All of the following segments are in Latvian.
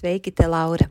Sveiki, te Laura!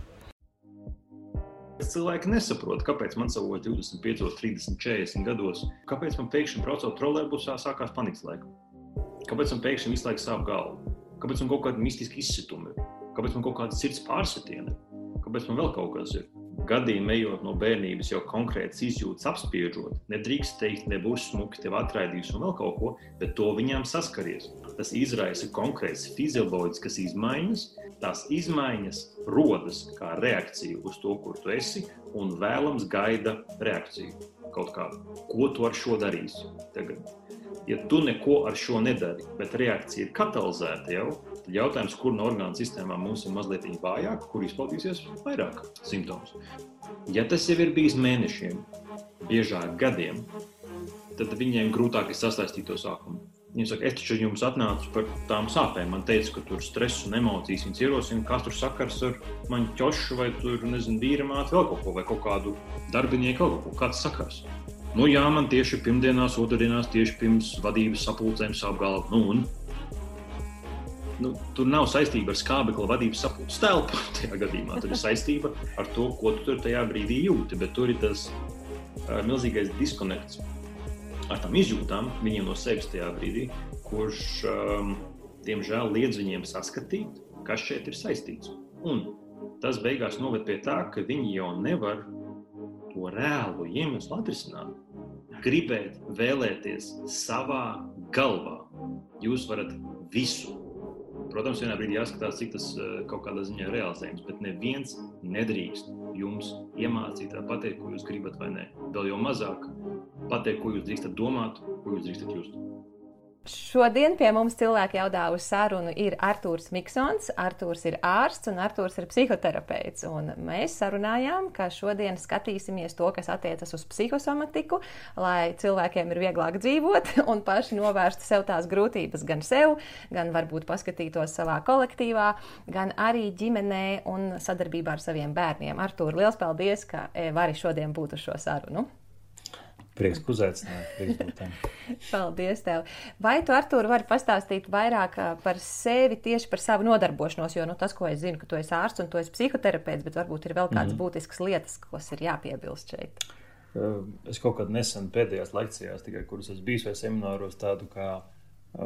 Cilvēki nesaprot, kāpēc man savos 25, 30, 40 gados, kāpēc man pēkšņi braucot trolēļbusā sākās panikas laika. Kāpēc man pēkšņi visu laiku sāp galva? Kāpēc man kaut kāda mistiska izsituma? Kāpēc man kaut kāda sirds pārsitiena? Kāpēc man vēl kaut kas ir? Gadījumā, ejot no bērnības, jau konkrēts izjūtas apspiežot, nedrīkst teikt, nebūs smuki, tev atraidīs un vēl kaut ko, bet to viņām saskaries. Tas izraisa konkrētas fizioloģiskas izmaiņas, tās izmaiņas rodas kā reakcija uz to, kur tu esi, un vēlams gaida reakciju kaut kādu. Ko tu ar šo darīsi? Tagad, ja tu neko ar šo nedari, bet reakcija ir katalizēta jau, jautājums, kur no orgānu sistēmām mums ir mazliet vājāk, kur izpaudīsies vairāk simptomus. Ja tas jau ir bijis mēnešiem, biežāk gadiem, tad viņiem grūtāk ir sasaistīt to sākumu. Viņa saka, es taču jums atnācu par tām sāpēm. Man teica, ka tur stress un emocijas viņas ierosina, kas tur sakars ar mani ķošu, vai tur, nezinu, vīra māte, vēl kaut ko, vai kaut kādu darbinieku, kaut ko, kāds sakars. Nu, jā, man tieši pirmdienās, otrdienās, tieši pirms vadības sapulcēm sāp galva. Nu, un nu, tur nav saistība ar skābekļa vadības sapulces telpu. Tajā gadījumā tur ir saistība ar to, ko tu tur tajā brīdī jūti. Bet tur ir tas uh, milzīgais diskonekts ar tām izjūtām viņiem no sevis tajā brīdī, kurš, um, diemžēl, liedz viņiem saskatīt, kas šeit ir saistīts. Un tas beigās noved pie tā, ka viņi jau nevar to reālo iemeslu atrisināt. Gribēt, vēlēties savā galvā. Jūs varat visu. Protams, vienā brīdī jāskatās, cik tas uh, kaut kādā ziņā ir realizējams, bet neviens nedrīkst jums iemācīt, pateikt, ko jūs gribat vai nē. Vēl jau mazāk pateikt, ko jūs drīkstat domāt, ko jūs drīkstat just. Šodien pie mums cilvēki jaudā uz sarunu ir Artūrs Miksons. Artūrs ir ārsts un Artūrs ir psihoterapeits. Un mēs sarunājām, ka šodien skatīsimies to, kas attiecas uz psihosomatiku, lai cilvēkiem ir vieglāk dzīvot un paši novērstu sev tās grūtības gan sev, gan varbūt paskatītos savā kolektīvā, gan arī ģimenē un sadarbībā ar saviem bērniem. Artūr, liels paldies, ka e, vari šodien būt uz šo sarunu! Prieks, ka uzaicināji. Paldies tev. Vai tu, Artur, vari pastāstīt vairāk par sevi, tieši par savu nodarbošanos? Jo nu, tas, ko es zinu, ka tu esi ārsts un tu esi psihoterapeits, bet varbūt ir vēl kādas mm. būtiskas lietas, kas ir jāpiebilst šeit. Es kaut kad nesen pēdējās lekcijās, tikai kuras esmu bijis vai semināros, tādu kā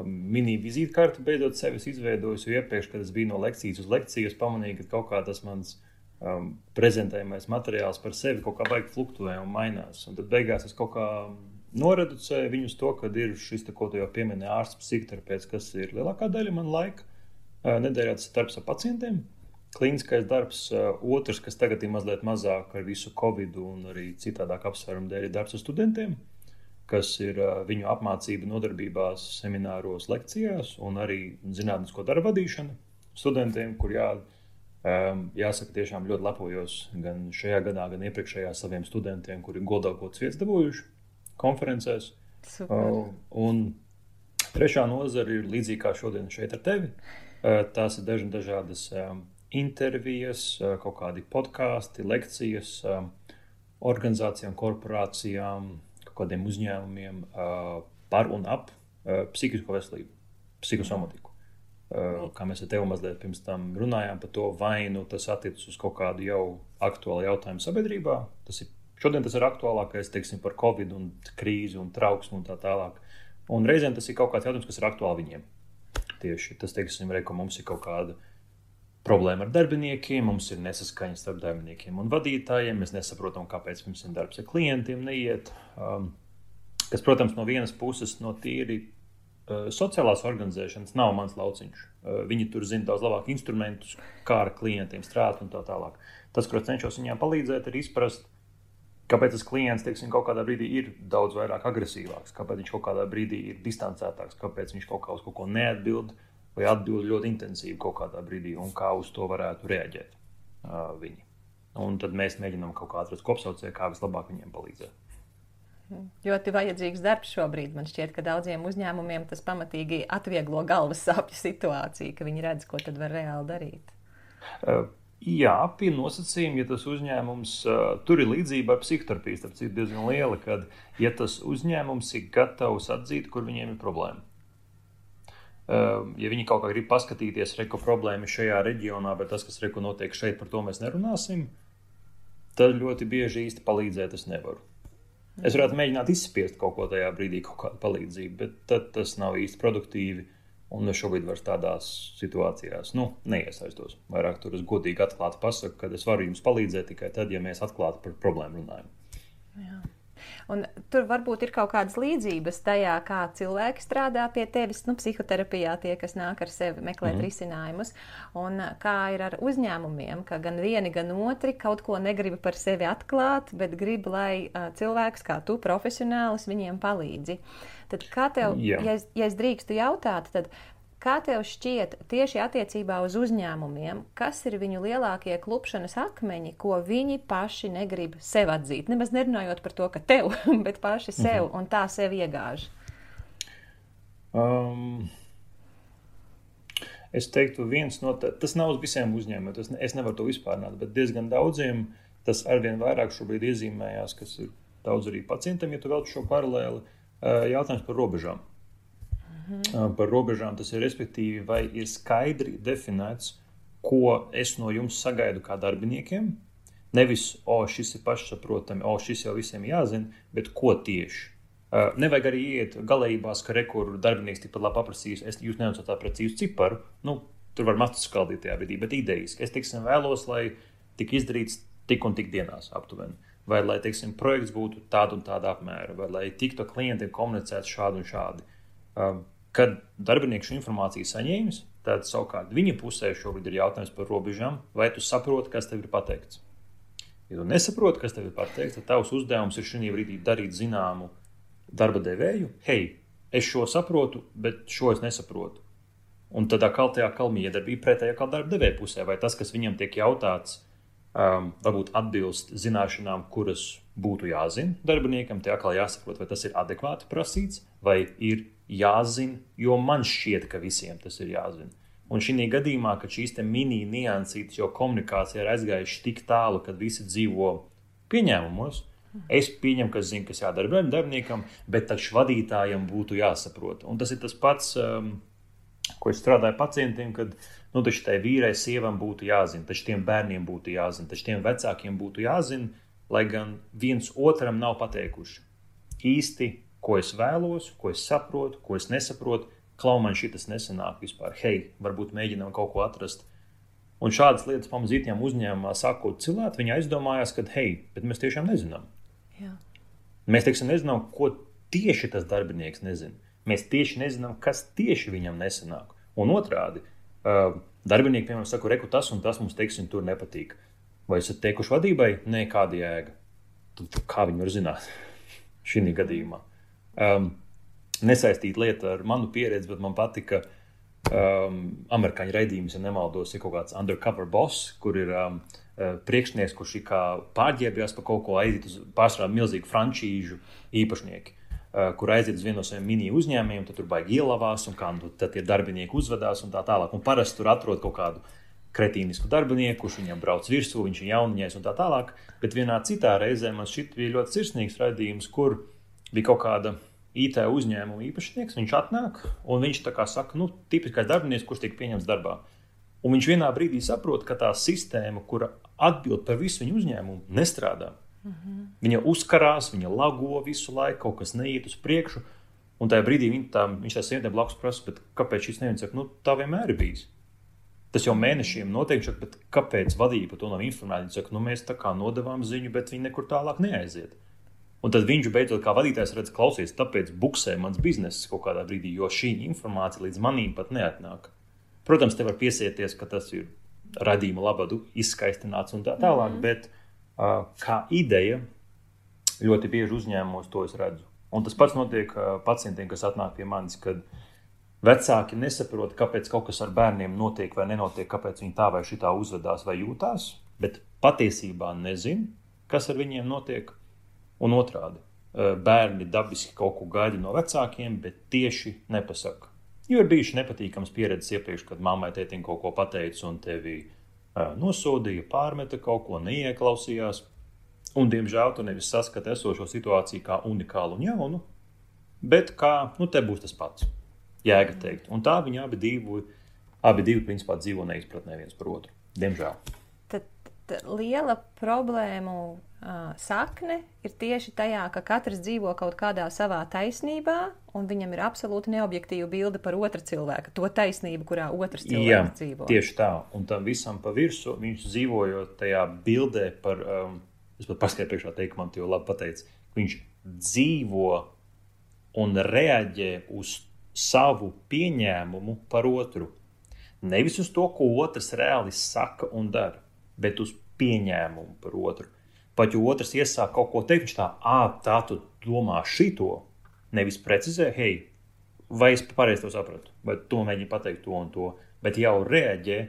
mini vizītkarti beidzot sevis izveidojis. Jo iepriekš, kad es biju no lekcijas uz lekciju, es pamanīju, ka kaut kā tas mans um, prezentējamais materiāls par sevi kaut kā baigi fluktūē un mainās. Un tad beigās es kaut kā noreducēju viņus to, ka ir šis, te, ko tu jau pieminēji, ārsts psihoterapeits, kas ir lielākā daļa man laika. Uh, nedēļā tas darbs ar pacientiem. Kliniskais darbs, uh, otrs, kas tagad ir mazliet mazāk ar visu covid un arī citādāk apsvērumu dēļ, ir darbs ar studentiem, kas ir uh, viņu apmācība nodarbībās, semināros, lekcijās un arī zinātnisko darbu vadīšana studentiem, kur jāatbalsta Um, jāsaka, tiešām ļoti lepojos gan šajā gadā, gan iepriekšējā saviem studentiem, kuri godākots vietas dabūjuši konferencēs. Uh, un trešā nozara ir līdzīga kā šodien šeit ar tevi. Uh, tās ir dažna, dažādas um, intervijas, uh, kaut kādi podkāsti, lekcijas um, organizācijām, korporācijām, kādiem uzņēmumiem par un ap psihisko veselību, psihosomatiku. Uh, kā mēs ar tevi mazliet pirms tam runājām par to, vai nu tas attiecas uz kaut kādu jau aktuālu jautājumu sabiedrībā. Tas ir, šodien tas ir aktuālākais teiksim, par covid, un krīzi un trauksmu un tā tālāk. Un reizēm tas ir kaut kāds jautājums, kas ir aktuāls viņiem. Tieši tas, teiksim, re, ka mums ir kaut kāda problēma ar darbiniekiem, mums ir nesaskaņa starp darbiniekiem un vadītājiem. Mēs nesaprotam, kāpēc mums ir darbs ar klientiem neiet. Um, kas, protams, no vienas puses, no tīri sociālās organizēšanas nav mans lauciņš. Uh, viņi tur zina daudz labāk instrumentus, kā ar klientiem strādāt un tā tālāk. Tas, ko cenšos viņiem palīdzēt, ir izprast, kāpēc tas klients teiksim, kaut kādā brīdī ir daudz vairāk agresīvāks, kāpēc viņš kaut kādā brīdī ir distancētāks, kāpēc viņš kaut kā uz kaut ko neatbild vai atbild ļoti intensīvi kaut kādā brīdī, un kā uz to varētu reaģēt uh, viņi. Un tad mēs mēģinām kaut kā atrast kopsaucēju, kā vislabāk viņiem palīdzēt. Ļoti vajadzīgs darbs šobrīd. Man šķiet, ka daudziem uzņēmumiem tas pamatīgi atvieglo galvas sāpju situāciju, ka viņi redz, ko tad var reāli darīt. Uh, jā, pie nosacījuma, ja tas uzņēmums, uh, tur ir līdzība ar psihoterapiju, starp citu diezgan liela, kad, ja tas uzņēmums ir gatavs atzīt, kur viņiem ir problēma. Ehm, ja viņi kaut kā grib paskatīties, reko problēma šajā reģionā, bet tas, kas reko notiek šeit, par to mēs nerunāsim, tad ļoti bieži īsti palīdzēt es nevaru. Es varētu mēģināt izspiest kaut ko tajā brīdī, kaut kādu palīdzību, bet tas nav īsti produktīvi. Un es šobrīd vairs tādās situācijās nu, neiesaistos. Vairāk tur es godīgi atklāti pasaku, ka es varu jums palīdzēt tikai tad, ja mēs atklāti par problēmu runājam. Jā. Un tur varbūt ir kaut kādas līdzības tajā, kā cilvēki strādā pie tevis, nu, psihoterapijā, tie, kas nāk ar sevi meklēt mm. risinājumus, un kā ir ar uzņēmumiem, ka gan vieni, gan otri kaut ko negrib par sevi atklāt, bet grib, lai uh, cilvēks kā tu, profesionālis, viņiem palīdzi. Tad kā tev, Jā. ja, es, ja es drīkstu jautāt, tad Kā tev šķiet tieši attiecībā uz uzņēmumiem, kas ir viņu lielākie klupšanas akmeņi, ko viņi paši negrib sev atzīt? Nemaz nerunājot par to, ka tev, bet paši sev mhm. un tā sev iegāž. Um, es teiktu, viens no tādiem, tas nav uz visiem uzņēmumiem, tas ne, es nevaru to vispārināt, bet diezgan daudziem tas arvien vairāk šobrīd iezīmējās, kas ir daudz arī pacientam, ja tu velc šo paralēli, uh, jautājums par robežām. Mhm. Par robežām tas ir respektīvi, vai ir skaidri definēts, ko es no jums sagaidu kā darbiniekiem. Nevis, o, šis ir pašsaprotami, o, šis jau visiem jāzina, bet ko tieši. Uh, nevajag arī iet galējībās, ka rekurors darbinieks tikpat labi paprasīs, es jūs neesat tā precīzi ciparu. Nu, tur var matus skaldīt tajā brīdī, bet idejiski. Es teiksim, vēlos, lai tik izdarīts tik un tik dienās aptuveni. Vai lai teiksim, projekts būtu tāds un tādā apmēra, vai lai tiktu klientiem komunicēts šādi un šādi. Uh, Kad darbinieks šo informāciju saņēmis, tad savukārt viņa pusē šobrīd ir jautājums par robežām, vai tu saproti, kas tev ir pateikts. Ja tu nesaproti, kas tev ir pateikts, tad tavs uzdevums ir šī brīdī darīt zināmu darba devēju, hei, es šo saprotu, bet šo es nesaprotu. Un tad atkal tajā kalmija iedarbība pretējā kā darba devēja pusē, vai tas, kas viņam tiek jautāts, um, varbūt atbilst zināšanām, kuras būtu jāzina darbiniekam, tie atkal jāsaprot, vai tas ir adekvāti prasīts, vai ir jāzina, jo man šķiet, ka visiem tas ir jāzina. Un šī gadījumā, kad šīs mini-niansītas, jo komunikācija ir aizgājuši tik tālu, kad visi dzīvo pieņēmumos, es pieņemu, ka zinu, kas jādara darbiniekam, bet taču vadītājam būtu jāsaprot. Un tas ir tas pats, um, ko es strādāju pacientiem, kad nu, tai vīrai, sievam būtu jāzina, taču tiem bērniem būtu jāzina, taču tiem vecākiem būtu jāzina, lai gan viens otram nav pateikuši īsti ko es vēlos, ko es saprotu, ko es nesaprotu. Klau man šis nesanāk vispār. Hei, varbūt mēģinām kaut ko atrast. Un šādas lietas pamazītiem uzņēmumā sākot cilāt, viņi aizdomājās, ka, hei, bet mēs tiešām nezinām. Jā. Mēs teiksim, nezinām, ko tieši tas darbinieks nezina. Mēs tieši nezinām, kas tieši viņam nesanāk. Un otrādi, uh, darbinieki, piemēram, saka, reku tas un tas mums, teiksim, tur nepatīk. Vai esat teikuši vadībai, nē, kāda jēga? Tad, kā viņi var zināt šī gadījumā? um, nesaistīta lieta ar manu pieredzi, bet man patika um, amerikāņu raidījums, ja nemaldos, ir kaut kāds undercover boss, kur ir um, uh, priekšnieks, kurš ir pārģērbjās par kaut ko aiziet uz pārsvarā milzīgu frančīžu īpašnieku. Uh, kur aiziet uz vienu no saviem mini uzņēmumiem, tad tur baigi ielavās, un kā nu, tie darbinieki uzvedās un tā tālāk. Un parasti tur atrod kaut kādu kretīnisku darbinieku, kurš viņam brauc virsū, viņš ir jauniņais un tā tālāk. Bet vienā citā reizē man šķiet bija ļoti sirsnīgs raidījums, kur bija kaut kāda IT uzņēmuma īpašnieks. Viņš atnāk un viņš tā kā saka, nu, tipiskais darbinieks, kurš tiek pieņemts darbā. Un viņš vienā brīdī saprot, ka tā sistēma, kura atbild par visu viņu uzņēmumu, nestrādā. Mm -hmm. Viņa uzkarās, viņa lago visu laiku, kaut kas neiet uz priekšu. Un tajā brīdī viņa tā, viņš tā sēdē blakus prasa, kāpēc šis neviens saka, nu, tā vienmēr ir bijis. Tas jau mēnešiem notiek, bet kāpēc vadība to nav informēta? Viņa saka, nu, mēs tā kā nodevām ziņu, bet viņi nekur tālāk neaiziet. Un tad viņš beidzot, kā vadītājs, redz, klausies, tāpēc buksē mans bizness kaut kādā brīdī, jo šī informācija līdz manim pat neatnāk. Protams, te var piesieties, ka tas ir radījuma labadu izskaistināts un tā tālāk, mm -hmm. bet uh, kā ideja ļoti bieži uzņēmumos to es redzu. Un tas pats notiek uh, pacientiem, kas atnāk pie manis, kad vecāki nesaprot, kāpēc kaut kas ar bērniem notiek vai nenotiek, kāpēc viņi tā vai šitā uzvedās vai jūtās, bet patiesībā nezin, kas ar viņiem notiek un otrādi. Bērni dabiski kaut ko gaida no vecākiem, bet tieši nepasaka. Jo ir bijušas nepatīkamas pieredzes iepriekš, kad mammai tētim kaut ko pateica un tevi nosodīja, pārmeta kaut ko, neieklausījās. Un, diemžēl, tu nevis saskati esošo situāciju kā unikālu un jaunu, bet kā, nu, te būs tas pats. Jēga teikt. Un tā viņi abi divi, abi divi principā dzīvo neizpratnē viens par otru. Diemžēl. Tad, tad liela problēma sakne ir tieši tajā, ka katrs dzīvo kaut kādā savā taisnībā, un viņam ir absolūti neobjektīva bilde par otru cilvēku, to taisnību, kurā otrs cilvēks Jā, dzīvo. Tieši tā, un tam visam pa virsmu viņš dzīvojot tajā bildē par, um, es pat paskaidroju priekšā teikt, man to labi pateica, viņš dzīvo un reaģē uz savu pieņēmumu par otru. Nevis uz to, ko otrs reāli saka un dara, bet uz pieņēmumu par otru. Pat ja otrs iesāk kaut ko teikt, viņš tā, ah, tā tu domā šito, nevis precizē, hei, vai es pareizi to sapratu, vai to mēģini pateikt to un to, bet jau reaģē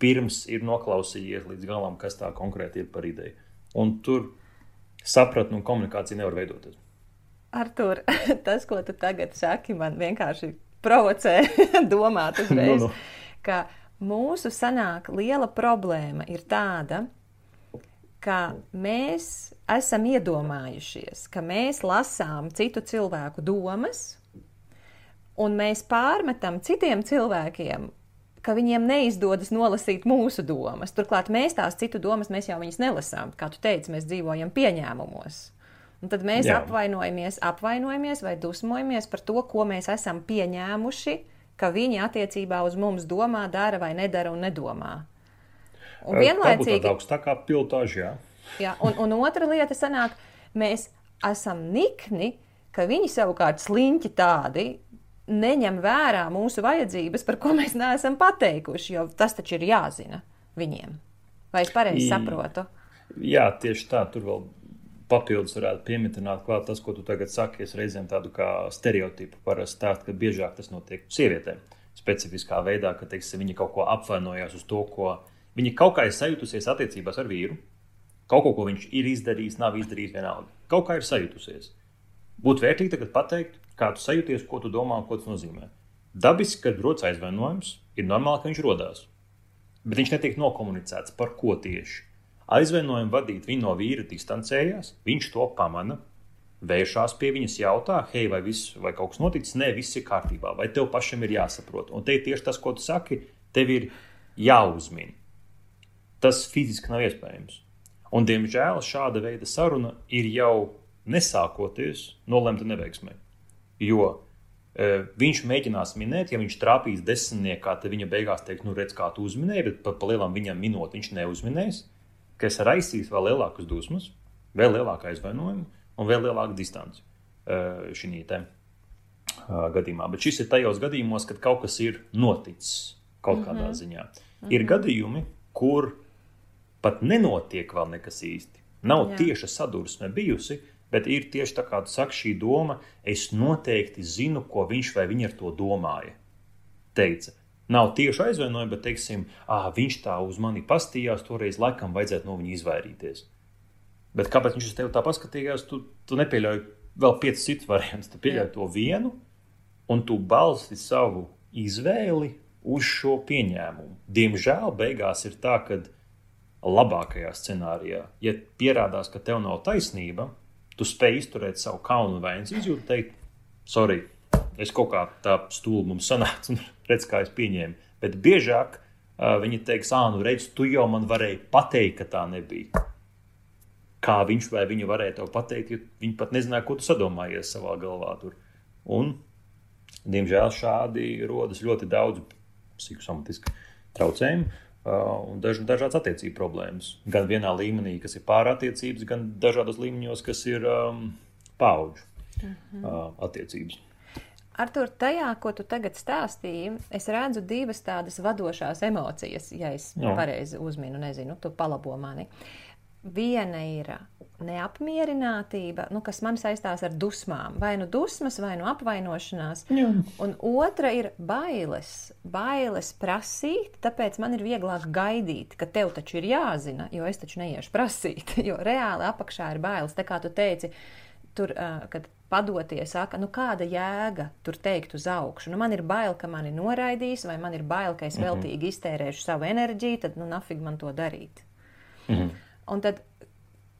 pirms ir noklausījies līdz galam, kas tā konkrēti ir par ideju. Un tur sapratni un komunikācija nevar veidoties. Artur, tas, ko tu tagad saki, man vienkārši provocē domāt uzreiz, no, no. ka mūsu sanāk liela problēma ir tāda, ka mēs esam iedomājušies, ka mēs lasām citu cilvēku domas, un mēs pārmetam citiem cilvēkiem, ka viņiem neizdodas nolasīt mūsu domas. Turklāt mēs tās citu domas, mēs jau viņas nelasām. Kā tu teici, mēs dzīvojam pieņēmumos. Un tad mēs Jā. apvainojamies, apvainojamies vai dusmojamies par to, ko mēs esam pieņēmuši, ka viņi attiecībā uz mums domā, dara vai nedara un nedomā. Un vienlaicīgi tā augstākā pilotāža. Jā. Jā, un, un otra lieta sanāk, mēs esam nikni, ka viņi savukārt sliņķi tādi neņem vērā mūsu vajadzības, par ko mēs neesam pateikuši, jo tas taču ir jāzina viņiem. Vai es pareizi saprotu? Jā, tieši tā. Tur vēl papildus varētu pieminēt, klāt tas, ko tu tagad saki. Es reizēm tādu kā stereotipu parasti stāstu, ka biežāk tas notiek sievietēm. Specifiskā veidā, ka teiksim, viņa kaut ko apvainojās uz to, ko Viņa kaut kā ir sajutusies attiecībās ar vīru. Kaut ko, ko viņš ir izdarījis, nav izdarījis vienalga. Kaut kā ir sajutusies. Būtu vērtīgi tagad pateikt, kā tu sajūties, ko tu domā ko tas nozīmē. Dabiski, kad rodas aizvainojums, ir normāli, ka viņš rodās. Bet viņš netiek nokomunicēts par ko tieši. Aizvainojumu vadīt viņa no vīra distancējās, viņš to pamana, vēršās pie viņas, jautā, hei, vai, viss, vai kaut kas noticis, nē, viss ir kārtībā, vai tev pašam ir jāsaprot. Un te ir tieši tas, ko tu saki, tev ir jāuzmina tas fiziski nav iespējams. Un, diemžēl šāda veida saruna ir jau nesākoties nolemta neveiksmē. Jo e, viņš mēģinās minēt, ja viņš trāpīs desmitniekā, tad viņa beigās teiks, nu, redz, kā tu uzminēji, bet par pa lielam viņam minot viņš neuzminēs, kas raisīs vēl lielākas dusmas, vēl lielāku aizvainojumu un vēl lielāku distanci e, šī te e, gadījumā. Bet šis ir tajos gadījumos, kad kaut kas ir noticis kaut kādā mm -hmm. ziņā. Ir mm -hmm. gadījumi, kur pat nenotiek vēl nekas īsti. Nav Jā. tieša sadursme bijusi, bet ir tieši tā kā tu saki, šī doma, es noteikti zinu, ko viņš vai viņa ar to domāja. Teica. Nav tieši aizvainojumi, bet, teiksim, ah, viņš tā uz mani pastījās, toreiz laikam vajadzētu no viņa izvairīties. Bet kāpēc viņš uz tevi tā paskatījās, tu, tu nepieļauj vēl piecas citas variantus. Tu pieļauj to vienu, un tu balsti savu izvēli uz šo pieņēmumu. Diemžēl beigās ir tā, ka labākajā scenārijā, ja pierādās, ka tev nav taisnība, tu spēj izturēt savu kaunu vai izjūtu, teikt, sorry, es kaut kā tā stūlu mums sanāca un redz, kā es pieņēmu. Bet biežāk uh, viņi teiks, ah, nu redz, tu jau man varēji pateikt, ka tā nebija. Kā viņš vai viņa varēja tev pateikt, jo viņi pat nezināja, ko tu sadomājies savā galvā tur. Un, diemžēl, šādi rodas ļoti daudz psihosomatisku traucējumu. Uh, un daž, dažādas attiecību problēmas. Gan vienā līmenī, kas ir pārattiecības, gan dažādos līmeņos, kas ir um, paudžu uh uh, attiecības. Ar to tajā, ko tu tagad stāstīji, es redzu divas tādas vadošās emocijas, ja es Jā. pareizi uzminu, nezinu, tu palabo mani. Viena ir neapmierinātība, nu, kas man saistās ar dusmām. Vai nu dusmas, vai nu apvainošanās. Jā. Un otra ir bailes. Bailes prasīt, tāpēc man ir vieglāk gaidīt, ka tev taču ir jāzina, jo es taču neiešu prasīt. Jo reāli apakšā ir bailes. Tā kā tu teici, tur, uh, kad padoties, saka, nu kāda jēga tur teikt uz augšu. Nu, man ir bail, ka mani noraidīs, vai man ir bail, ka es mhm. veltīgi iztērēšu savu enerģiju, tad nu nafig man to darīt. Mm -hmm. Un tad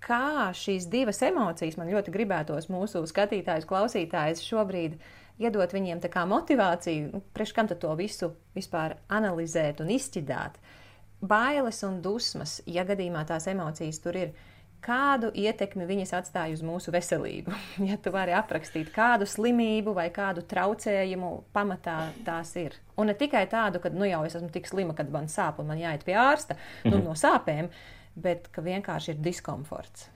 kā šīs divas emocijas man ļoti gribētos mūsu skatītājus, klausītājus šobrīd iedot viņiem tā kā motivāciju, nu, priekš kam to visu vispār analizēt un izķidāt. Bailes un dusmas, ja gadījumā tās emocijas tur ir, kādu ietekmi viņas atstāja uz mūsu veselību. Ja tu vari aprakstīt, kādu slimību vai kādu traucējumu pamatā tās ir. Un ne tikai tādu, ka nu jau es esmu tik slima, kad man sāp un man jāiet pie ārsta mm -hmm. nu, no sāpēm, bet ka vienkārši ir diskomforts.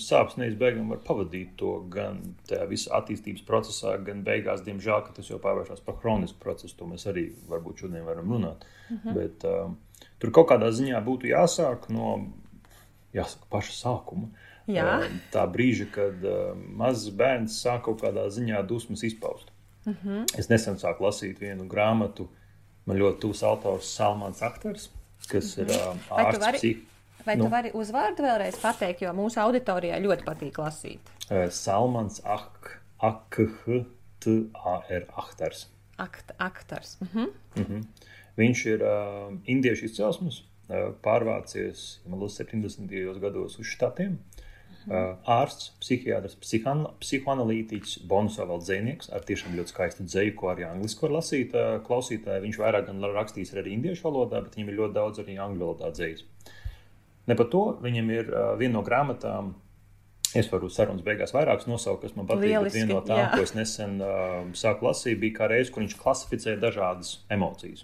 Sāpes neizbēgami var pavadīt to gan tajā visā attīstības procesā, gan beigās, diemžēl, tas jau pārvēršas par chronisku procesu. To mēs arī varbūt šodien varam runāt. Mhm. -huh. Bet, um, tur kaut kādā ziņā būtu jāsāk no jāsaka, paša sākuma. Jā. Uh, tā brīža, kad uh, mazs bērns sāk kaut kādā ziņā dusmas izpaust. Mhm. -huh. Es nesen sāku lasīt vienu grāmatu, man ļoti tuvs autors Salmans Akters kas ir uh, ārsts. Vai, psih... vai nu, tu vari uzvārdu vēlreiz pateikt, jo mūsu auditorijai ļoti patīk lasīt? Uh, Salmans Ak, Akh, T, A, R, Aktars. Akt, aktars. Uh -huh. Viņš ir uh, indiešu izcelsmes, pārvācies, man liekas, 70. gados uz štatiem. Uh, ārsts, psihiatrs, psihoanalītiķis, bonusā vēl dzinieks ar tiešām ļoti skaistu dzēju, ko arī angliski var lasīt. Klausītāji viņš vairāk gan rakstīs arī indiešu valodā, bet viņam ir ļoti daudz arī angļu valodā dzējas. Ne par to viņam ir viena no grāmatām. Es varu sarunas beigās vairākas nosaukt, kas man patīk. Lieliski, viena no tām, jā. ko es nesen uh, sāku lasīt, bija kā reize, kur viņš klasificēja dažādas emocijas.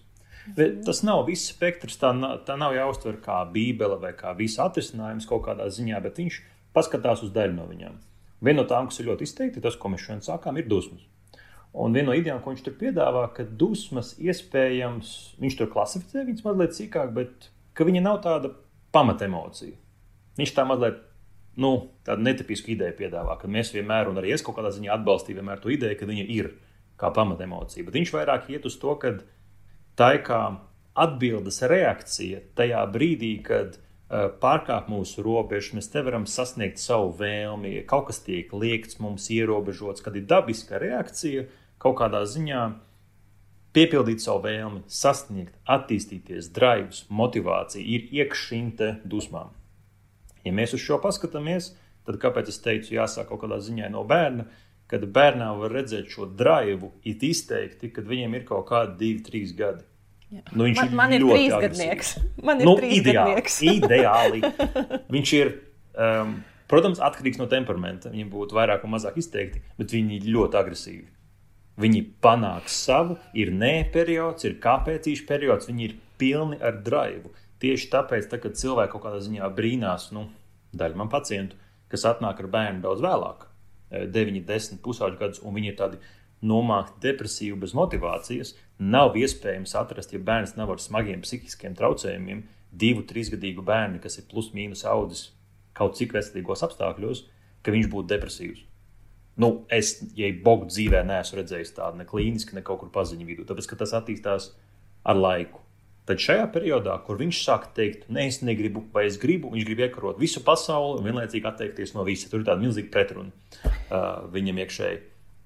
Bet tas nav viss spektrs. Tā, tā nav jāuztver kā bībele vai kā visa atrisinājums kaut kādā ziņā, bet viņš paskatās uz daļu no viņām. Viena no tām, kas ir ļoti izteikti, tas, ko mēs šodien sākām, ir dusmas. Un viena no idejām, ko viņš tur piedāvā, ka dusmas iespējams, viņš tur klasificē viņas mazliet sīkāk, bet viņa nav tāda pamatemocija. Viņš tā mazliet nu, tādu netipisku ideju piedāvā, ka mēs vienmēr, un arī es kaut kādā ziņā atbalstīju to ideju, ka viņa ir kā pamatemocija. Bet viņš vairāk iet uz to, ka tā ir kā atbildes reakcija tajā brīdī, kad Eh, pārkāp mūsu robežas, mēs nevaram sasniegt savu vēlmi, kaut kas tiek liekts mums, ierobežots, kad ir dabiska reakcija kaut kādā ziņā piepildīt savu vēlmi, sasniegt, attīstīties, drives, motivācija ir iekš šīm dusmām. Ja mēs uz šo paskatāmies, tad kāpēc es teicu, jāsāk kaut kādā ziņā no bērna, kad bērnā var redzēt šo drive, it izteikti, kad viņiem ir kaut kādi divi, trīs gadi. Nu, viņš man, man ir trīsgadnieks. Man ir nu, trīsgadnieks. Ideāli. ideāli. Viņš ir, um, protams, atkarīgs no temperamenta. Viņam būtu vairāk vai mazāk izteikti, bet viņi ir ļoti agresīvi. Viņi panāks savu, ir nē periods, ir kāpēcīšu periods, viņi ir pilni ar draivu. Tieši tāpēc, tā, kad cilvēki kaut kādā ziņā brīnās, nu, daļa man pacientu, kas atnāk ar bērnu daudz vēlāk, 9, 10, pusauģu gadus, un viņi ir tādi nomākti depresīvi bez motivācijas, nav iespējams atrast, ja bērns nav ar smagiem psihiskiem traucējumiem, divu, trīsgadīgu bērnu, kas ir plus mīnus audzis kaut cik veselīgos apstākļos, ka viņš būtu depresīvs. Nu, es, ja Bogu dzīvē neesmu redzējis tādu ne klīniski, ne kaut kur paziņu vidū, tāpēc ka tas attīstās ar laiku. Tad šajā periodā, kur viņš sāk teikt, nē, es negribu, vai es gribu, viņš grib iekarot visu pasauli un vienlaicīgi atteikties no visa. Tur ir tāda milzīga pretruna uh, viņam iekšēji.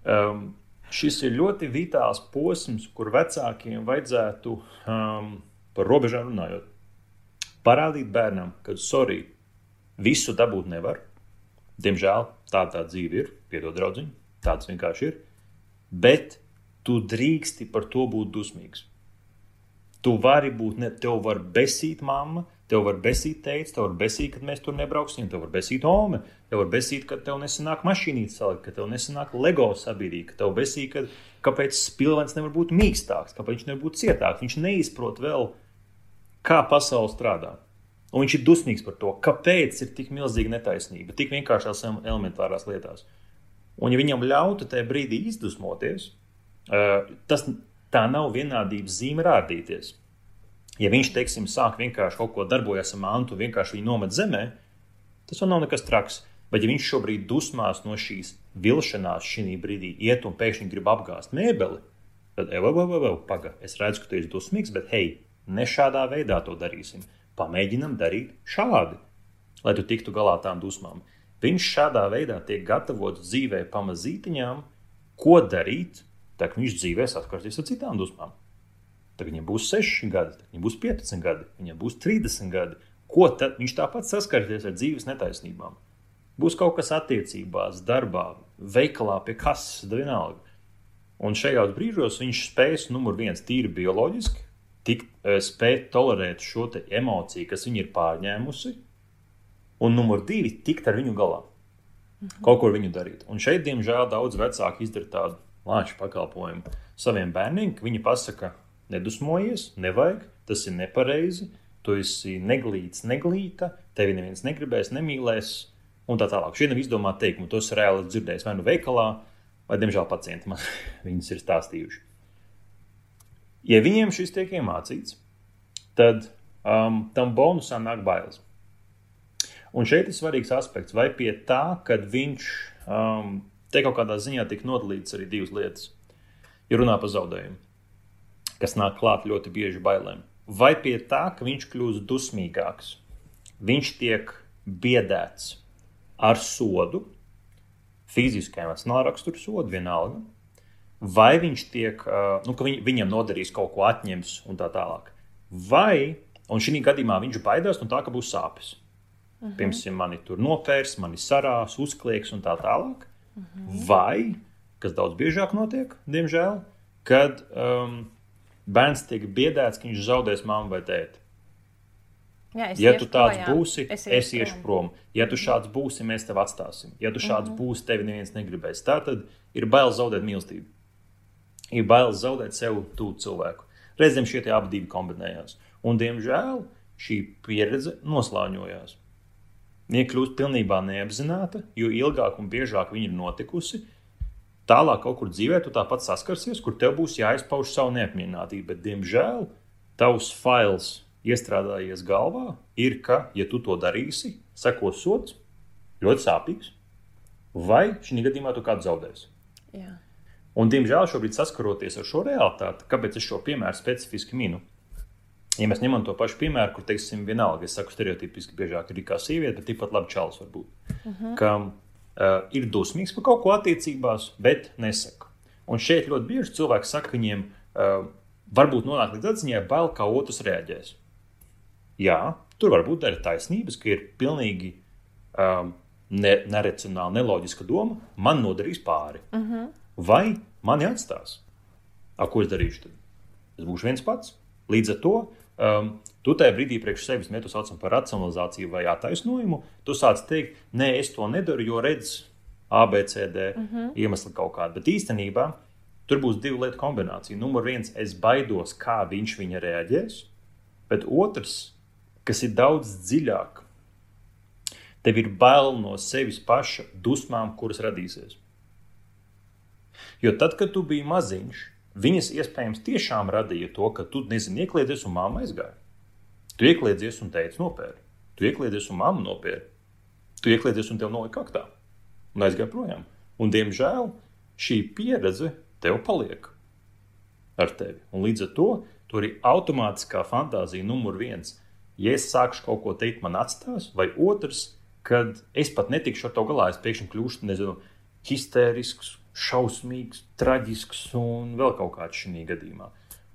Um, Šis ir ļoti vitāls posms, kur vecākiem vajadzētu um, par robežām runājot. Parādīt bērnam, ka, sorry, visu dabūt nevar. Diemžēl tā tā dzīve ir, piedod draudziņ. tāds vienkārši ir. Bet tu drīksti par to būt dusmīgs. Tu vari būt, ne, tev var besīt mamma, tev var besīt teikt, tev var besīt, kad mēs tur nebrauksim, tev var besīt ome, tev var besīt, ka tev nesanāk mašīnīt salikt, ka tev nesanāk LEGO sabiedrīt, ka tev besīt, ka, kāpēc spilvens nevar būt mīkstāks, kāpēc viņš nevar būt cietāks. Viņš neizprot vēl, kā pasaule strādā. Un viņš ir dusmīgs par to, kāpēc ir tik milzīga netaisnība, tik vienkāršās elementārās lietās. Un, ja viņam ļautu tajā brīdī izdusmoties, tas tā nav vienādības zīme rādīties. Ja viņš, teiksim, sāk vienkārši kaut ko darbojas ar mantu, vienkārši viņu nomet zemē, tas vēl nav nekas traks. Bet, ja viņš šobrīd dusmās no šīs vilšanās, šī brīdī iet un pēkšņi grib apgāzt mēbeli, tad, ej, ej, ej, paga, es redzu, ka tu esi dusmīgs, bet, hei, ne šādā veidā to darīsim. Pamēģinam darīt šādi, lai tu tiktu galā tām dusmām. Viņš šādā veidā tiek gatavots dzīvē pamazītiņām, ko darīt, tad viņš dzīvē saskarsies ar citām dusmām. Tad viņam būs 6 gadi, viņam būs 15 gadi, viņam būs 30 gadi. Ko tad viņš tāpat saskarsies ar dzīves netaisnībām? Būs kaut kas attiecībās, darbā, veikalā, pie kases, vienalga. Un šajos brīžos viņš spēs, numur viens, tīri bioloģiski, tik, spēt tolerēt šo emociju, kas viņu ir pārņēmusi, un numur divi, tikt ar viņu galā. Kaut ko viņu darīt. Un šeit, diemžēl, daudz vecāki izdara tādu lāču pakalpojumu saviem bērniem, ka viņi pasaka, nedusmojies, nevajag, tas ir nepareizi, tu esi neglīts, neglīta, tevi neviens negribēs, nemīlēs, un tā tālāk. Šie nav izdomāti teikumi, tos reāli dzirdējis vai nu veikalā, vai, diemžēl, pacienti man viņus ir stāstījuši. Ja viņiem šis tiek iemācīts, tad um, tam bonusā nāk bailes. Un šeit ir svarīgs aspekts, vai pie tā, kad viņš um, te kaut kādā ziņā tika nodalīts arī divas lietas. Ja runā par zaudējumu, kas nāk klāt ļoti bieži bailēm, vai pie tā, ka viņš kļūst dusmīgāks, viņš tiek biedēts ar sodu, fiziskai vai emocionālā rakstura sodu, vienalga, vai viņš tiek, nu, ka viņ, viņam nodarīs kaut ko atņems un tā tālāk. Vai, un šī gadījumā viņš baidās no tā, ka būs sāpes. Uh -huh. Piemēram, mani tur nopērs, mani sarās, uzklieks un tā tālāk. Mhm. Vai, kas daudz biežāk notiek, diemžēl, kad um, bērns tiek biedēts, ka viņš zaudēs mammu vai tēti. Jā, ja tu tāds projām. būsi, es, es iešu prom. prom. Ja tu šāds būsi, mēs tevi atstāsim. Ja tu šāds mm -hmm. būsi, tevi neviens negribēs. Tā tad ir bail zaudēt mīlestību. Ir bail zaudēt sev tuvu cilvēku. Reizēm šie abi kombinējās. Un, diemžēl, šī pieredze noslāņojās. Viņa kļūst pilnībā neapzināta, jo ilgāk un biežāk viņa ir notikusi. Tālāk kaut kur dzīvē tu tāpat saskarsies, kur tev būs jāizpauž savu neapmierinātību. Bet, diemžēl, tavs fails iestrādājies galvā ir, ka, ja tu to darīsi, sekos sots, ļoti sāpīgs, vai šī gadījumā tu kādu zaudēsi. Jā. Un, diemžēl, šobrīd saskaroties ar šo realitāti, kāpēc es šo piemēru specifiski minu? Ja mēs ņemam to pašu piemēru, kur, teiksim, vienalga, es saku, stereotipiski biežāk ir kā sieviete, bet tikpat labi čalis var būt. Uh mhm. -huh. Ka uh, ir dusmīgs par kaut ko attiecībās, bet nesaka. Un šeit ļoti bieži cilvēki saka, ka viņiem uh, varbūt nonāk līdz atziņai, bail, kā otrs reaģēs. Jā, tur var būt arī taisnības, ka ir pilnīgi um, ne, neracionāla, neloģiska doma, man nodarīs pāri. Uh mhm. -huh. Vai mani atstās? A, ko es darīšu tad? Es būšu viens pats. Līdz ar to Um, tu tajā brīdī priekš sevis, ne tu sauc par racionalizāciju vai attaisnojumu, tu sāc teikt, nē, es to nedaru, jo redz A, B, C, D uh -huh. iemesli kaut kādu. Bet īstenībā tur būs divu lietu kombinācija. Numur viens, es baidos, kā viņš viņa reaģēs, bet otrs, kas ir daudz dziļāk, tev ir bail no sevis paša dusmām, kuras radīsies. Jo tad, kad tu biji maziņš, Viņas iespējams tiešām radīja to, ka tu nezini, iekliedzies un māma aizgāja. Tu iekliedzies un teici, nopēri. Tu iekliedzies un māma nopēri. Tu iekliedzies un tev nolika kaktā un aizgāja projām. Un, diemžēl šī pieredze tev paliek ar tevi. Un līdz ar to tur ir automātiskā fantāzija numur viens. Ja es sākšu kaut ko teikt, man atstās, vai otrs, kad es pat netikšu ar to galā, es pēkšņi kļūšu nezinu, histērisks, šausmīgs, traģisks un vēl kaut kāds šī gadījumā.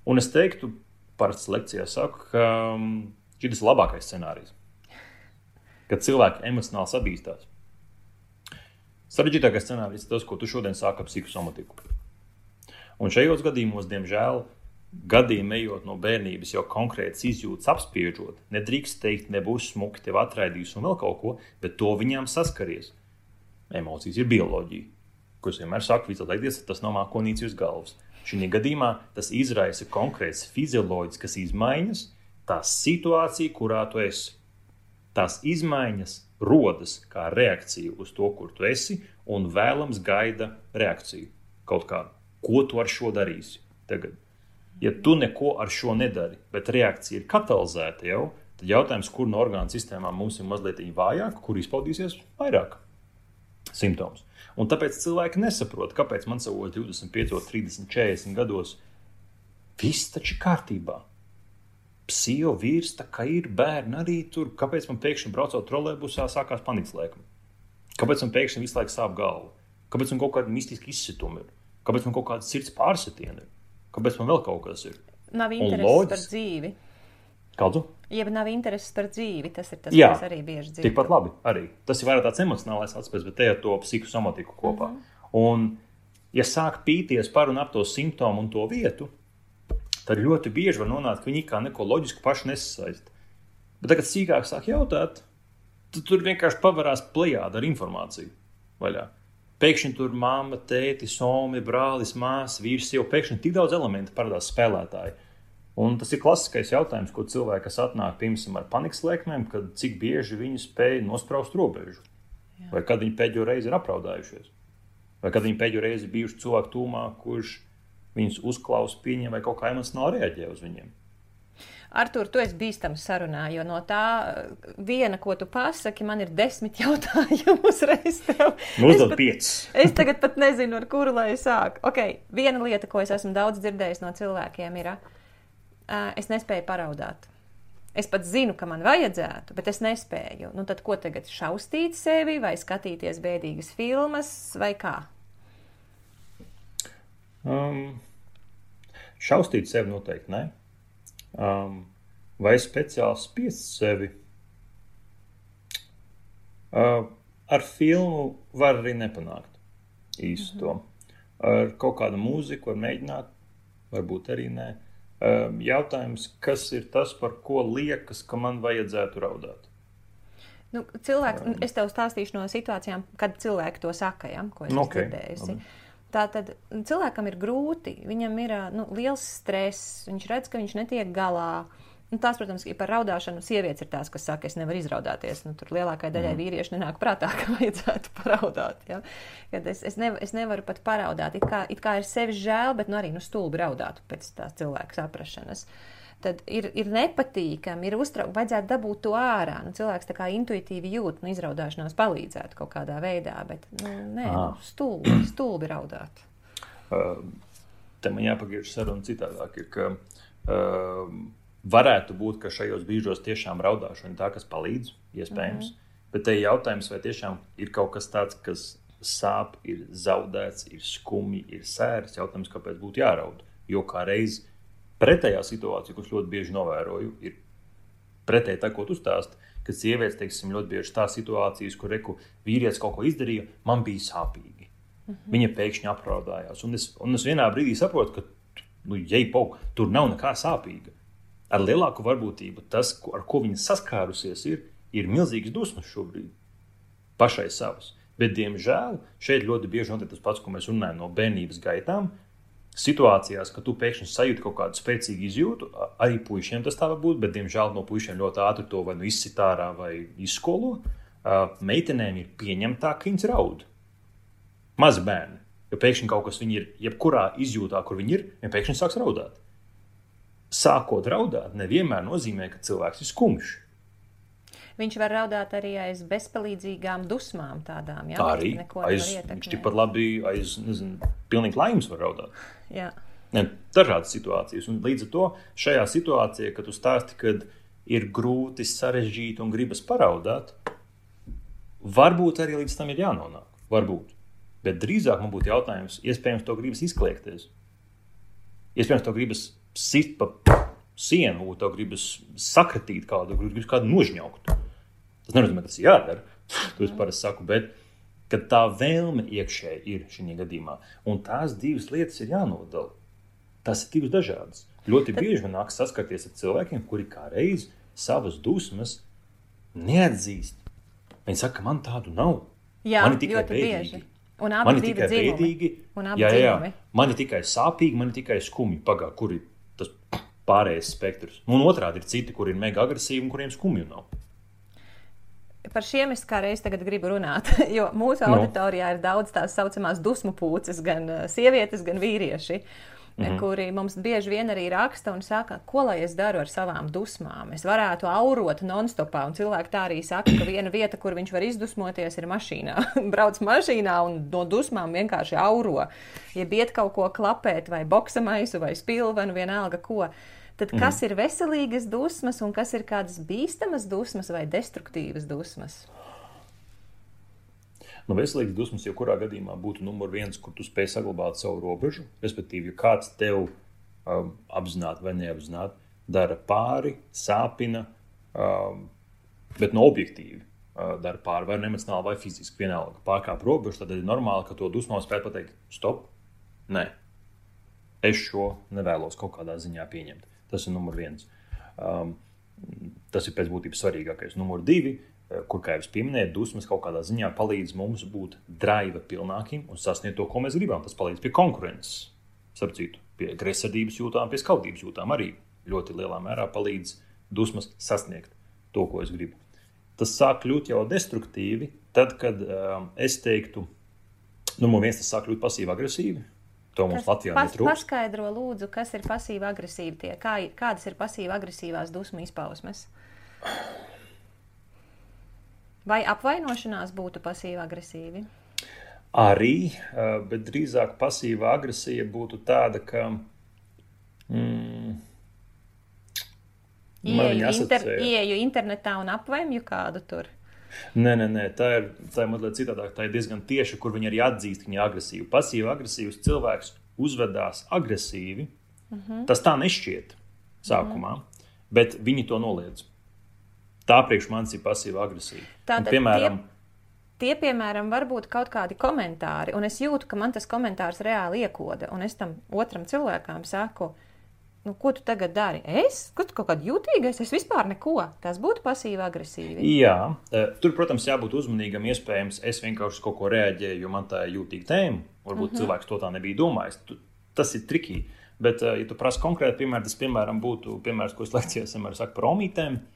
Un es teiktu, parasti lekcijā saku, ka um, šis ir labākais scenārijs. Kad cilvēki emocionāli sabīstās. Sarežģītākais scenārijs ir tas, ko tu šodien sāki ar psihosomatiku. Un šajos gadījumos, diemžēl, gadiem ejot no bērnības, jau konkrēts izjūtas apspiežot, nedrīkst teikt, nebūs smuki, tev atraidīs un vēl kaut ko, bet to viņām saskaries. Emocijas ir bioloģija, kuras vienmēr saka, vizualizēties, tas nav mākonīts uz galvas. Šī gadījumā tas izraisa konkrētas fizioloģiskas izmaiņas, tā situācija, kurā tu esi. Tās izmaiņas rodas kā reakcija uz to, kur tu esi, un vēlams gaida reakciju kaut kādu. Ko tu ar šo darīsi tagad? Ja tu neko ar šo nedari, bet reakcija ir katalizēta jau, tad jautājums, kur no orgānu sistēmām mums ir mazliet vājāk, kur izpaudīsies vairāk simptomus. Un tāpēc cilvēki nesaprot, kāpēc man savos 25, 30, 40 gados viss taču ir kārtībā psio vīrs, tā kā ir bērni arī tur. Kāpēc man pēkšņi braucot trolēļbusā sākās panikas lēkme? Kāpēc man pēkšņi visu laiku sāp galva? Kāpēc man kaut kāda mistiska izsituma ir? Kāpēc man kaut kāda sirds pārsitiena ir? Kāpēc man vēl kaut kas ir? Nav intereses loģis... par dzīvi. Kādu? Ja nav intereses par dzīvi, tas ir tas, Jā, kas arī bieži dzird. Tikpat labi. Arī. Tas ir vairāk tāds emocionālais aspekts, bet te ar to psihosomatiku kopā. Mm -hmm. Un, ja sāk pīties par un ap to simptomu un to vietu, tad ļoti bieži var nonākt, ka viņi kā neko loģisku paši nesasaista. Bet tagad sīkāk sāk jautāt, tad tur vienkārši pavarās plējāda ar informāciju vaļā. Pēkšņi tur māma, tēti, somi, brālis, māsa, vīrs, jau pēkšņi tik daudz elementu parādās spēlētāji. Un tas ir klasiskais jautājums, ko cilvēki, kas atnāk piemēram ar panikas lēkmēm, kad cik bieži viņi spēj nospraust robežu. Jā. Vai kad viņi pēdējo reizi ir apraudājušies, vai kad viņi pēdējo reizi bijuši cilvēku tūmā, kurš viņus uzklausa, pieņem vai kaut kā emocionāli reaģē uz viņiem. Artur, tu esi bīstams sarunā, jo no tā viena, ko tu pasaki, man ir desmit jautājumu uzreiz. Nu, uzdod piecus. es tagad pat nezinu, ar kuru lai sāk. Ok, viena lieta, ko es esmu daudz dzirdējis no cilvēkiem, ir, uh, es nespēju paraudāt. Es pat zinu, ka man vajadzētu, bet es nespēju. Nu, tad ko tagad šaustīt sevi, vai skatīties bēdīgas filmas, vai kā? Um, šaustīt sevi noteikti ne. Um, vai speciāli spiest sevi? Uh, ar filmu var arī nepanākt īstu to. Mm -hmm. Ar kaut kādu mūziku var mēģināt, varbūt arī nē. Um, jautājums, kas ir tas, par ko liekas, ka man vajadzētu raudāt? Nu, cilvēks, um, es tev stāstīšu no situācijām, kad cilvēki to saka, ja, ko es okay, dzirdējusi. Labi. Tātad cilvēkam ir grūti, viņam ir nu, liels stress, viņš redz, ka viņš netiek galā. Nu, tās, protams, ir par raudāšanu. Sievietes ir tās, kas saka, es nevaru izraudāties. Nu, tur lielākajai daļai mm. vīriešu nenāk prātā, ka vajadzētu paraudāt. Ja? Kad es, es, nev, es nevaru pat paraudāt. It kā, it kā ir sevi žēl, bet nu, arī nu, stulbi raudāt pēc tās cilvēka saprašanas. Tad ir, ir nepatīkami, ir uztraukti, vajadzētu dabūt to ārā. Nu, cilvēks tā kā intuitīvi jūt, nu, izraudāšanās palīdzētu kaut kādā veidā, bet nu, nē, nu, stulbi, stulbi raudāt. Uh, te man jāpagriež saruna citādāk, ir, ka uh, varētu būt, ka šajos brīžos tiešām raudāšana ir tā, kas palīdz, iespējams. Mm -hmm. Bet te ir jautājums, vai tiešām ir kaut kas tāds, kas sāp, ir zaudēts, ir skumji, ir sērs. Jautājums, kāpēc būtu jāraud? Jo kā reizes Pretējā situācija, ko ļoti bieži novēroju, ir pretēji tā, ko tu stāsti. Kad sievietes, teiksim, ļoti bieži tās situācijas, kur reku vīrietis kaut ko izdarīja, man bija sāpīgi. Mm -hmm. Viņa pēkšņi apraudājās. Un es, un es vienā brīdī saprotu, ka nu, jei, pauk, tur nav nekā sāpīga. Ar lielāku varbūtību tas, ar ko viņa saskārusies, ir, ir milzīgs dusmas šobrīd. Pašai savas. Bet, diemžēl, šeit ļoti bieži notiek tas pats, ko mēs runājam no bērnības gaitām situācijās, kad tu pēkšņi sajūti kaut kādu spēcīgu izjūtu, arī puišiem tas tā var būt, bet, diemžēl, no puišiem ļoti ātri to vai nu izsit ārā vai izskolo. Meitenēm ir pieņemtā, ka viņas raud. Mazi bērni, jo pēkšņi kaut kas viņi ir, jebkurā izjūtā, kur viņi ir, viņi pēkšņi sāks raudāt. Sākot raudāt, nevienmēr nozīmē, ka cilvēks ir skumjš. Viņš var raudāt arī aiz bezpalīdzīgām dusmām, tādām jā, arī aiz, viņš tikpat labi aiz, nezinu, pilnīgi laimes var raudāt. Jā. Ne, dažādas situācijas. Un līdz ar to šajā situācijā, kad tu stāsti, kad ir grūti, sarežģīti un gribas paraudāt, varbūt arī līdz tam ir jānonāk. Varbūt. Bet drīzāk man būtu jautājums, iespējams, to gribas izkliegties. Iespējams, to gribas sist pa sienu, to gribas sakratīt kādu, gribas kādu nožņaukt. Tas nenozīmē, ka tas ir jādara. To es parasti saku. Bet kad tā vēlme iekšēji ir šajā gadījumā. Un tās divas lietas ir jānodala. Tas ir divas dažādas. Ļoti bieži man nākas saskarties ar cilvēkiem, kuri kā reiz savas dusmas neatzīst. Viņi saka, man tādu nav. Jā, man ir tikai bēdīgi. Man ir tikai bēdīgi. Jā, jā, jā. Man ir tikai sāpīgi, man ir tikai skumji. Pagā, kur ir tas pārējais spektrs? Un otrādi ir citi, kur ir mega agresīvi un kuriem skumju nav. Par šiem es kā reiz tagad gribu runāt, jo mūsu Nu. auditorijā ir daudz tās saucamās dusmu pūces, gan uh, sievietes, gan vīrieši. Mm -hmm. Kuri mums bieži vien arī raksta un saka, ko lai es daru ar savām dusmām. Es varētu aurot non-stopā, un cilvēki tā arī saka, ka viena vieta, kur viņš var izdusmoties, ir mašīnā. Brauc mašīnā un no dusmām vienkārši auro. Ja iet kaut ko klapēt, vai boksa maisu, vai spilvenu, vienalga ko. Tad kas mm. ir veselīgas dusmas, un kas ir kādas bīstamas dusmas vai destruktīvas dusmas? Nu, veselīgas dusmas, jebkurā gadījumā, būtu numur viens, kur tu spēj saglabāt savu robežu. Respektīvi, ja kāds tev um, apzināti vai neapzināti dara pāri, sāpina, um, bet no objektīvi uh, dara pāri, vai emocionāli, vai fiziski, vienalga pārkāp robežu, tad ir normāli, ka to dusmu spēj pateikt, stop, nē, es šo nevēlos kaut kādā ziņā pieņemt. Tas ir numur viens. Um, tas ir pēc būtības svarīgākais. Numur divi, kur, kā jau es pieminēju, dusmas kaut kādā ziņā palīdz mums būt draiva pilnākiem un sasniegt to, ko mēs gribam. Tas palīdz pie konkurences, starp citu, pie greizsirdības jūtām, pie skaudības jūtām arī ļoti lielā mērā palīdz dusmas sasniegt to, ko es gribu. Tas sāk kļūt jau destruktīvi, tad, kad um, es teiktu, numur viens, tas sāk kļūt pasīvi-agresīvi. To mums Latvijā pas, netrūkst. paskaidro, lūdzu, kas ir pasīva agresīva tie, kā, kādas ir pasīva agresīvās dusmu izpausmes? Vai apvainošanās būtu pasīva agresīvi? Arī, eh, bet drīzāk pasīva agresija būtu tāda, ka. Mm, Ieju, inter, ieju internetā un apvainoju kādu tur. Nē, nē, nē, tā ir, tā ir mazliet citādāk. Tā ir diezgan tieša, kur viņi arī atzīst, ka viņi ir agresīvi. Pasīvi agresīvs cilvēks uzvedās agresīvi. Uh -huh. Tas tā nešķiet sākumā, uh -huh. bet viņi to noliedz. Tā priekš manis ir pasīva agresija. Un, Tātad piemēram, Tie, piemēram, var būt kaut kādi komentāri, un es jūtu, ka man tas komentārs reāli iekoda. Un es tam otram cilvēkam saku, nu, ko tu tagad dari? Es? Kas tu kaut kāda jūtīgais? Es vispār neko. Tas būtu pasīvi agresīvi. Jā, eh, tur, protams, jābūt uzmanīgam. Iespējams, es vienkārši kaut ko reaģēju, jo man tā ir jūtīga tēma. Varbūt uh -huh. cilvēks to tā nebija domājis. Tas ir trikīgi. Bet, eh, ja tu prasa konkrēti piemēru, tas, piemēram, būtu piemērs, ko es lekcijās vienmēr saku par omītēm. eh,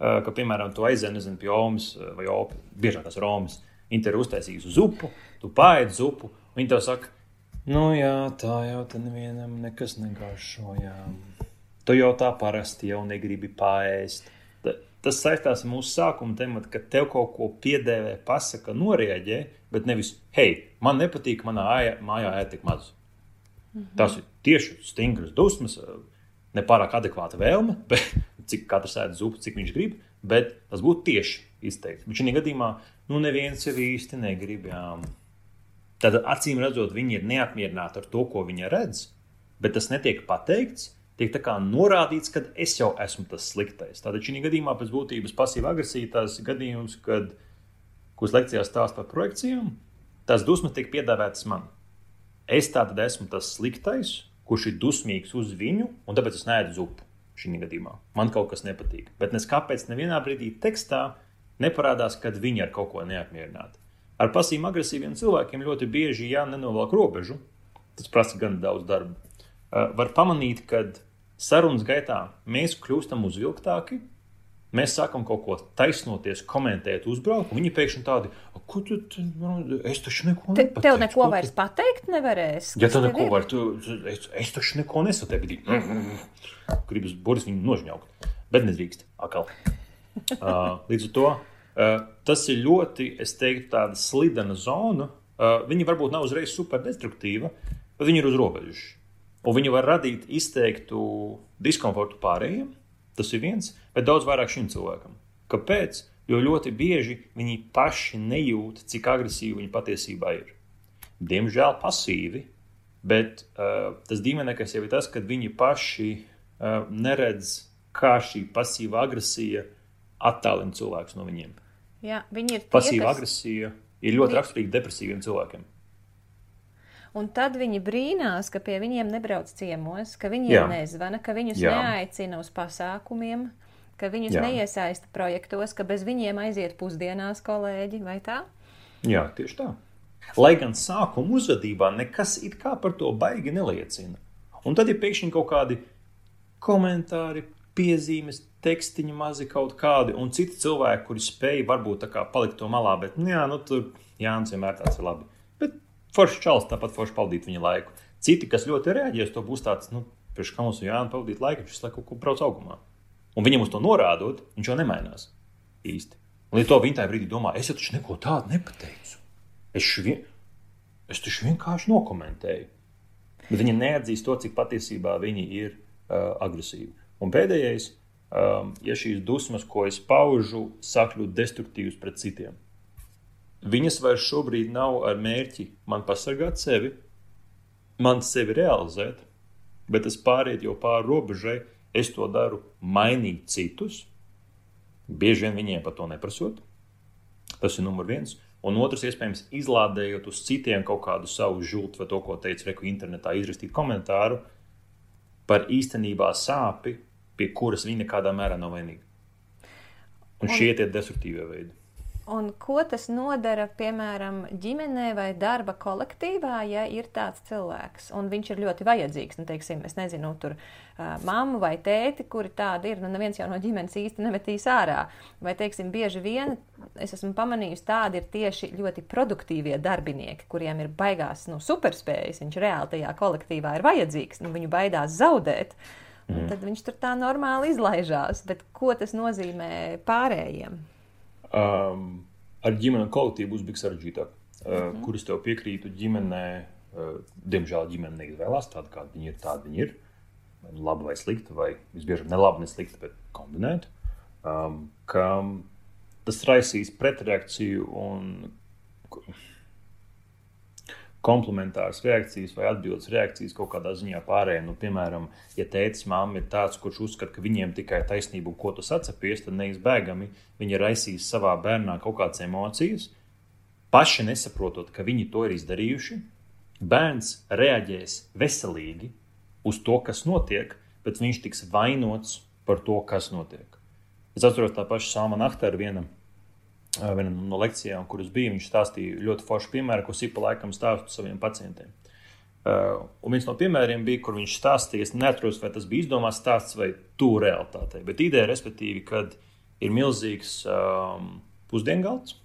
Ka, piemēram, tu aizēji nezinu, pie Omas vai Opas, biežāk tas ir Omas. Viņi te ir uztaisījusi zupu, tu pāri zupu, un viņi tev saka, nu jā, tā jau te nevienam nekas negaršojā. Tu jau tā parasti jau negribi pāriest. Tas saistās ar mūsu sākuma tematu, ka tev kaut ko piedēvē, pasaka, norēģē, bet nevis, hei, man nepatīk, manā āja- mājā ēd tik maz. Mm -hmm. Tas ir tieši stingras dusmas, nepārāk adekvāta vēlme, bet cik katrs ēd zupu, cik viņš grib, bet tas būtu tieši izteikts. Bet šajā gadījumā, nu, neviens jau īsti negrib. Jā. Tad acīm redzot, viņi ir neapmierināti ar to, ko viņi redz, bet tas netiek pateikts. Tiek tā kā norādīts, ka es jau esmu tas sliktais. Tātad šī gadījumā pēc būtības pasīva agresija tas gadījums, kad, kuras lekcijās stāsta par projekcijām, tās dusmas tiek piedāvātas man. Es tātad esmu tas sliktais, kurš ir dusmīgs uz viņu, un tāpēc es neēdu zupu šī gadījumā. Man kaut kas nepatīk. Bet nes kāpēc nevienā brīdī tekstā neparādās, kad viņi ar kaut ko neapmierināti. Ar pasīviem agresīviem cilvēkiem ļoti bieži jānenovelk robežu. Tas prasa gan daudz darba. Uh, var pamanīt, ka sarunas gaitā mēs kļūstam uzvilktāki. Mēs sākam kaut ko taisnoties, komentēt, uzbraukt. Viņi pēkšņi tādi, ko tu, tu es taču neko Te, nepateikšu. tev neko ko tu- vairs pateikt nevarēs. Ja tev neko ir? vari, tu, es, es taču neko nesaprotu. Gribas Boris viņu nožņaukt, bet nedrīkst. Akal. Uh, līdz ar to uh, tas ir ļoti, es teiktu, tāda slidena zona. Uh, viņa varbūt nav uzreiz superdestruktīva, bet viņa ir uz robežas. Un viņa var radīt izteiktu diskomfortu pārējiem. Tas ir viens, bet daudz vairāk šim cilvēkam. Kāpēc? Jo ļoti bieži viņi paši nejūt, cik agresīvi viņi patiesībā ir. Diemžēl pasīvi, bet uh, tas dīvainākais jau ir tas, ka viņi paši uh, neredz, kā šī pasīva agresija attālina cilvēkus no viņiem. Jā, viņi ir tie, Pasīva kas- agresija ir ļoti raksturīgi depresīviem cilvēkiem. Un tad viņi brīnās, ka pie viņiem nebrauc ciemos, ka viņiem Jā. nezvana, ka viņus Jā. neaicina uz pasākumiem, ka viņus Jā. neiesaista projektos, ka bez viņiem aiziet pusdienās kolēģi vai tā? Jā, tieši tā. Lai gan sākuma uzvedībā nekas it kā par to baigi neliecina. Un tad ir pēkšņi kaut kādi komentāri, piezīmes, tekstiņi mazi kaut kādi, un citi cilvēki, kuri spēj varbūt tā kā palikt to malā, bet, nu, jā, nu, tur Jānis vienmēr tāds ir labi. Bet forši čels, tāpat forši pavadīt viņa laiku. Citi, kas ļoti reaģēs, to būs tāds, nu, priekš kā mums ir Jānis pavadīt laiku, viņš laiku kaut ko brauc augumā. Un viņam uz to norādot, viņš jau nemainās īsti. Līdz to viņi tajā brīdī domā, es taču neko tādu nepateicu. Es, vien, es taču vienkārši nokomentēju. Bet viņi neatzīst to, cik patiesībā viņi ir uh, agresīvi. Un pēdējais, um, ja šīs dusmas, ko es paužu, sāk kļūt destruktīvas pret citiem, viņas vairs šobrīd nav ar mērķi man pasargāt sevi, man sevi realizēt, bet es pāriet jau pāri robežai, es to daru mainīt citus, bieži vien viņiem par to neprasot. Tas ir numurs viens. Un otrs, iespējams, izlādējot uz citiem kaut kādu savu žultu vai to, ko teica Reku internetā, izrakstīt komentāru par īstenībā sāpi, pie kuras viņa nekādā mērā nav vainīga. Un šie ir destruktīvie veidi. Un ko tas nodara, piemēram, ģimenē vai darba kolektīvā, ja ir tāds cilvēks, un viņš ir ļoti vajadzīgs? Nu, teiksim, es nezinu, tur uh, mammu vai tēti, kuri tādi ir, nu, neviens jau no ģimenes īsti nemetīs ārā. Vai, teiksim, bieži vien es esmu pamanījusi, tādi ir tieši ļoti produktīvie darbinieki, kuriem ir baigās nu, superspējas, viņš reāli tajā kolektīvā ir vajadzīgs, nu, viņu baidās zaudēt. Mm. Tad viņš tur tā normāli izlaižās. Bet ko tas nozīmē pārējiem? Um, ar ģimeni un kolektīvu būs bijis sarežģītāk. Uh, mm -hmm. Kur es tev piekrītu, ģimenē, uh, diemžēl ģimene neizvēlās tādu, kāda viņi ir. Tāda viņi ir. Vai nu labi vai visbiežāk ne labi, ne slikta, bet kombinēta. Um, ka tas raisīs pretreakciju un komplementāras reakcijas vai atbildes reakcijas kaut kādā ziņā pārējiem. Nu, piemēram, ja tēvs māma ir tāds, kurš uzskata, ka viņiem tikai taisnība un ko tu sacepies, tad neizbēgami viņi raisīs savā bērnā kaut kādas emocijas, paši nesaprotot, ka viņi to ir izdarījuši. Bērns reaģēs veselīgi uz to, kas notiek, bet viņš tiks vainots par to, kas notiek. Es atceros tā paša Salmana Ahtara vienam vienā no lekcijām, kuras bija, viņš stāstīja ļoti foršu piemēru, ko Sipa laikam stāsta saviem pacientiem. Uh, un viens no piemēriem bija, kur viņš stāstīja, es neatceros, vai tas bija izdomāts stāsts vai tuvu realitātei. Bet ideja, respektīvi, kad ir milzīgs um, pusdiengalds,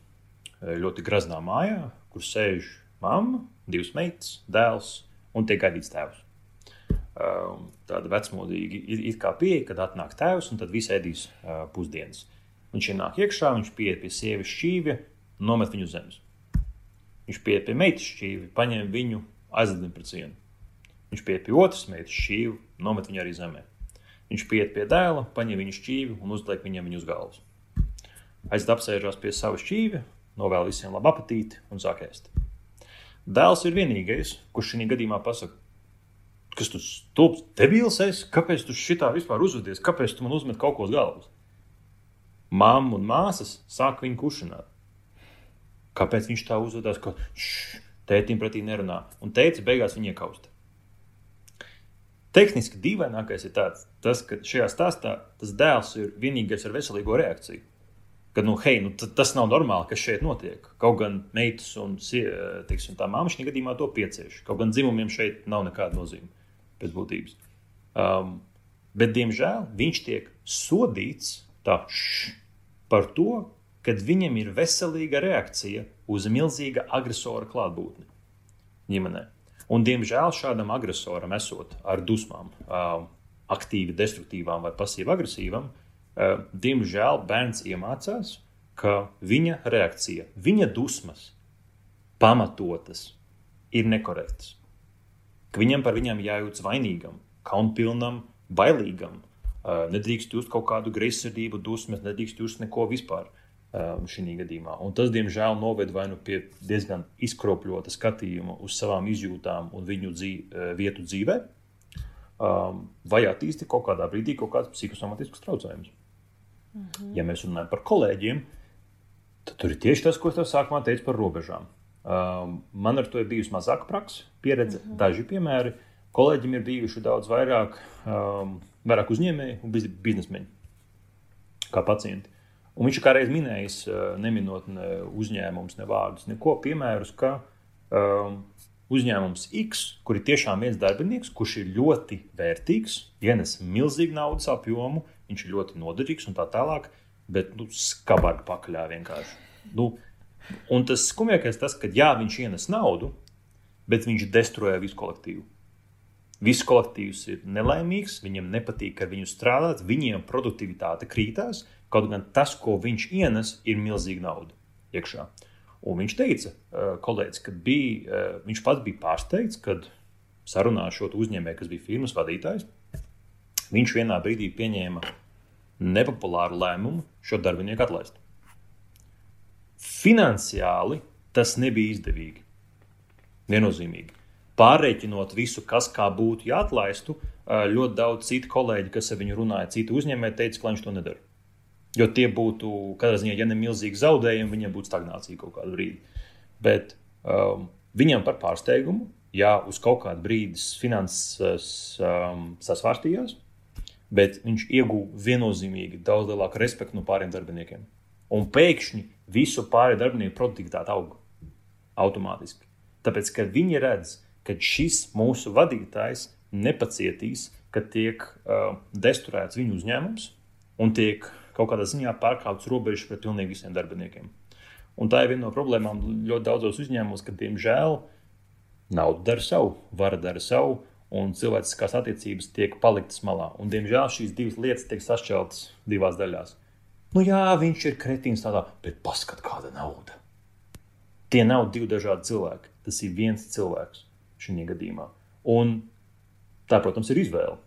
ļoti graznā mājā, kur sēž mamma, divas meitas, dēls un tiek gaidīts tēvs. Um, tāda vecmodīga ir, ir kā pieeja, kad atnāk tēvs un tad visi ēdīs uh, pusdienas. Viņš ienāk iekšā, viņš pieiet pie sievas šķīvja, nomet viņu zemes. Viņš pieiet pie meitas šķīvja, paņem viņu, aizlidina pret sienu. Viņš pieiet pie otras meitas šķīvja, nomet viņu arī zemē. Viņš pieiet pie dēla, paņem viņu šķīvi un uzliek viņam viņu uz galvas. Aiziet apsēžās pie sava šķīvja, novēl visiem labu apetīti un sāk ēst. Dēls ir vienīgais, kurš šajā gadījumā pasakā, kas tu stulbs, debīls esi, kāpēc tu šitā vispār uzvedies, kāpēc tu man uzmet kaut ko uz galvas? Māma un māsas sāk viņu kušināt. Kāpēc viņš tā uzvedās, ka tētim pretī nerunā? Un teica, beigās viņa iekausta. Tehniski dīvainākais ir tāds, tas, ka šajā stāstā tas dēls ir vienīgais ar veselīgo reakciju. Ka, nu, hei, nu, tas nav normāli, kas šeit notiek. Kaut gan meitas un teiksim, tā māma šajā gadījumā to piecieš. Kaut gan dzimumiem šeit nav nekāda nozīme pēc būtības. Um, bet, diemžēl, viņš tiek sodīts š, par to, ka viņam ir veselīga reakcija uz milzīga agresora klātbūtni ģimenē. Un, diemžēl šādam agresoram, esot ar dusmām, aktīvi destruktīvām vai pasīvi agresīvam, diemžēl bērns iemācās, ka viņa reakcija, viņa dusmas, pamatotas, ir nekorektas. Ka viņam par viņiem jājūtas vainīgam, kaunpilnam, bailīgam, nedrīkst just kaut kādu greizsirdību, dusmas, nedrīkst just neko vispār šī gadījumā. Un tas, diemžēl, noved vai nu pie diezgan izkropļota skatījuma uz savām izjūtām un viņu dzīv, vietu dzīvē, vai attīstīt kaut kādā brīdī kaut kāds psihosomatisks traucējums. Mhm. Ja mēs runājam par kolēģiem, Tad tur ir tieši tas, ko es tev sākumā teicu par robežām. Um, man ar to ir bijusi mazāka praksa, pieredze, -hmm. daži piemēri. Kolēģiem ir bijuši daudz vairāk, um, vairāk uzņēmēji un biznesmeņi kā pacienti. Un viņš kādreiz minējis, uh, neminot ne uzņēmumus, ne vārdus, neko piemērus, ka um, uzņēmums X, kur ir tiešām viens darbinieks, kurš ir ļoti vērtīgs, ienes milzīgu naudas apjomu, viņš ir ļoti noderīgs un tā tālāk, bet nu, skarbāk pakaļā vienkārši. Nu, Un tas skumjākais tas, ka jā, viņš ienes naudu, bet viņš destruē visu kolektīvu. Viss kolektīvs ir nelaimīgs, viņam nepatīk, ka viņu strādāt, viņiem produktivitāte krītās, kaut gan tas, ko viņš ienes, ir milzīga nauda iekšā. Un viņš teica, kolēģis, ka bija, viņš pats bija pārsteigts, kad sarunā ar šo uzņēmēju, kas bija firmas vadītājs, viņš vienā brīdī pieņēma nepopulāru lēmumu šo darbinieku atlaist. Finansiāli tas nebija izdevīgi. Viennozīmīgi. Pārreikinot visu, kas kā būtu jāatlaistu, ļoti daudz citu kolēģi, kas ar viņu runāja, citu uzņēmēji, teica, ka viņš to nedara. Jo tie būtu, kādā ziņā, ja ne milzīgi zaudējumi, viņiem būtu stagnācija kaut kādu brīdi. Bet um, viņam par pārsteigumu, jā, uz kaut kādu brīdi finanses um, sasvārstījās, bet viņš ieguva viennozīmīgi daudz lielāku respektu no pāriem darbiniekiem. Un pēkšņi visu pārējo darbinieku produktivitāte aug automātiski. Tāpēc, ka viņi redz, ka šis mūsu vadītājs nepacietīs, ka tiek uh, destruēts viņu uzņēmums un tiek kaut kādā ziņā pārkāptas robežas pret pilnīgi visiem darbiniekiem. Un tā ir viena no problēmām ļoti daudzos uzņēmumos, ka, diemžēl, nauda dara savu, vara dara savu, un cilvēciskās attiecības tiek paliktas malā. Un, diemžēl šīs divas lietas tiek sašķeltas divās daļās. Nu, jā, viņš ir kretīns tādā, bet paskat, kāda nauda. Tie nav divi dažādi cilvēki. Tas ir viens cilvēks šajā gadījumā. Un tā, protams, ir izvēle.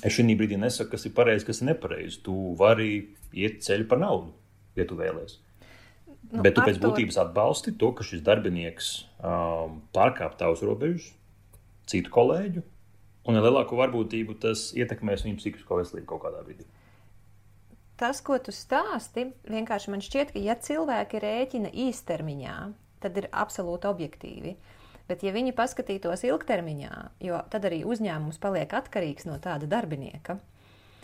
Es šajā brīdī nesaku, kas ir pareizi, kas ir nepareizi. Tu vari iet ceļu par naudu, ja tu vēlēsies. Nu, Bet tu pēc būtības atbalsti to, ka šis darbinieks um, pārkāpj tavus robežas, citu kolēģu, un ar lielāko varbūtību tas ietekmēs viņu psihisko veselību kaut kādā brīdī tas, ko tu stāsti, vienkārši man šķiet, ka ja cilvēki rēķina īstermiņā, tad ir absolūti objektīvi. Bet, ja viņi paskatītos ilgtermiņā, jo tad arī uzņēmums paliek atkarīgs no tāda darbinieka,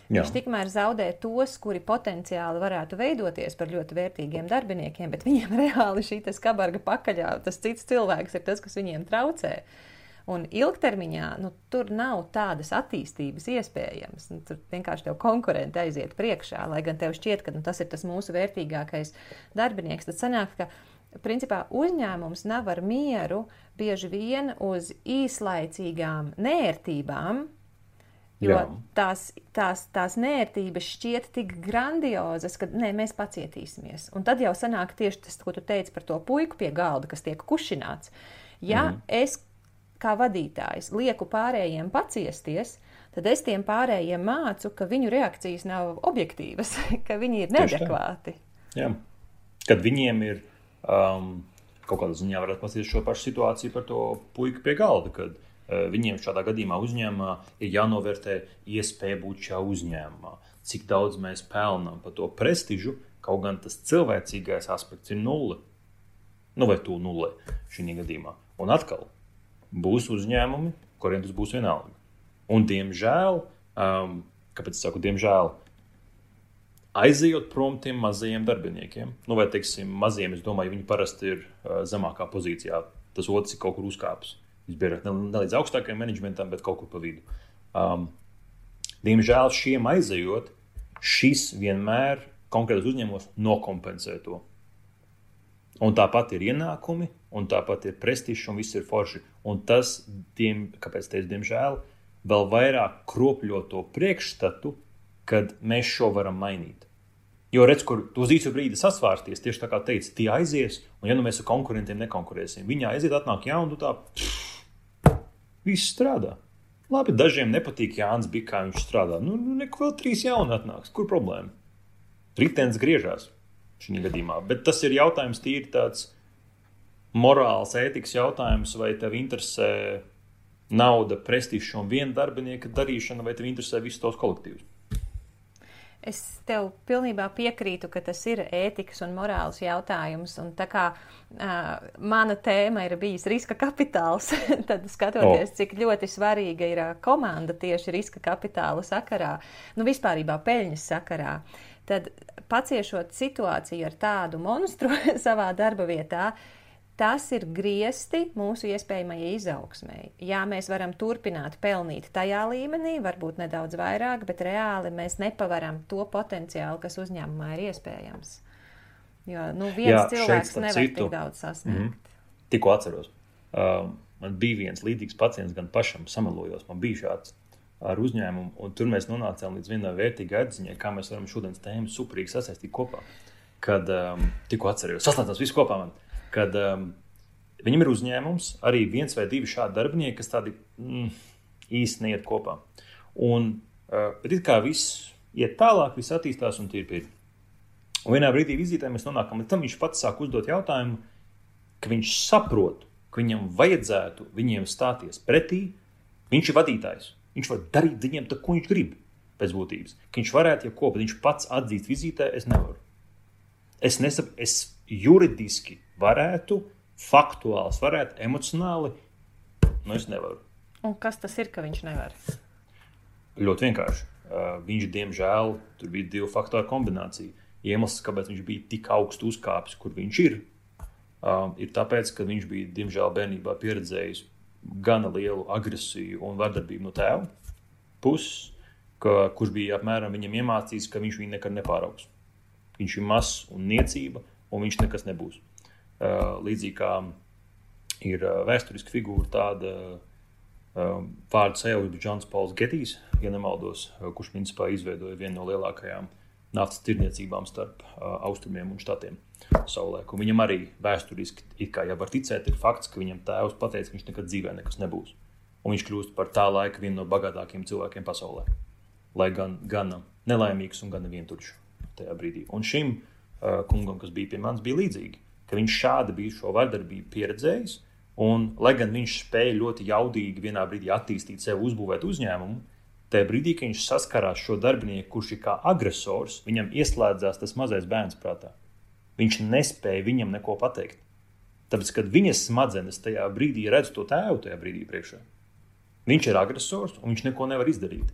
Jā. viņš tikmēr zaudē tos, kuri potenciāli varētu veidoties par ļoti vērtīgiem darbiniekiem, bet viņiem reāli šī skabarga pakaļā, tas cits cilvēks ir tas, kas viņiem traucē. Uh, Un ilgtermiņā nu, tur nav tādas attīstības iespējamas. Nu, tur vienkārši tev konkurenti aiziet priekšā, lai gan tev šķiet, ka nu, tas ir tas mūsu vērtīgākais darbinieks. Tad sanāk, ka principā uzņēmums nav ar mieru bieži vien uz īslaicīgām nērtībām, Jo Jā. tās, tās, tās nērtības šķiet tik grandiozas, ka nē, mēs pacietīsimies. Un tad jau sanāk tieši tas, ko tu teici par to puiku pie galda, kas tiek kušināts. Ja mm. es kā vadītājs lieku pārējiem paciesties, tad es tiem pārējiem mācu, ka viņu reakcijas nav objektīvas, ka viņi ir neadekvāti. Jā. Kad viņiem ir um, kaut kādā ziņā, varētu pasties šo pašu situāciju par to puiku pie galda, kad uh, viņiem šādā gadījumā uzņēmumā ir jānovērtē iespēja būt šajā uzņēmumā, cik daudz mēs pelnām par to prestižu, kaut gan tas cilvēcīgais aspekts ir nulle. Nu, vai tu nulle šī gadījumā. Un atkal, būs uzņēmumi, kuriem tas būs vienalga. Un, diemžēl, um, kāpēc es saku, diemžēl, aizejot prom tiem mazajiem darbiniekiem, nu, vai teiksim, maziem, es domāju, viņi parasti ir uh, zemākā pozīcijā. Tas otrs ir kaut kur uzkāpis. Visbiežāk ne, ne līdz augstākajam menedžmentam, bet kaut kur pa vidu. Um, diemžēl šiem aizejot, šis vienmēr konkrētos uzņēmumos nokompensē to. Un tāpat ir ienākumi, un tāpat ir prestižs, un viss ir forši. Un tas, tiem, kāpēc teicu, diemžēl, vēl vairāk kropļo to priekšstatu, kad mēs šo varam mainīt. Jo redz, kur uz īsu brīdi sasvārsties, tieši tā kā teica, tie aizies, un ja nu mēs ar konkurentiem nekonkurēsim, viņi aiziet, atnāk jaunu, nu tā, viss strādā. Labi, dažiem nepatīk Jānis bija, kā viņš strādā. Nu, nu neko vēl trīs jauni atnāks. Kur problēma? Ritenis griežās šī gadījumā. Bet tas ir jautājums tīri tāds morāls, ētikas jautājums, vai tev interesē nauda, prestižs un viena darbinieka darīšana, vai tev interesē visus tos kolektīvus. Es tev pilnībā piekrītu, ka tas ir ētikas un morāls jautājums. Un tā kā uh, mana tēma ir bijis riska kapitāls, tad skatoties, oh. cik ļoti svarīga ir komanda tieši riska kapitāla sakarā, nu vispārībā peļņas sakarā, tad paciešot situāciju ar tādu monstru savā darba vietā, uh, Tas ir griesti mūsu iespējamajai izaugsmai. Jā, mēs varam turpināt pelnīt tajā līmenī, varbūt nedaudz vairāk, bet reāli mēs nepavaram to potenciālu, kas uzņēmumā ir iespējams. Jo nu, viens Jā, cilvēks šeit, nevar citu, tik daudz sasniegt. Mm -hmm. Tikko atceros, uh, man bija viens līdzīgs pacients, gan pašam samalojos. Man bija šāds ar uzņēmumu, un tur mēs nonācām līdz vienai vērtīgai atziņai, kā mēs varam šodienas tēmu superīgi sasaistīt kopā. Kad um, tikko atceros, saslēdzās visu kopā. Man kad um, viņam ir uzņēmums, arī viens vai divi šādi darbinieki, kas tādi mm, īsti neiet kopā. Un, uh, it kā viss iet tālāk, viss attīstās un tīri. Un vienā brīdī vizītē mēs nonākam līdz tam, viņš pats sāk uzdot jautājumu, ka viņš saprot, ka viņam vajadzētu viņiem stāties pretī. Viņš ir vadītājs. Viņš var darīt viņiem to, ko viņš grib. Pēc būtības. Ka viņš varētu, ja ko, bet viņš pats atzīst vizītē, es nevaru. Es, nesap, es juridiski varētu, faktuāls, varētu, emocionāli. Nu, es nevaru. Un kas tas ir, ka viņš nevar? Ļoti vienkārši. Viņš, diemžēl, tur bija divu faktoru kombinācija. Iemesls, kāpēc viņš bija tik augstu uzkāpis, kur viņš ir, ir tāpēc, ka viņš bija, diemžēl, bērnībā pieredzējis gana lielu agresiju un vardarbību no tēva puses, ka, kurš bija apmēram viņam iemācījis, ka viņš viņu nekad nepāraugs. Viņš ir mazs un niecība, un viņš nekas nebūs. Līdzīgi kā ir vēsturiska figūra tāda vārdu sev ir Džons Pauls Getijs, ja nemaldos, kurš principā izveidoja vienu no lielākajām naftas tirniecībām starp austrumiem un štatiem savulaik. Un viņam arī vēsturiski, it kā jau var ticēt, ir fakts, ka viņam tēvs pateica, ka viņš nekad dzīvē nekas nebūs. Un viņš kļūst par tā laika vienu no bagātākajiem cilvēkiem pasaulē. Lai gan gan nelaimīgs un gan vientuļš tajā brīdī. Un šim uh, kungam, kas bija pie manis, bija līdzīgi ka viņš šādi bija šo vardarbību pieredzējis. Un, lai gan viņš spēja ļoti jaudīgi vienā brīdī attīstīt sevi, uzbūvēt uzņēmumu, tajā brīdī, kad viņš saskarās šo darbinieku, kurš ir kā agresors, viņam ieslēdzās tas mazais bērns prātā. Viņš nespēja viņam neko pateikt. Tāpēc, kad viņa smadzenes tajā brīdī redz to tēvu, tajā brīdī priekšā, viņš ir agresors un viņš neko nevar izdarīt.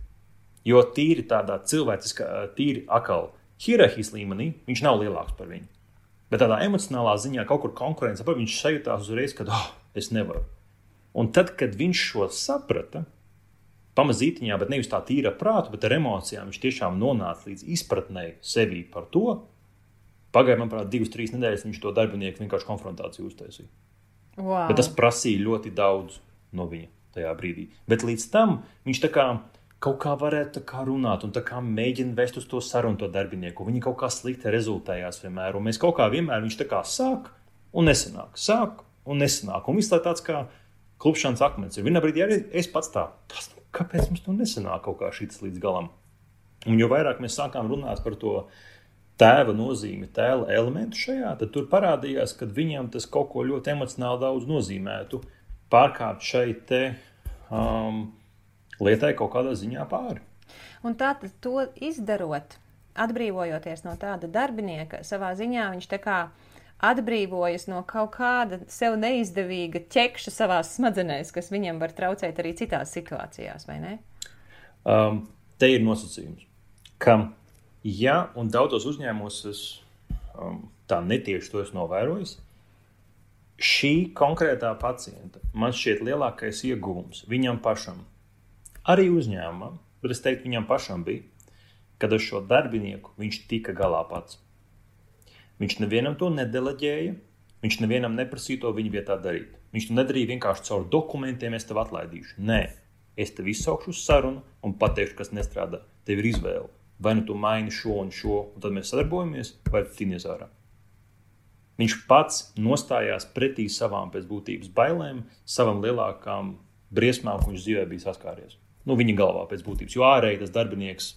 Jo tīri tādā cilvēciskā, tīri akāla hierarhijas līmenī viņš nav lielāks par viņu. Bet tādā emocionālā ziņā kaut kur konkurence, par viņš sajūtās uzreiz, ka oh, es nevaru. Un tad, kad viņš šo saprata, pamazītiņā, bet nevis tā tīra prāta, bet ar emocijām, viņš tiešām nonāca līdz izpratnē sevī par to. Pagāja, manuprāt, divas, trīs nedēļas viņš to darbinieku vienkārši konfrontāciju uztaisīja. Wow. Bet tas prasīja ļoti daudz no viņa tajā brīdī. Bet līdz tam viņš tā kā kaut kā varētu kā runāt un kā mēģina vest uz to sarunu to darbinieku. Viņi kaut kā slikti rezultējās vienmēr, un mēs kaut kā vienmēr viņš tā kā sāk un nesanāk, sāk un nesanāk. Un viss tā tāds kā klupšanas akmens. Ir vienā brīdī arī es pats tā, tas, kāpēc mums to nesanāk kaut kā šis līdz galam. Un jo vairāk mēs sākām runāt par to tēva nozīmi, tēla elementu šajā, tad tur parādījās, ka viņam tas kaut ko ļoti emocionāli daudz nozīmētu pārkāpt šeit te. Um, lietai kaut kādā ziņā pāri. Un tātad to izdarot, atbrīvojoties no tāda darbinieka, savā ziņā viņš tā kā atbrīvojas no kaut kāda sev neizdevīga ķekša savā smadzenēs, kas viņam var traucēt arī citās situācijās, vai ne? Um, te ir nosacījums, ka, ja un daudzos uzņēmumos es um, tā netieši to esmu novērojis, šī konkrētā pacienta man šķiet lielākais ieguvums viņam pašam arī uzņēmumam, bet es teiktu, viņam pašam bija, kad ar šo darbinieku viņš tika galā pats. Viņš nevienam to nedeleģēja, viņš nevienam neprasīja to viņa vietā darīt. Viņš to nedarīja vienkārši caur dokumentiem, es tev atlaidīšu. Nē, es tev izsaukšu uz sarunu un pateikšu, kas nestrādā. Tev ir izvēle. Vai nu tu maini šo un šo, un tad mēs sadarbojamies, vai tu tinies ārā. Viņš pats nostājās pretī savām pēc būtības bailēm, savām lielākām briesmām, ko viņš dzīvē bija saskāries nu, viņa galvā pēc būtības. Jo ārēji tas darbinieks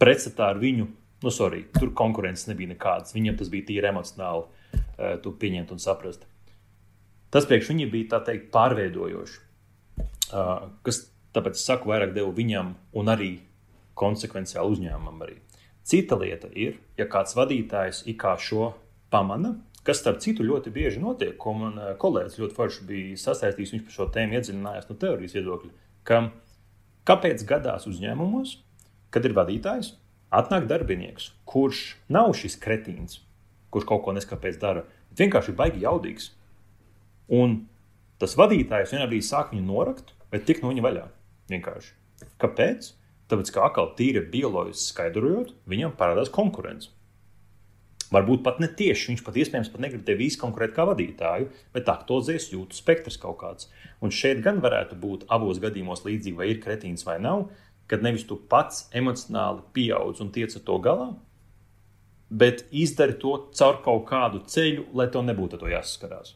pretstatā ar viņu, nu, sorry, tur konkurences nebija nekādas. Viņam tas bija tīri emocionāli, uh, to pieņemt un saprast. Tas priekš viņa bija tā teikt pārveidojoši. Uh, kas tāpēc es saku, vairāk devu viņam un arī konsekvenciāli uzņēmumam arī. Cita lieta ir, ja kāds vadītājs it kā šo pamana, kas starp citu ļoti bieži notiek, man eh, kolēģis ļoti forši bija sasaistījis, viņš par šo tēmu iedziļinājās no teorijas viedokļa, ka kāpēc gadās uzņēmumos, kad ir vadītājs, atnāk darbinieks, kurš nav šis kretīns, kurš kaut ko neskapēc dara, bet vienkārši ir baigi jaudīgs. Un tas vadītājs vienā brīdī sāk viņu norakt, vai tikt no viņa vaļā. Vienkārši. Kāpēc? Tāpēc, kā atkal tīri bioloģiski skaidrojot, viņam parādās konkurence. Varbūt pat ne tieši viņš pat iespējams pat negrib tevi izkonkurēt kā vadītāju, bet aktualizēs jūtu spektrs kaut kāds. Un šeit gan varētu būt abos gadījumos līdzīgi, vai ir kretīns vai nav, kad nevis tu pats emocionāli pieaug un tiec ar to galā, bet izdari to caur kaut kādu ceļu, lai tev nebūtu to jāsaskarās.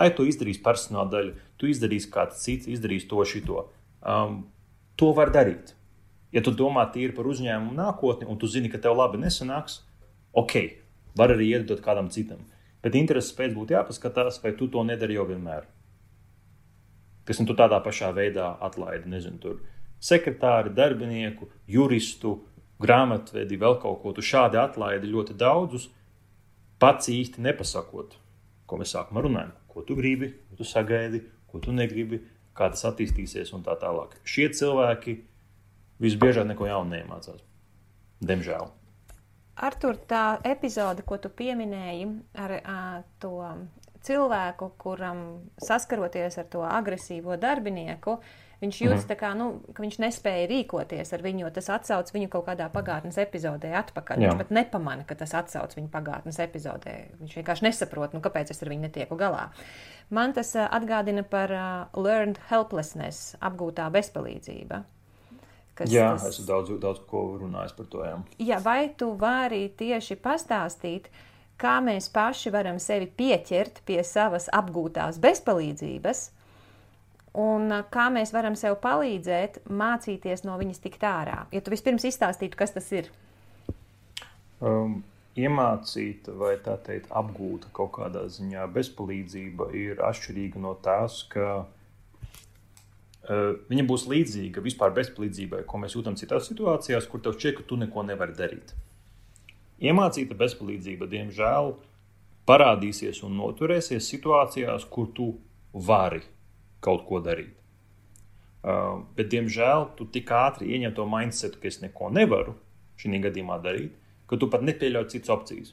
Ai, tu izdarīsi personāla daļu, tu izdarīsi kāds cits, izdarīs to šito. Um, to var darīt. Ja tu domā tīri par uzņēmumu nākotni, un tu zini, ka tev labi nesanāks, ok, var arī iedot kādam citam. Bet intereses pēc būtu jāpaskatās, vai tu to nedari jau vienmēr. Kas tu tādā pašā veidā atlaidi, nezinu, tur sekretāri, darbinieku, juristu, grāmatvedi, vēl kaut ko. Tu šādi atlaidi ļoti daudzus, pats īsti nepasakot, ko mēs sākumā runājam. Ko tu gribi, ko tu sagaidi, ko tu negribi, kā tas attīstīsies un tā tālāk. Šie cilvēki visbiežāk neko jaunu neiemācās. Diemžēl. Artur, tā epizode, ko tu pieminēji ar a, to cilvēku, kuram saskaroties ar to agresīvo darbinieku, viņš jūtas, mm -hmm. kā, nu, ka viņš nespēja rīkoties ar viņu, jo tas atsauc viņu kaut kādā pagātnes epizodē atpakaļ. Jā. Viņš pat nepamana, ka tas atsauc viņu pagātnes epizodē. Viņš vienkārši nesaprot, nu, kāpēc es ar viņu netieku galā. Man tas atgādina par uh, learned helplessness, apgūtā bezpalīdzība. Kas, jā, tas... esmu daudz, daudz ko runājis par to. Jā. jā, vai tu vari tieši pastāstīt, kā mēs paši varam sevi pieķert pie savas apgūtās bezpalīdzības, un kā mēs varam sev palīdzēt mācīties no viņas tikt ārā? Ja tu vispirms izstāstītu, kas tas ir? Um, iemācīta vai tā teikt, apgūta kaut kādā ziņā bezpalīdzība ir atšķirīga no tās, ka viņa būs līdzīga vispār bezpalīdzībai, ko mēs jūtam citās situācijās, kur tev šķiet, ka tu neko nevari darīt. Iemācīta bezpalīdzība, diemžēl, parādīsies un noturēsies situācijās, kur tu vari kaut ko darīt. Uh, bet, diemžēl, tu tik ātri ieņem to mindsetu, ka es neko nevaru šī gadījumā darīt, ka tu pat nepieļauj citas opcijas.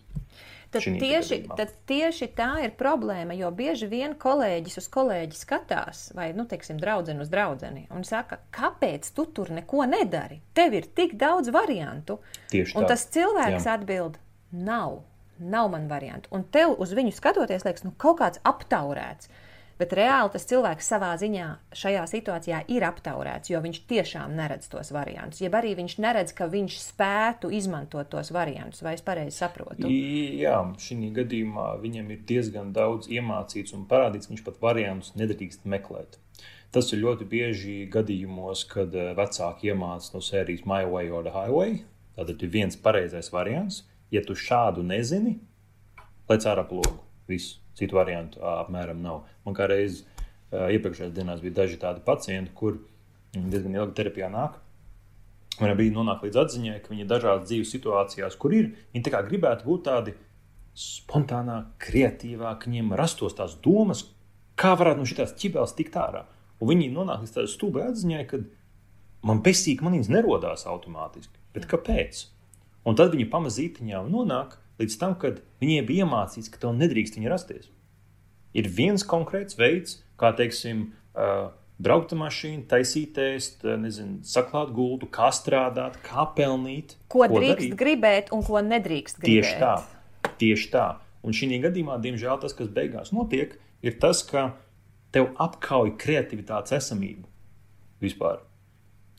Tad tieši, tad tieši tā ir problēma, jo bieži vien kolēģis uz kolēģi skatās, vai, nu, teiksim, draudzene uz draudzeni, un saka, kāpēc tu tur neko nedari? Tev ir tik daudz variantu. Tieši tā. Un tas cilvēks Jā. atbild, nav, nav man variantu. Un tev uz viņu skatoties, liekas, nu, kaut kāds aptaurēts. Bet reāli tas cilvēks savā ziņā šajā situācijā ir aptaurēts, jo viņš tiešām neredz tos variantus. Jeb arī viņš neredz, ka viņš spētu izmantot tos variantus, vai es pareizi saprotu? Jā, šī gadījumā viņam ir diezgan daudz iemācīts un parādīts, viņš pat variantus nedrīkst meklēt. Tas ir ļoti bieži gadījumos, kad eh, vecāki iemācās no sērijas My Way or the Highway. Tad ir viens pareizais variants. Ja tu šādu nezini, lec ārā plogu. Viss. Citu variantu apmēram nav. Man kā reiz iepriekšējās dienās bija daži tādi pacienti, kur diezgan ilgi terapijā nāk. Viņam bija nonākt līdz atziņai, ka viņi dažādās dzīves situācijās, kur ir. Viņi tā kā gribētu būt tādi spontānāk, kreatīvāk, viņiem rastos tās domas, kā varētu no šīs ķibeles tikt ārā. Un viņi nonāk līdz tādai stūbai atziņai, ka man besīgi man viņas nerodās automātiski. Bet kāpēc? Un tad viņi pamazītiņā nonāk līdz tam, kad viņiem bija iemācīts, ka tev nedrīkst viņa rasties. Ir viens konkrēts veids, kā teiksim, braukt ar mašīnu, taisīt ēst, nezinu, saklāt gultu, kā strādāt, kā pelnīt. Ko, ko drīkst darīt. gribēt un ko nedrīkst gribēt. Tieši tā. Tieši tā. Un šī gadījumā, diemžēl, tas, kas beigās notiek, ir tas, ka tev apkauj kreativitātes esamību vispār.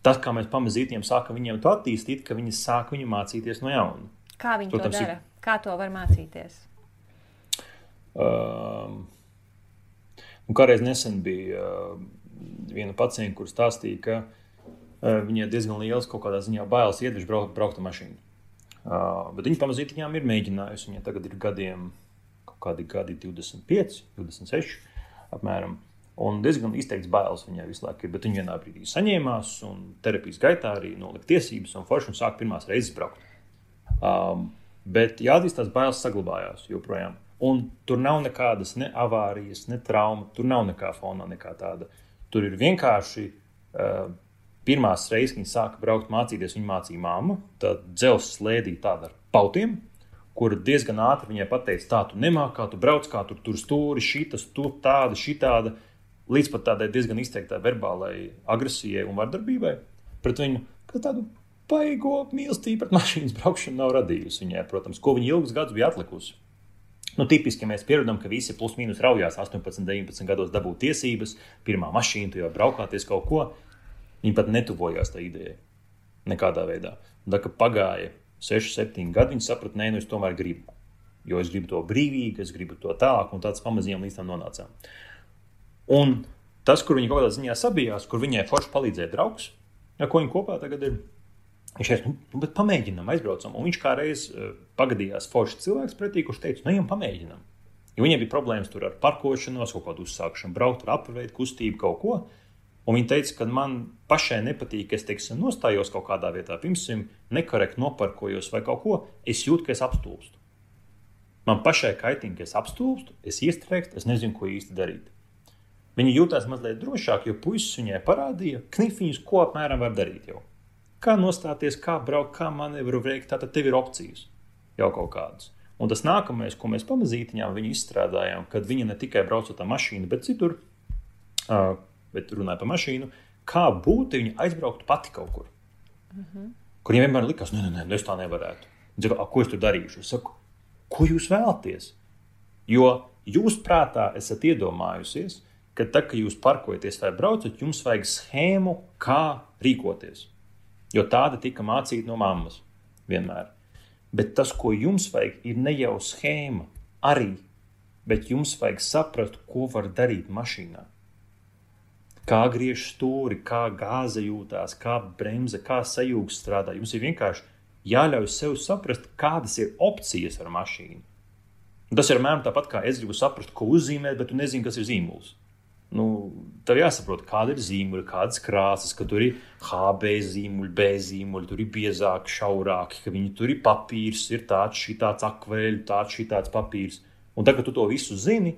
Tas, kā mēs pamazītiem sākam viņiem to attīstīt, ka viņi sāk viņu mācīties no jauna. Kā viņi Protams, to dara? Ir Kā to var mācīties? Um, kādreiz nesen bija uh, viena pacienta, kur stāstīja, ka uh, viņai diezgan liels kaut kādā ziņā bailes iedvež braukt, braukt ar mašīnu. Uh, bet viņa pamazīt viņām ir mēģinājusi. Viņa tagad ir gadiem, kaut kādi gadi 25, 26 apmēram. Un diezgan izteikts bailes viņai visu laiku ir. Bet viņa vienā brīdī saņēmās un terapijas gaitā arī nolika tiesības un forši un sāk pirmās reizes braukt. Um, bet jāatzīst, tās bailes saglabājās joprojām. Un tur nav nekādas ne avārijas, ne traumas, tur nav nekā fonā, nekā tāda. Tur ir vienkārši uh, pirmās reizes, kad viņi sāka braukt, mācīties, viņa mācīja māmu. Tad dzelzceļa slēdīja tādu ar pautiem, kur diezgan ātri viņai pateica, tā tu nemāki, kā tu brauc, kā tur, tur stūri, šitas, tur tāda, šitāda. Līdz pat tādai diezgan izteiktai verbālai agresijai un vardarbībai pret viņu, ka tādu paigo mīlestību pret mašīnas braukšanu nav radījusi viņai, protams, ko viņa ilgus gadus bija atlikusi. Nu, tipiski mēs pierodam, ka visi plus mīnus raujās 18, 19 gados dabūt tiesības, pirmā mašīna, tu jau braukāties kaut ko. Viņi pat netuvojās tai idejai. Nekādā veidā. Tā kā pagāja 6, 7 gadi, viņi saprata, nē, nu es tomēr gribu. Jo es gribu to brīvīgi, es gribu to tālāk, un tāds pamazām līdz tam nonācām. Un tas, kur viņi kaut kādā ziņā sabijās, kur viņai forši palīdzēja draugs, ar ko viņi kopā tagad ir Viņš teica, nu, bet pamēģinām, aizbraucam. Un viņš kā reiz uh, pagadījās foršs cilvēks pretī, kurš teica, nu, ejam, pamēģinām. Jo viņiem bija problēmas ar parkošanos, kaut kādu uzsākšanu, braukt ar apveidu kustību, kaut ko. Un viņa teica, ka man pašai nepatīk, ka es teiksim, nostājos kaut kādā vietā, pirms tam nekorekti noparkojos vai kaut ko. Es jūtu, ka es apstulbstu. Man pašai kaitina, ka es apstulbstu, es iestrēgstu, es nezinu, ko īsti darīt. Viņa jutās mazliet drošāk, jo puisis viņai parādīja knifiņus, ko apmēram var darīt. Jau kā nostāties, kā braukt, kā manevru veikt. Tātad tev ir opcijas jau kaut kādas. Un tas nākamais, ko mēs pamazītiņā izstrādājām, kad viņa ne tikai brauca ar mašīnu, bet citur, uh, bet runāja par mašīnu, kā būtu, ja viņa aizbrauktu pati kaut kur. Mm -hmm. Kur viņam vienmēr likās, nē, nē, nē, es tā nevarētu. Dzirdu, ko es tur darīšu? Es saku, ko jūs vēlaties? Jo jūs prātā esat iedomājusies, ka tad, kad jūs parkojaties vai braucat, jums vajag schēmu, kā rīkoties. Jo tāda tika mācīta no mammas vienmēr. Bet tas, ko jums vajag, ir ne jau schēma, arī, bet jums vajag saprast, ko var darīt mašīnā. Kā griež stūri, kā gāze jūtās, kā bremze, kā sajūgs strādā. Jums ir vienkārši jāļauj sev saprast, kādas ir opcijas ar mašīnu. Tas ir mēram tāpat, kā es gribu saprast, ko uzzīmēt, bet tu nezini, kas ir zīmols. Nu, tev jāsaprot, kāda ir zīmole, kādas krāsas, ka tur ir HB zīmuļi, B zīmuļi, tur ir biezāki, šaurāki, ka viņi tur ir papīrs, ir tāds, šitāds akvēļu, tāds, šitāds papīrs. Un tagad, tu to visu zini,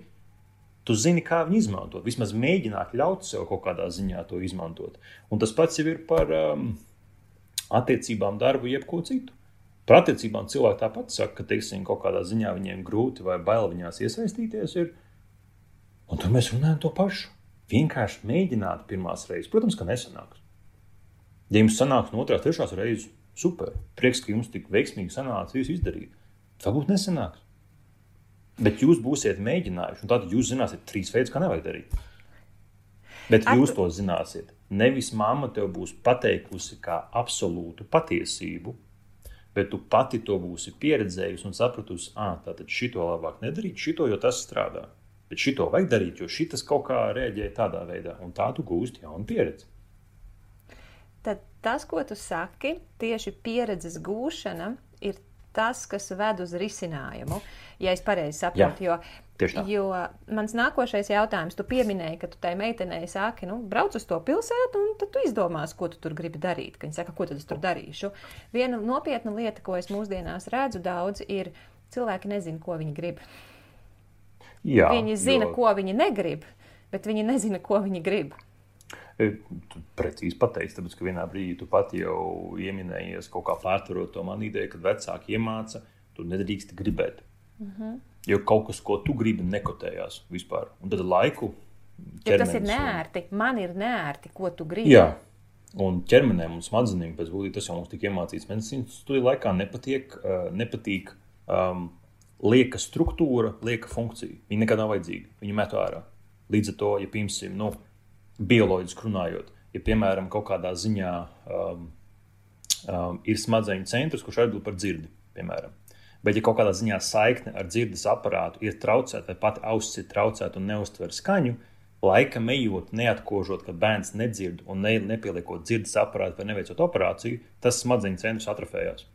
tu zini, kā viņu izmantot. Vismaz mēģināt ļaut sev kaut kādā ziņā to izmantot. Un tas pats jau ir par um, attiecībām, darbu, jebko citu. Par attiecībām cilvēki tāpat saka, ka, teiksim, kaut kādā ziņā viņiem grūti vai bail viņās iesaistīties. Ir, Un tur mēs runājam to pašu. Vienkārši mēģināt pirmās reizes. Protams, ka nesanāks. Ja jums sanāks no otrās, trešās reizes, super. Prieks, ka jums tik veiksmīgi sanāca visu izdarīt. Varbūt nesanāks. Bet jūs būsiet mēģinājuši, un tad jūs zināsiet trīs veidus, kā nevajag darīt. Bet jūs to zināsiet. Nevis mamma tev būs pateikusi kā absolūtu patiesību, bet tu pati to būsi pieredzējusi un sapratusi, ah, tātad šito labāk nedarīt, šito, jo tas strādā. Bet šito vajag darīt, jo šis kaut kā rēģē tādā veidā, un tā tu gūsti jaunu pieredzi. Tad tas, ko tu saki, tieši pieredzes gūšana ir tas, kas ved uz risinājumu, ja es pareizi saprotu. Jo, jo mans nākošais jautājums, tu pieminēji, ka tu tai meitenei saki, nu, brauc uz to pilsētu, un tad tu izdomās, ko tu tur gribi darīt. Viņa saka, ko tad es tur darīšu. Viena nopietna lieta, ko es mūsdienās redzu daudz, ir cilvēki nezina, ko viņi grib. Jā, viņi zina, jo... ko viņi negrib, bet viņi nezina, ko viņi grib. E, tu precīzi pateici, tāpēc, ka vienā brīdī tu pati jau ieminējies kaut kā pārtvarot to manu ideju, kad vecāki iemāca, tu nedrīkst gribēt. Mhm. -huh. Jo kaut kas, ko tu gribi, nekotējās vispār. Un tad laiku. Jo tas ir neērti. Man ir neērti, ko tu gribi. Jā. Un ķermenim un smadzenēm pēc būtības tas jau mums tika iemācīts medicīnas studiju laikā. Nepatiek, uh, nepatīk um, lieka struktūra, lieka funkcija. Viņa nekad nav vajadzīga. Viņa met ārā. Līdz ar to, ja piemēram, nu, bioloģiski runājot, ja piemēram kaut kādā ziņā um, um, ir smadzeņu centrs, kurš atbild par dzirdi, piemēram. Bet, ja kaut kādā ziņā saikne ar dzirdes aparātu ir traucēta, vai pati auss ir traucēta un neuztver skaņu, laika ejot, neatkožot, ka bērns nedzird un ne, nepieliekot dzirdes aparātu vai neveicot operāciju, tas smadzeņu centrs atrofējās.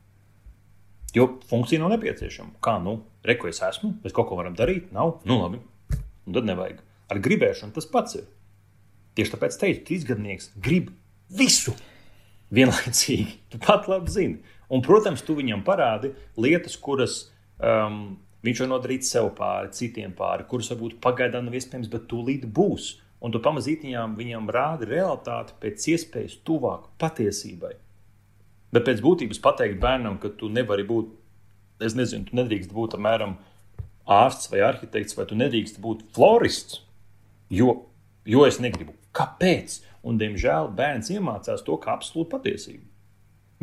Jo funkcija nav nepieciešama. Kā, nu, reku es esmu, mēs kaut ko varam darīt, nav, nu labi, un tad nevajag. Ar gribēšanu tas pats ir. Tieši tāpēc teicu, trīsgadnieks grib visu vienlaicīgi. Tu pat labi zini. Un, protams, tu viņam parādi lietas, kuras um, viņš var nodarīt sev pāri, citiem pāri, kuras varbūt pagaidām nav iespējams, bet tūlīt būs. Un tu pamazītiņām viņam rādi realitāti pēc iespējas tuvāk patiesībai. Bet pēc būtības pateikt bērnam, ka tu nevari būt, es nezinu, tu nedrīkst būt apmēram ārsts vai arhitekts, vai tu nedrīkst būt florists, jo, jo es negribu. Kāpēc? Un, diemžēl, bērns iemācās to kā absolūtu patiesību.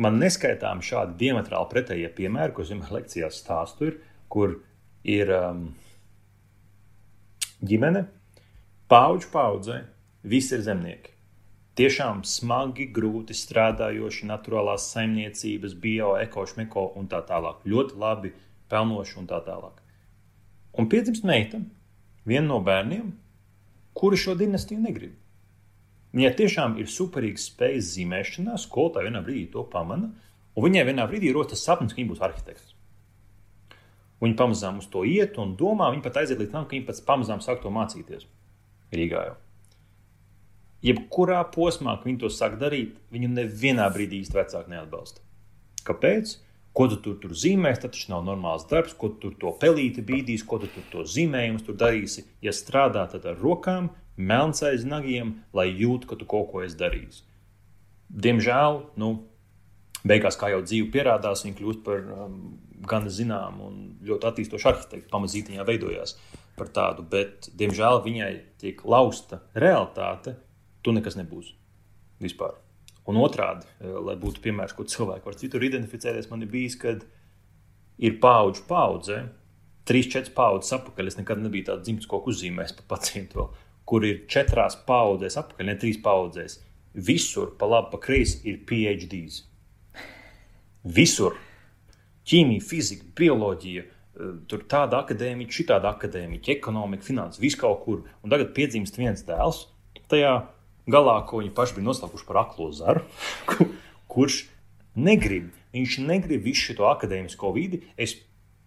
Man neskaitām šādi diametrāli pretējie piemēri, ko es vienmēr lekcijās stāstu, ir, kur ir um, ģimene, paudžu paudzē, visi ir zemnieki. Tiešām smagi, grūti strādājoši, naturālās saimniecības, bio, ekošmeko un tā tālāk. Ļoti labi pelnoši un tā tālāk. Un piedzimst meita, viena no bērniem, kuri šo dinastiju negrib. Viņai tiešām ir superīgs spējas zīmēšanā, skolotāja vienā brīdī to pamana, un viņai vienā brīdī ir rotas sapnis, ka viņa būs arhitekts. Viņa pamazām uz to iet un domā, viņa pat aiziet līdz tam, ka viņa pats pamazām sāk to mācīties Rīgā. Jau. Jebkurā posmā, kad viņi to sāk darīt, viņu nevienā brīdī īsti vecāki neatbalsta. Kāpēc? Ko tu tur, tur zīmēsi, tas taču nav normāls darbs, ko tu tur to pelīti bīdīsi, ko tu tur to zīmējumus tur darīsi. Ja strādā tad ar rokām, melns aiz nagiem, lai jūtu, ka tu kaut ko esi darījis. Diemžēl, nu, beigās, kā jau dzīve pierādās, viņa kļūst par um, gan zināmu un ļoti attīstošu arhitektu. Pamazītiņā veidojās par tādu, bet, diemžēl, viņai tiek lausta realitāte, tu nekas nebūsi vispār. Un otrādi, eh, lai būtu piemērs, ko cilvēki var citur identificēties, man ir bijis, kad ir paudžu paudzē, trīs, četras paudzes atpakaļ. Es nekad nebiju tāds dzimts, ko uzzīmējis par pacientu. Vēl kur ir četrās paudzēs, apakaļ, ne trīs paudzēs. Visur, pa labi, pa kreisi, ir PhDs. Visur. Ķīmija, fizika, bioloģija, eh, tur tāda akadēmija, šitāda akadēmija, ekonomika, finanses, viss kaut kur. Un tagad piedzimst viens dēls tajā galā, ko viņi paši bija noslēpuši par aklo zaru, kurš negrib. Viņš negrib visu šo akadēmisko vidi. Es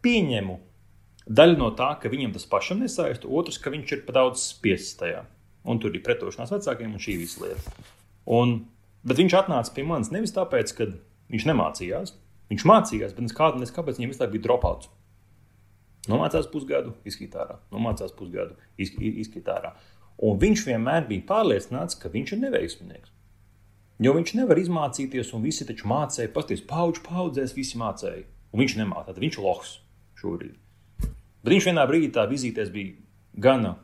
pieņemu, Daļa no tā, ka viņam tas pašam nesaista, otrs, ka viņš ir pa daudz spiests tajā. Un tur ir pretošanās vecākiem un šī visa lieta. Un, bet viņš atnāca pie manis nevis tāpēc, ka viņš nemācījās. Viņš mācījās, bet kādā nes kāpēc viņam vispār bija dropouts. Nomācās pusgadu, izskatā, nomācās pusgadu, izskatā. Un viņš vienmēr bija pārliecināts, ka viņš ir neveiksminieks. Jo viņš nevar izmācīties, un visi taču mācīja, pasties, paudžu paudzēs, visi mācīja. Un viņš nemācīja, tad viņš ir lohs šobrīd. Bet viņš vienā brīdī tā vizītēs bija gana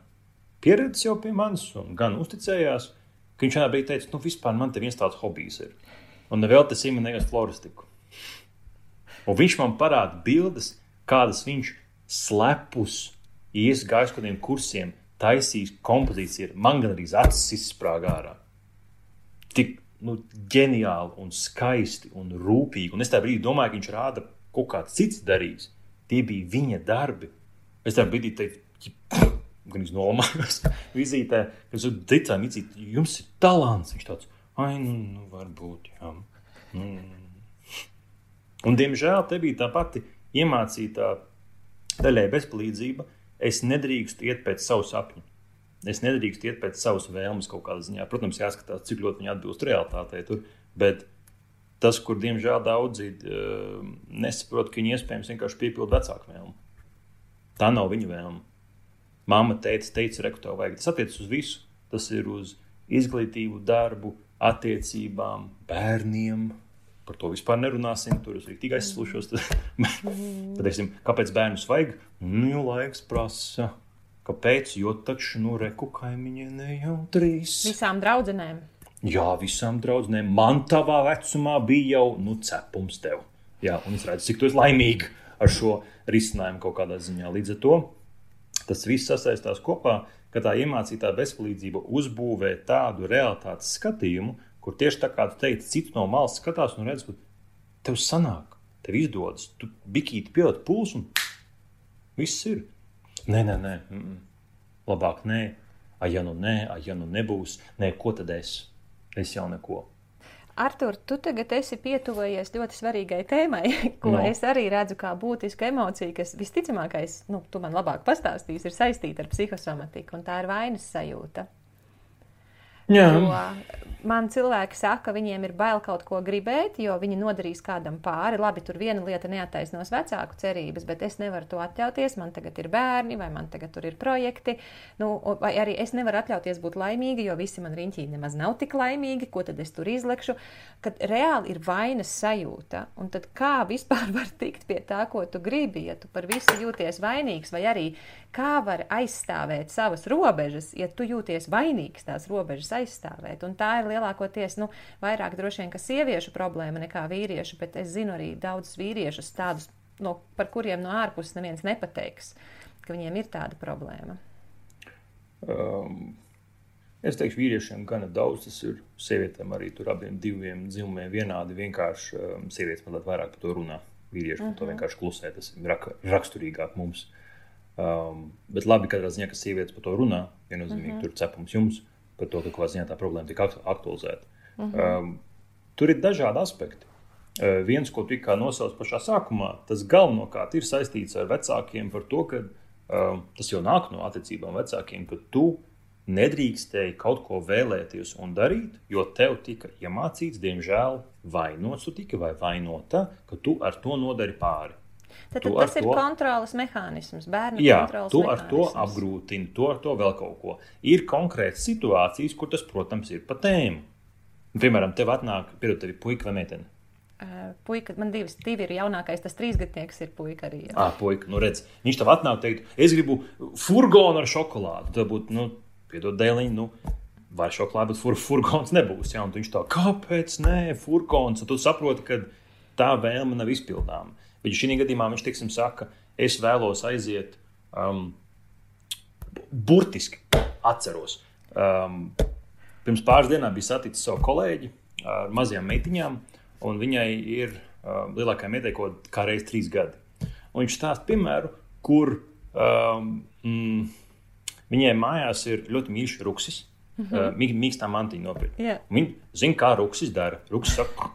pieredzējis jau pie manis un gan uzticējās, ka viņš vienā brīdī teica, nu, vispār man te viens tāds hobijs ir. Un nevēl tas ieminējās floristiku. Un viņš man parāda bildes, kādas viņš slepus ies kādiem kursiem, taisījis kompozīciju, man gan arī acis izsprāgā ārā. Tik nu, ģeniāli un skaisti un rūpīgi. Un es tajā brīdī domāju, ka viņš rāda kaut kāds cits darījis. Tie bija viņa darbi, Es tam brīdī teicu, gan iznomājos vizītē, ka es izīt, jums ir talants. Viņš tāds, ai, nu, nu varbūt, jā. Mm. Un, diemžēl, te bija tā pati iemācītā daļai bezpalīdzība. Es nedrīkstu iet pēc savu sapņu. Es nedrīkstu iet pēc savas vēlmes kaut kādā ziņā. Protams, jāskatās, cik ļoti viņi atbilst realitātei. Tur, bet tas, kur diemžēl daudzi uh, nesaprot, ka viņi iespējams vienkārši piepilda vecāku vēlmu. Tā nav viņa vēlme. Māma teica, teica, reku, tev vajag. Tas attiecas uz visu. Tas ir uz izglītību, darbu, attiecībām, bērniem. Par to vispār nerunāsim. Tur es tikai aizslušos. Tad, esam, kāpēc bērnus vajag? Nu, laiks prasa. Kāpēc? Jo taču, nu, reku kaimiņai ne jau trīs. Visām draudzenēm. Jā, visām draudzenēm. Man tavā vecumā bija jau, nu, cepums tev. Jā, un es redzu, cik tu esi laimīga ar šo risinājumu kaut kādā ziņā. Līdz ar to tas viss sasaistās kopā, ka tā iemācītā bezpalīdzība uzbūvē tādu realitātes skatījumu, kur tieši tā kā tu teici, cits no malas skatās un redz, ka tev sanāk, tev izdodas, tu bikīti pieliet pulsu un viss ir. Nē, nē, nē, mm -mm. labāk nē, a ja nu nē, a ja nu nebūs, nē, ko tad es? Es jau neko. Artur, tu tagad esi pietuvojies ļoti svarīgai tēmai, ko no. es arī redzu kā būtisku emociju, kas visticamākais, nu, tu man labāk pastāstīsi, ir saistīta ar psihosomatiku, un tā ir vainas sajūta. Jā. Jo man cilvēki saka, ka viņiem ir bail kaut ko gribēt, jo viņi nodarīs kādam pāri. Labi, tur viena lieta neataisnos vecāku cerības, bet es nevaru to atļauties. Man tagad ir bērni, vai man tagad ir projekti. Nu, vai arī es nevaru atļauties būt laimīga, jo visi man riņķī nemaz nav tik laimīgi. Ko tad es tur izlekšu? Kad reāli ir vainas sajūta, un tad kā vispār var tikt pie tā, ko tu gribi, ja tu par visu jūties vainīgs, vai arī kā var aizstāvēt savas robežas, ja tu jūties vainīgs tās robežas aizstāvēt. Un tā ir lielākoties nu, vairāk droši vien sieviešu problēma nekā vīriešu, bet es zinu arī daudzus vīriešus, tādus, no, par kuriem no ārpuses neviens nepateiks, ka viņiem ir tāda problēma. Um, es teikšu, vīriešiem gana daudz tas ir. Sievietēm arī tur abiem diviem dzimumiem vienādi. Vienkārši um, sievietes mazliet vairāk par to runā. Vīrieši uh -huh. par to mhm. vienkārši klusē. Tas ir rak raksturīgāk mums. Um, bet labi, katrā ziņā, ka sievietes par to runā. Viennozīmīgi uh -huh. tur cepums jums par to, ka ziņā tā problēma tika aktualizēta. Uh -huh. um, tur ir dažādi aspekti. Uh, viens, ko tu nosauc pašā sākumā, tas galvenokārt ir saistīts ar vecākiem par to, ka uh, tas jau nāk no attiecībām vecākiem, ka tu nedrīkstēji kaut ko vēlēties un darīt, jo tev tika iemācīts, diemžēl, vainots, tu tika vai vainota, ka tu ar to nodari pāri. Tad, tad tas ir to, kontrolas mehānisms, bērnu jā, kontrolas to ar to apgrūtina, to ar to vēl kaut ko. Ir konkrētas situācijas, kur tas, protams, ir pa tēmu. Piemēram, tev atnāk, pierod tevi puika vai meitene. Uh, puika, man divas, divi ir jaunākais, tas trīsgadnieks ir puika arī. Jā, ah, puika, nu redz, viņš tev atnāk teikt, es gribu furgonu ar šokolādu. Tad būtu, nu, piedod dēliņu, nu, vai šokolāde, bet fur, furgons nebūs. Jā, un viņš tā, kāpēc nē, furgons? Un tu saproti, ka tā vēlme nav izpildāma. Bet šī gadījumā viņš teiksim, saka, es vēlos aiziet um, burtiski atceros. Um, pirms pāris dienām bija saticis savu kolēģi ar mazajām meitiņām, un viņai ir um, lielākā meitei kaut kā reizes trīs gadi. Un viņš stāsta piemēru, kur um, mm, viņai mājās ir ļoti mīļš ruksis. Mm -hmm. uh, mīkstā mantiņa nopirkt. Yeah. Viņa zina, kā ruksis dara. Ruksis saka,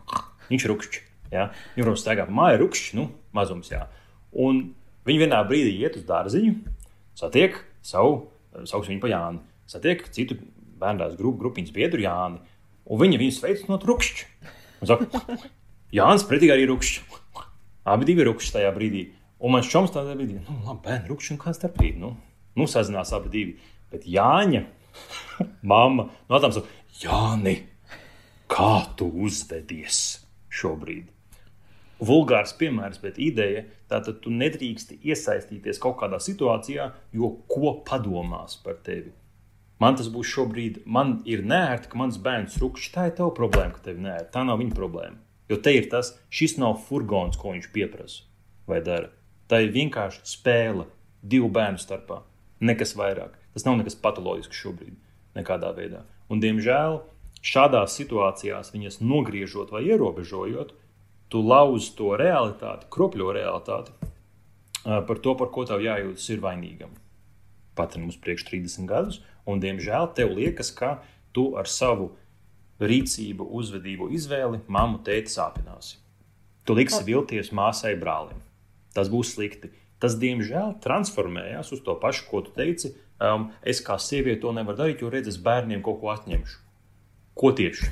viņš ir rukšķis. Ja? Viņa, protams, staigā pa māju, rupšs, nu, mazums. Jā. Un viņi vienā brīdī iet uz dārziņu, satiek savu, sauc viņu pa Jāni, satiek citu bērnu grupu, grupiņas biedru Jāni, un viņi viņu sveic no rupšķa. Saka, Jānis pretīgi arī rupšķi. Abi ir rupšķi tajā brīdī. Un man šķoms tādā brīdī, nu, labi, bērni rupšķi un kāds starpība. Nu, nu sazinās abi divi. Bet Jāņa, mamma, no tām saka, Jāni, kā tu uzvedies šobrīd? Vulgārs piemērs, bet ideja tātad tu nedrīksti iesaistīties kaut kādā situācijā, jo ko padomās par tevi. Man tas būs šobrīd, man ir nērti, ka mans bērns rupšs. Tā ir tava problēma, ka tev nērti. Tā nav viņa problēma. Jo te ir tas, šis nav furgons, ko viņš pieprasa vai dara. Tā ir vienkārši spēle divu bērnu starpā. Nekas vairāk. Tas nav nekas patoloģisks šobrīd, nekādā veidā. Un, diemžēl, šādās situācijās viņas nogriežot vai ierobežojot, tu lauzi to realitāti, kropļo realitāti par to, par ko tev jājūtas ir vainīgam. Pat ir mums priekš 30 gadus, un diemžēl tev liekas, ka tu ar savu rīcību, uzvedību, izvēli mammu tēti sāpināsi. Tu liksi vilties māsai, brālim. Tas būs slikti. Tas, diemžēl, transformējās uz to pašu, ko tu teici. Um, es kā sieviete to nevaru darīt, jo redzēs, bērniem kaut ko atņemšu. Ko tieši?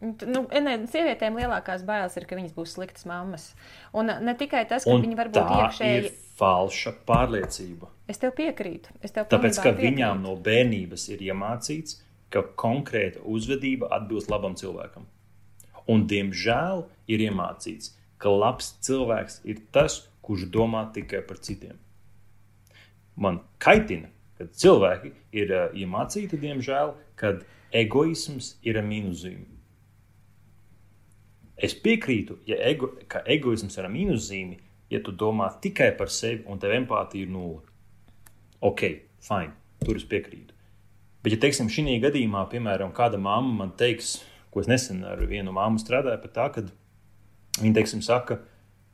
Nu, ne, sievietēm lielākās bailes ir, ka viņas būs sliktas mammas. Un ne tikai tas, ka viņi var būt iekšēji. Ir falša pārliecība. Es tev piekrītu. Es tev Tāpēc, ka piekrītu. viņām no bērnības ir iemācīts, ka konkrēta uzvedība atbilst labam cilvēkam. Un, diemžēl, ir iemācīts, ka labs cilvēks ir tas, kurš domā tikai par citiem. Man kaitina, ka cilvēki ir uh, iemācīti, diemžēl, ka egoisms ir mīnuszīme Es piekrītu, ja ego, ka egoisms ir mīnuszīme, ja tu domā tikai par sevi un tev empātija ir nulle. Ok, fine, tur es piekrītu. Bet, ja teiksim, šī gadījumā, piemēram, kāda mamma man teiks, ko es nesen ar vienu māmu strādāju, par tā, ka viņa, teiksim, saka,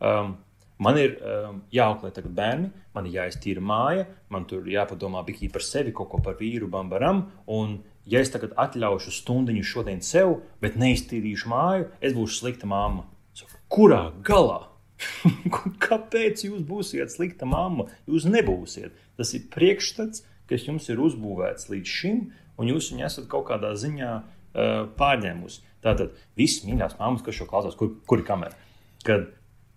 um, man ir um, jāauklē tagad bērni, man ir jāiztīra māja, man tur jāpadomā par sevi, kaut ko par vīru, bambaram, un ja es tagad atļaušu stundu šodien sev, bet neiztīrīšu māju, es būšu slikta mamma. Kurā galā? Kāpēc jūs būsiet slikta mamma? Jūs nebūsiet. Tas ir priekšstats, kas jums ir uzbūvēts līdz šim, un jūs viņu esat kaut kādā ziņā uh, pārņēmusi. Tātad visas mīļākās mammas, kas šo klausās, kur, kur ir kamera, kad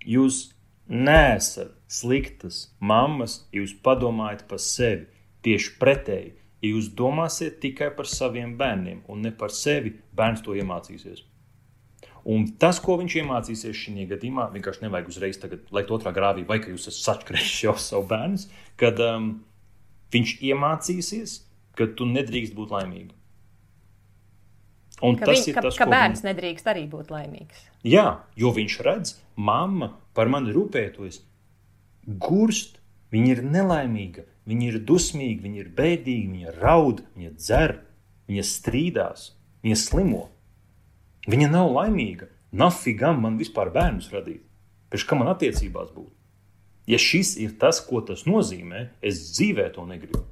jūs neesat sliktas mammas, jūs padomājat par sevi tieši pretēji. Ja jūs domāsiet tikai par saviem bērniem un ne par sevi, bērns to iemācīsies. Un tas, ko viņš iemācīsies šajā gadījumā, vienkārši nevajag uzreiz liekt otrā grāvī, vai ka jūs esat sačkrējuši jau savu bērnu, kad um, viņš iemācīsies, ka tu nedrīkst būt laimīga. Un ka tas viņ, ir ka, tas, ka bērns viņ... nedrīkst arī būt laimīgs. Jā, jo viņš redz, mamma par mani rūpētos, gurst, viņa ir nelaimīga, viņa ir dusmīga, viņa ir bēdīga, viņa raud, viņa dzer, viņa strīdās, viņa slimo. Viņa nav laimīga. Nafigam man vispār bērnus radīt. Pēc kā man attiecībās būt? Ja šis ir tas, ko tas nozīmē, es dzīvē to negribu.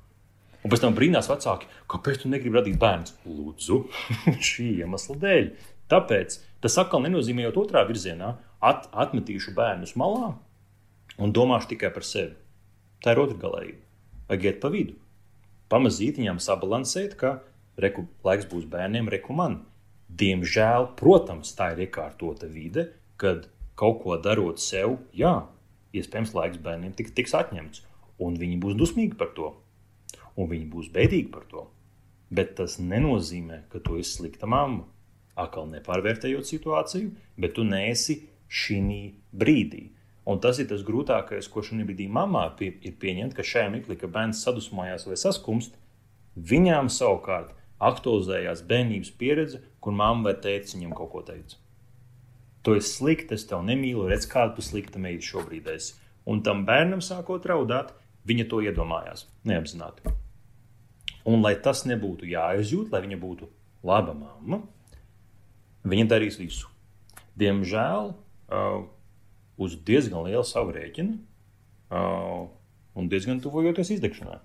Un pēc tam brīnās vecāki, kāpēc tu negribi radīt bērnu? Lūdzu, šī iemesla dēļ. Tāpēc tas atkal nenozīmē jau otrā virzienā, at, atmetīšu bērnus malā un domāšu tikai par sevi. Tā ir otra galējība. Vajag iet pa vidu. Pamazīt viņam sabalansēt, ka reku, laiks būs bērniem, reku man. Diemžēl, protams, tā ir iekārtota vide, kad kaut ko darot sev, jā, iespējams, laiks bērniem tiks, tiks atņemts, un viņi būs dusmīgi par to un viņi būs bēdīgi par to. Bet tas nenozīmē, ka tu esi slikta mamma. Atkal nepārvērtējot situāciju, bet tu neesi šī brīdī. Un tas ir tas grūtākais, ko šajā brīdī mamā pie, ir pieņemt, ka šajā mirklī, kad bērns sadusmojās vai saskumst, viņām savukārt aktualizējās bērnības pieredze, kur mamma vai tēvs viņam kaut ko teica. Tu esi slikts, es tevi nemīlu, redz, kāda tu slikta meita šobrīd esi. Un tam bērnam sākot raudāt, viņa to iedomājās neapzināti. Un, lai tas nebūtu jāizjūt, lai viņa būtu laba mamma, viņa darīs visu. Diemžēl uh, uz diezgan lielu savu rēķinu uh, un diezgan tuvojoties izdegšanai.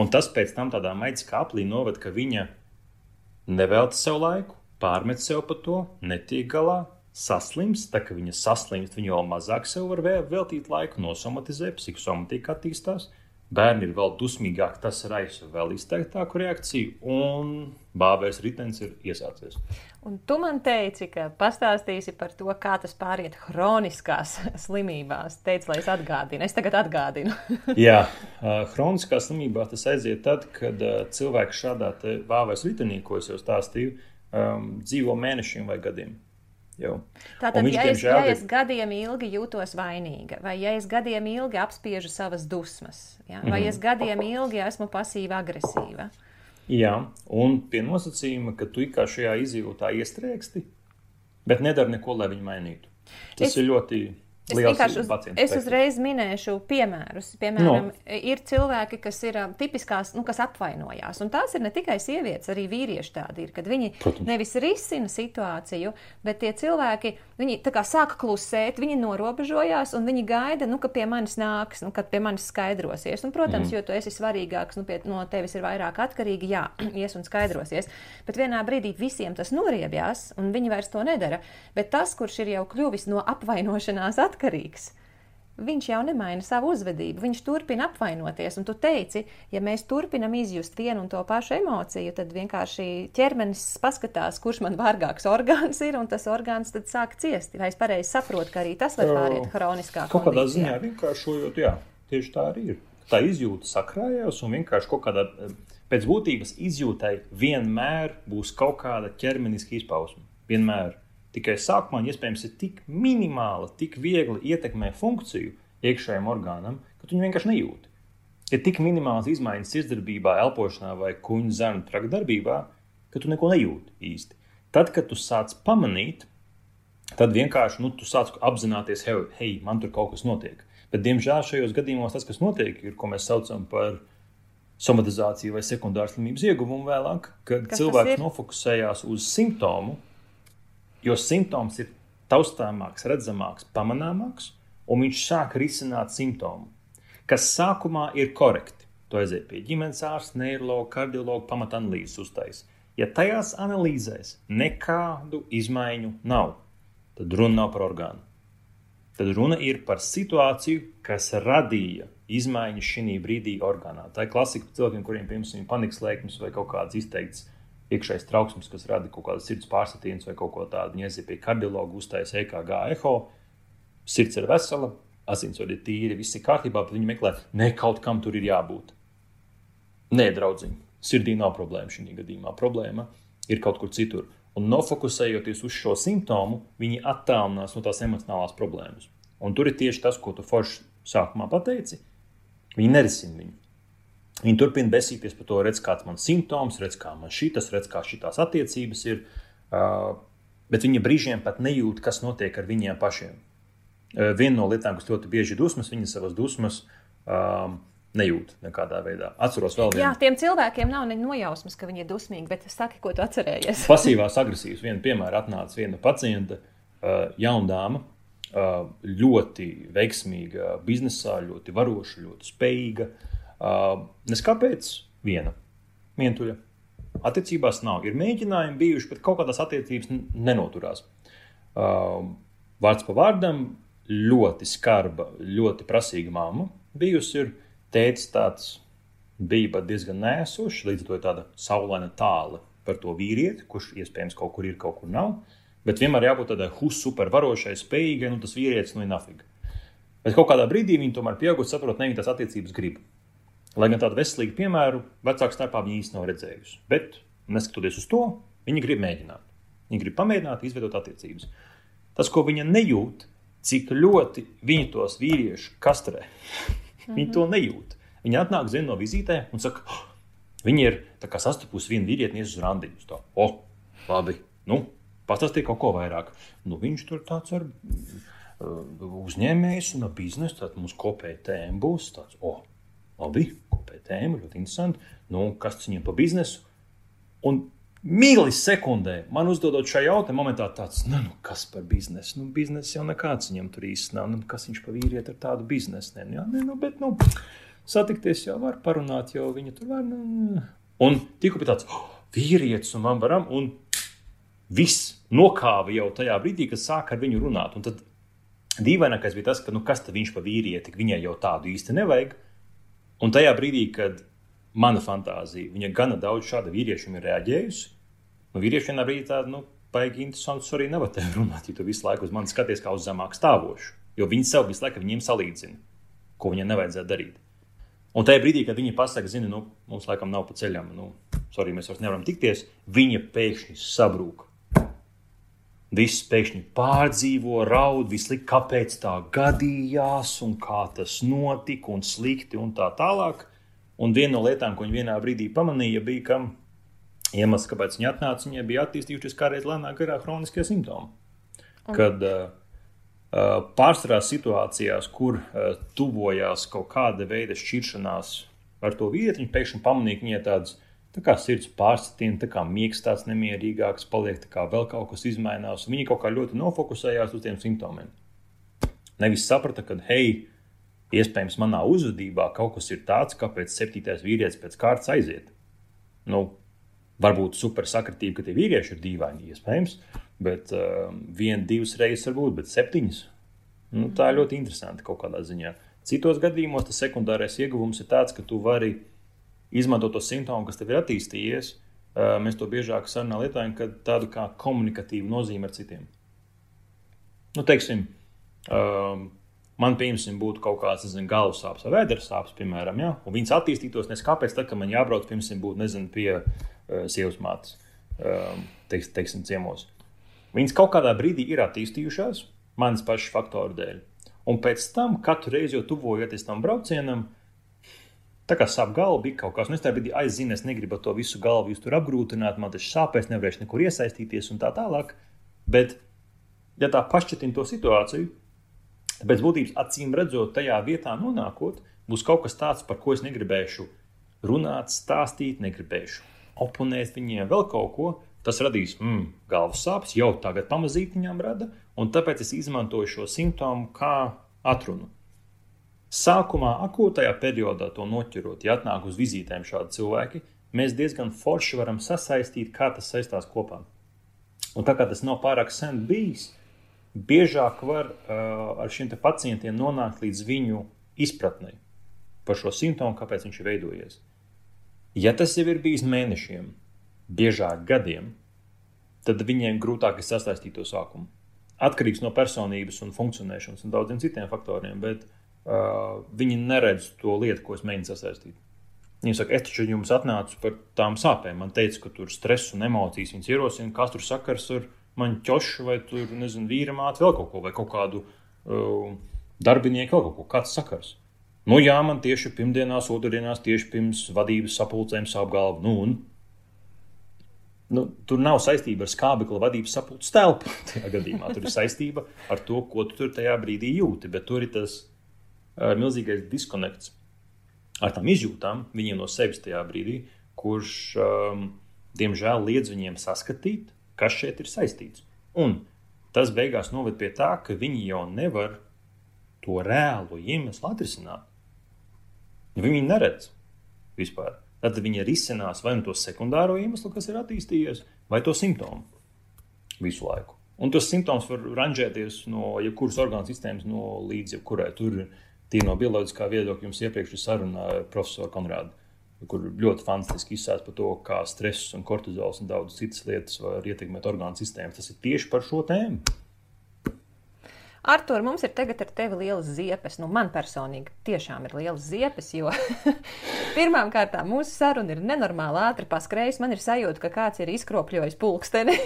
Un tas pēc tam tādā maitas kāplī noved, ka viņa nevelta sev laiku, pārmet sev par to, netiek galā, saslimst. Tā kā viņa saslimst, viņa vēl mazāk sev var veltīt laiku, nosomatizē, psihosomatika attīstās. Bērni ir vēl dusmīgāki, tas raisa vēl izteiktāku reakciju, un bābēs ritenis ir iesācies. Un tu man teici, ka pastāstīsi par to, kā tas pāriet hroniskās slimībās. Teici, lai es atgādinu. Es tagad atgādinu. Jā, hroniskā slimībā tas aiziet tad, kad cilvēks šādā bābēs ritenī, ko es jau stāstīju, dzīvo mēnešiem vai gadiem. Tātad, ja es, ja es gadiem ilgi jūtos vainīga, vai ja es gadiem ilgi apspiežu savas dusmas, ja? vai mm -hmm. es gadiem ilgi esmu pasīva agresīva. Jā, un pie nosacījuma, ka tu kā šajā izjūtā iestrēgsti, bet nedari neko, lai viņu mainītu. Tas es, ir ļoti Es vienkārši uz, es uzreiz minēšu piemērus. Piemēram, no. ir cilvēki, kas ir tipiskās, nu, kas apvainojās. Un tās ir ne tikai sievietes, arī vīrieši tādi ir, kad viņi Protams. nevis risina situāciju, bet tie cilvēki, viņi tā kā sāka klusēt, viņi norobežojās un viņi gaida, nu, ka pie manis nāks, nu, kad pie manis skaidrosies. Un, protams, mm. jo tu esi svarīgāks, nu, pie, no tevis ir vairāk atkarīgi, jā, ies un skaidrosies. Bet vienā brīdī visiem tas noriebjās, un viņi vairs to nedara. Bet tas, kurš ir jau kļuvis no apvainošanās atkarīgs, atkarīgs. Viņš jau nemaina savu uzvedību, viņš turpina apvainoties. Un tu teici, ja mēs turpinam izjust vienu un to pašu emociju, tad vienkārši ķermenis paskatās, kurš man vārgāks orgāns ir, un tas orgāns tad sāk ciest. Vai es pareizi saprotu, ka arī tas var pāriet hroniskā kaut kādā ziņā vienkāršojot, jā, tieši tā arī ir. Tā izjūta sakrājās un vienkārši kaut kādā pēc būtības izjūtai vienmēr būs kaut kāda ķermeniska izpausme. Vienmēr. Tikai sākumā iespējams ir tik minimāla, tik viegli ietekmē funkciju iekšējiem orgānam, ka tu viņu vienkārši nejūti. Ir tik minimāls izmaiņas sirdsdarbībā, elpošanā vai kuņģa zarnu trakta darbībā, ka tu neko nejūti īsti. Tad, kad tu sāc pamanīt, tad vienkārši nu, tu sāc apzināties, hei, hei, man tur kaut kas notiek. Bet, diemžēl, šajos gadījumos tas, kas notiek, ir, ko mēs saucam par somatizāciju vai sekundāru slimības ieguvumu vēlāk, kad kas cilvēks nofokusējās uz simptomu, jo simptoms ir taustāmāks, redzamāks, pamanāmāks, un viņš sāk risināt simptomu, kas sākumā ir korekti. To aiziet pie ģimenes ārsta, neiroloģa, kardiologa, pamatanalīzes uztais. Ja tajās analīzēs nekādu izmaiņu nav, tad runa nav par orgānu. tad runa ir par situāciju, kas radīja izmaiņas šī brīdī orgānā. Tā ir klasika cilvēkiem, kuriem piemēram ir panikas lēkmes vai kaut kādas izteiktas iekšējas trauksmes, kas rada kaut kādas sirds pārsitienas vai kaut ko tādu. Viņi aiziet pie kardiologa, uzstājas EKG eho, sirds ir vesela, asinsvadi ir tīri, viss ir kārtībā, bet viņi meklē, ne kaut kam tur ir jābūt. Nē, draugiņ, sirdī nav problēma šī gadījumā. Problēma ir kaut kur citur. Un nofokusējoties uz šo simptomu, viņi attālinās no tās emocionālās problēmas. Un tur ir tieši tas, ko tu forši sākumā pateici. Viņi nerisina viņu. Viņi turpina besīties par to, redz, kāds man simptoms, redz, kā man šīs, redz, kā šīs attiecības ir. Bet viņi brīžiem pat nejūt, kas notiek ar viņiem pašiem. Viena no lietām, kas ļoti bieži ir dusmas, viņi savas dusmas nejūt nekādā veidā. Atceros vēl vienu. Jā, tiem cilvēkiem nav ne nojausmas, ka viņi ir dusmīgi, bet saki, ko tu atcerējies. Pasīvās agresijas. Vienu piemēru atnāca viena pacienta, jauna dāma, ļoti veiksmīga biznesā, ļoti varoša, ļoti spējīga. Uh, nes kāpēc? Viena. Vientuļa. Attiecībās nav. Ir mēģinājumi bijuši, bet kaut kādas attiecības nenoturās. Uh, vārds pa vārdam, ļoti skarba, ļoti prasīga mamma bijusi. Ir, tētis tāds bija diezgan nēsošs, līdz ar to ir tāda saulaina tāla par to vīrieti, kurš iespējams kaut kur ir, kaut kur nav. Bet vienmēr jābūt tādai supervarošai, spējīgai, nu tas vīrietis nu ir nafiga. Bet kaut kādā brīdī viņi tomēr pieauguši, saprot, ne viņi tās attiecības grib. Lai gan tādu veselīgu piemēru vecāku starpā viņi īstenībā nav redzējusi. Bet, neskatoties uz to, viņi grib mēģināt. Viņi grib pamēģināt, izveidot attiecības. Tas, ko viņa nejūt, cik ļoti viņi tos vīriešus kastrē, -hmm. Viņi to nejūt. Viņi atnāk zem no vizītēm un saka, oh, viņi ir sastapusi vienu vīrieti, uz randiņu. Tā, oh, labi, nu, pastāstiet kaut ko vairāk. Nu, viņš tur tāds ar uh, uzņēmējs un biznesu, tad mums kopēja tēma būs tāds, oh, labi, kopēja tēma, ļoti interesanti. Nu, kas tas viņiem pa biznesu? Un Milisekundē man uzdodot šo jautājumu, momentā tāds, nu, nu kas par biznesu? Nu, biznesa jau nekāds viņam tur īsti nav. Nu, kas viņš pa vīrieti ar tādu biznesu? Ne, jā, ne, nu, bet, nu, satikties jau var parunāt, jo viņa tur var. Nu. Un tikko bija tāds oh, vīrietis, un man varam, un viss nokāva jau tajā brīdī, kad sāk ar viņu runāt. Un tad dīvainākais bija tas, ka, nu, kas tad viņš pa vīrieti, viņai jau tādu īsti nevajag. Un tajā brīdī, kad mana fantāzija. Viņa gana daudz šāda vīriešiem ir reaģējusi. Nu, vīrieši vienā brīdī tādu, nu, baigi interesantu arī nevar te runāt, ja tu visu laiku uz mani skaties kā uz zemāk stāvošu. Jo viņi sev visu laiku viņiem salīdzina, ko viņiem nevajadzētu darīt. Un tajā brīdī, kad viņi pasaka, zini, nu, mums laikam nav pa ceļam, nu, sorry, mēs vairs nevaram tikties, viņa pēkšņi sabrūk. Viss pēkšņi pārdzīvo, raud, vislikt, kāpēc tā gadījās, un kā tas notika, un slikti, un tā tālāk. Un viena no lietām, ko viņa vienā brīdī pamanīja, bija, ka iemesls, kāpēc viņa atnāca, viņai bija attīstījušies kādreiz lēnāk garā chroniskie simptomi. Un. Kad uh, pārsvarā situācijās, kur uh, tuvojās kaut kāda veida šķiršanās ar to vietu, viņa pēkšņi pamanīja, ka viņai tāds tā kā sirds pārsitiens, tā kā miegs tāds nemierīgāks, paliek tā kā vēl kaut kas izmainās. Viņa kaut kā ļoti nofokusējās uz tiem simptomiem. Nevis saprata, ka, hei, Iespējams, manā uzvedībā kaut kas ir tāds, kāpēc septītais vīrietis pēc kārtas aiziet. Nu, varbūt super sakritība, ka tie vīrieši ir dīvaini, iespējams, bet uh, viena, divas reizes varbūt, bet septiņas. Nu, tā ir ļoti interesanti kaut kādā ziņā. Citos gadījumos tas sekundārais ieguvums ir tāds, ka tu vari izmantot to simptomu, kas tev ir attīstījies. Uh, mēs to biežāk sarunā lietojam, kad tādu kā komunikatīvu nozīmi ar citiem. Nu, teiksim, um, man, piemēram, būtu kaut kāds nezinu, galvas sāpes vai vēders sāpes, piemēram, ja? un viņas attīstītos, nes kāpēc, tad, kad man jābrauc, piemēram, būt nezinu, pie uh, sievas mātes, um, teiks, teiksim, ciemos. Viņas kaut kādā brīdī ir attīstījušās manas pašas faktoru dēļ. Un pēc tam, katru reizi, jau tuvojoties tam braucienam, tā kā sāp galva, bija kaut kas, un es tajā brīdī aizzinu, es negribu to visu galvu jūs tur apgrūtināt, man tas sāpēs, nevarēšu nekur iesaistīties un tā tālāk. Bet, ja tā pašķetina to situāciju, Pēc būtības, acīm redzot, tajā vietā nonākot, būs kaut kas tāds, par ko es negribēšu runāt, stāstīt, negribēšu oponēt viņiem vēl kaut ko. Tas radīs mm, galvas sāpes, jau tagad pamazīt viņām rada, un tāpēc es izmantoju šo simptomu kā atrunu. Sākumā, akūtajā periodā, to noķerot, ja atnāk uz vizītēm šādi cilvēki, mēs diezgan forši varam sasaistīt, kā tas saistās kopā. Un tā kā tas nav pārāk sen bijis, biežāk var uh, ar šiem pacientiem nonākt līdz viņu izpratnei par šo simptomu, kāpēc viņš ir veidojies. Ja tas jau ir bijis mēnešiem, biežāk gadiem, tad viņiem grūtāk ir sasaistīt to sākumu. Atkarīgs no personības un funkcionēšanas un daudziem citiem faktoriem, bet uh, viņi neredz to lietu, ko es mēģinu sasaistīt. Viņi saka, es taču jums atnācu par tām sāpēm. Man teica, ka tur stress un emocijas viņas ierosina, kas tur sakars ar mani ķošu vai tur, nezinu, vīra māti, vēl kaut ko, vai kaut kādu uh, darbinieku, vēl kaut ko, kāds sakars. Nu, jā, man tieši pirmdienās, otrdienās, tieši pirms vadības sapulcēm sāp galva. Nu, un nu, tur nav saistība ar skābekļa vadības sapulces telpu. Tajā gadījumā tur ir saistība ar to, ko tu tur tajā brīdī jūti. Bet tur ir tas milzīgais diskonekts ar tām izjūtām viņiem no sevis tajā brīdī, kurš, um, diemžēl, liedz viņiem saskatīt, kas šeit ir saistīts. Un tas beigās noved pie tā, ka viņi jau nevar to reālo iemeslu atrisināt. Viņi neredz vispār. Tad viņi risinās vai nu to sekundāro iemeslu, kas ir attīstījies, vai to simptomu visu laiku. Un tas simptoms var ranžēties no jebkuras orgānu sistēmas, no līdz jebkurai. Tur ir no bioloģiskā viedokļa jums iepriekš sarunāja profesoru Konrādu, kur ļoti fantastiski izsāst par to, kā stress un kortizols un daudz citas lietas var ietekmēt orgānu sistēmu. Tas ir tieši par šo tēmu. Artur, mums ir tagad ar tevi lielas ziepes. Nu, man personīgi tiešām ir lielas ziepes, jo pirmām kārtām mūsu saruna ir nenormāli ātri paskrējusi. Man ir sajūta, ka kāds ir izkropļojis pulksteni.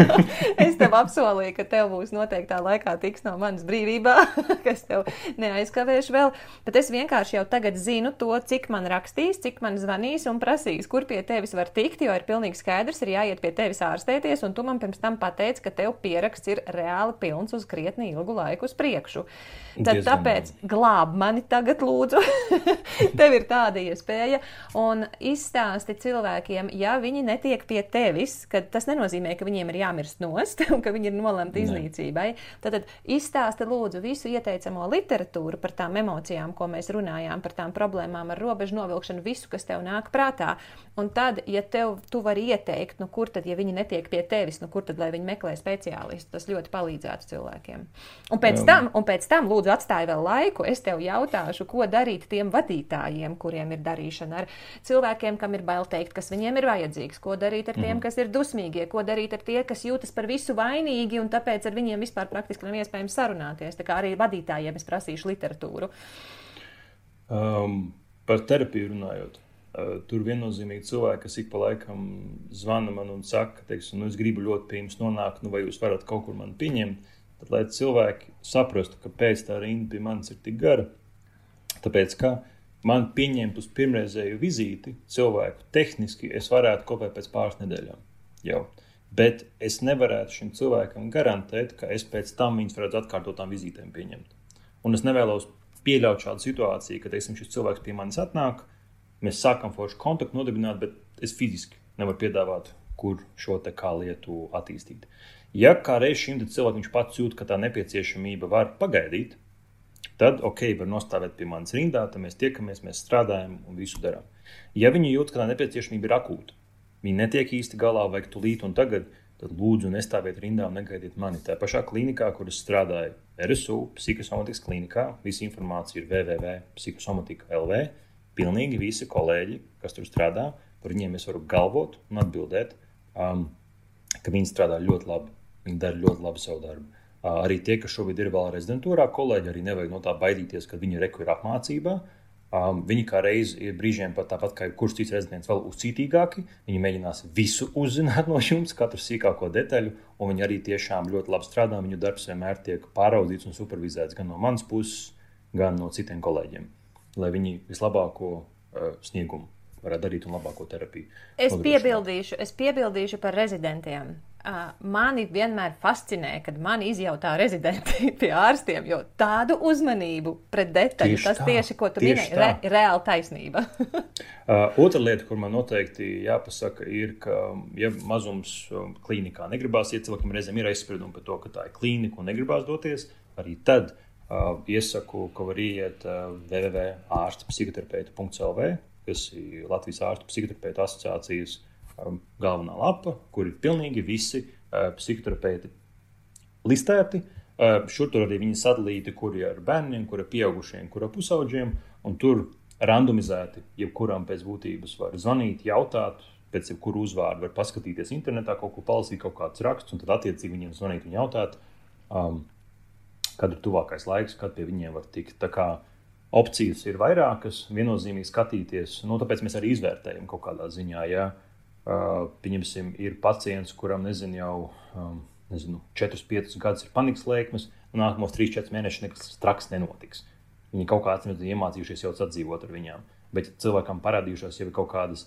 es tev apsolīju, ka tev būs noteiktā laikā tiks no manas brīvībā, kas tev neaizkavēšu vēl. Bet es vienkārši jau tagad zinu to, cik man rakstīs, cik man zvanīs un prasīs, kur pie tevis var tikt, jo ir pilnīgi skaidrs, ir jāiet pie tevis ārstēties, un tu man pirms tam pateici, ka tev pieraksts ir reāli pilns uz krietni ilgu ilgu laiku uz priekšu. Tad Diezgan tāpēc glāb mani tagad, lūdzu. Tev ir tāda iespēja. Un izstāsti cilvēkiem, ja viņi netiek pie tevis, tad tas nenozīmē, ka viņiem ir jāmirst nost un ka viņi ir nolemti iznīcībai. Tad, tad izstāsti lūdzu visu ieteicamo literatūru par tām emocijām, ko mēs runājām, par tām problēmām ar robežu novilkšanu, visu, kas tev nāk prātā. Un tad, ja tev tu vari ieteikt, nu kur tad, ja viņi netiek pie tevis, nu kur tad, lai viņi meklē speciālistu, tas ļoti palīdzētu cilvēkiem. Un pēc, um. tam, un pēc tam, lūdzu, atstāj vēl laiku. Es tev jautāšu, ko darīt tiem vadītājiem, kuriem ir darīšana ar cilvēkiem, kam ir bail teikt, kas viņiem ir vajadzīgs, ko darīt ar tiem, mm. kas ir dusmīgie, ko darīt ar tiem, kas jūtas par visu vainīgi, un tāpēc ar viņiem vispār praktiski nav iespējams sarunāties. Tā kā arī vadītājiem es prasīšu literatūru. Um, par terapiju runājot. Uh, tur viennozīmīgi cilvēki, kas ik pa laikam zvana man un saka, ka, nu, es gribu ļoti pie jums nonākt, nu, vai jūs varat kaut kur mani pieņemt. Tad, lai cilvēki saprastu, kāpēc tā rinda pie manis ir tik gara, tāpēc, ka man pieņemt uz pirmreizēju vizīti cilvēku tehniski es varētu kaut vai pēc pāris nedēļām. Jau. Bet es nevarētu šim cilvēkam garantēt, ka es pēc tam viņus varētu atkārtotām vizītēm pieņemt. Un es nevēlos pieļaut šādu situāciju, ka teiksim, šis cilvēks pie manis atnāk, mēs sākam foršu kontaktu nodibināt, bet es fiziski nevaru piedāvāt, kur šo lietu attīstīt. Ja kā reiz šim cilvēkam pats jūt, ka tā nepieciešamība var pagaidīt, tad ok, var nostāvēt pie manas rindā, tad mēs tiekamies, mēs strādājam un visu darām. Ja viņi jūt, ka tā nepieciešamība ir akūta, viņi netiek īsti galā, vajag tūlīt un tagad, tad lūdzu nestāviet rindā un negaidiet mani. Tā pašā klinikā, kur es strādāju, RSU, psihosomatikas klinikā, visa informācija ir www.psihosomatika.lv. Pilnīgi visi kolēģi, kas tur strādā, par viņiem es varu galvot un atbildēt, um, ka viņi strādā ļoti labi Viņi dara ļoti labu savu darbu. Arī tie, kas šobrīd ir vēl rezidentūrā, kolēģi arī nevajag no tā baidīties, ka viņi reku ir apmācībā. Um, viņi kā reiz ir brīžiem pat tāpat kā kurš cits rezidents vēl uzcītīgāki. Viņi mēģinās visu uzzināt no jums, katru sīkāko detaļu, un viņi arī tiešām ļoti labi strādā. Viņu darbs vienmēr tiek pāraudzīts un supervizēts gan no manas puses, gan no citiem kolēģiem, lai viņi vislabāko uh, sniegumu varētu darīt un labāko terapiju. Es piebildīšu, es piebildīšu par rezidentiem. Mani vienmēr fascinē, kad man izjautā rezidenti pie ārstiem, jo tādu uzmanību pret detaļu, tieši tas tā, tieši, ko tu minēji, ir re, reāla taisnība. uh, otra lieta, kur man noteikti jāpasaka, ir, ka, ja mazums klīnikā negribās iet, cilvēkam reizēm ir aizspriedumi par to, ka tā ir klīnika un negribās doties, arī tad uh, iesaku, ka var iet uh, www.ārstpsihoterapeita.lv, kas ir Latvijas ārstu psihoterapeita asociācijas uh, Um, galvenā lapa, kur ir pilnīgi visi uh, psihoterapeiti listēti. Uh, šur tur arī viņi sadalīti, kur ir bērniem, kur ir pieaugušiem, kur ir pusauģiem. Un tur randomizēti, jebkuram pēc būtības var zvanīt, jautāt, pēc jebkura uzvārda var paskatīties internetā, kaut ko palasīt, kaut kādus rakstus, un tad attiecīgi viņiem zvanīt un jautāt, um, kad ir tuvākais laiks, kad pie viņiem var tikt. Tā kā opcijas ir vairākas, viennozīmīgi skatīties, nu, tāpēc mēs arī izvērtējam kaut kādā ziņā. Ja, uh, pieņemsim, ir pacients, kuram nezinu jau. Um, nezinu, 4, 5 gadus ir panikas lēkmes, un nākamos 3, 4 mēnešus nekas traks nenotiks. Viņi kaut kādā veidā iemācījušies jau sadzīvot ar viņiem. Bet cilvēkam parādījušās jau kaut kādas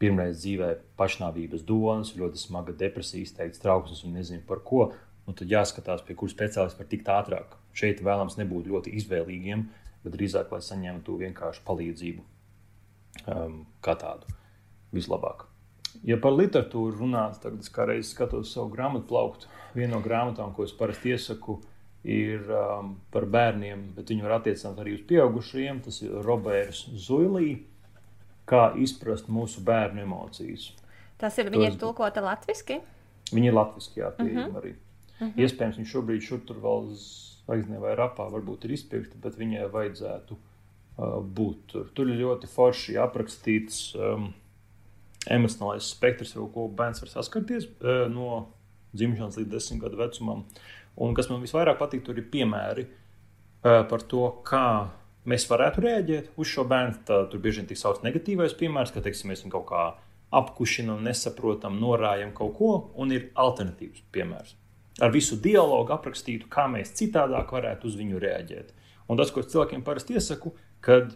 pirmreiz dzīvē pašnāvības domas, ļoti smaga depresija, izteikts trauksmes un nezinu par ko, nu tad jāskatās, pie kuras speciālista var tikt ātrāk. Šeit vēlams nebūt ļoti izvēlīgiem, bet drīzāk, lai saņemtu vienkārši palīdzību um, kā tādu vislabāk. Ja par literatūru runāt, tad es kā reiz skatos savu grāmatu plauktu. Viena no grāmatām, ko es parasti iesaku, ir um, par bērniem, bet viņi var attiecināt arī uz pieaugušajiem. Tas ir Roberts Zuilī. Kā izprast mūsu bērnu emocijas? Tas ir viņa tulkota latviešu. Viņa ir latviešu, jā, pieejama uh -huh. arī. Uh -huh. Iespējams, viņš šobrīd šur tur vēl zvaigznē vai rapā varbūt ir izpirkta, bet viņai vajadzētu uh, būt tur. Tur ir ļoti forši aprakstīts. Um, emocionālais spektrs, ar ko bērns var saskarties e, no dzimšanas līdz desmit gadu vecumam. Un kas man visvairāk patīk, tur ir piemēri e, par to, kā mēs varētu reaģēt uz šo bērnu. Tā, tur bieži vien tiek saukts negatīvais piemērs, ka teiksim, mēs viņu kaut kā apkušinām, nesaprotam, norājam kaut ko, un ir alternatīvs piemērs. Ar visu dialogu aprakstītu, kā mēs citādāk varētu uz viņu reaģēt. Un tas, ko es cilvēkiem parasti iesaku, kad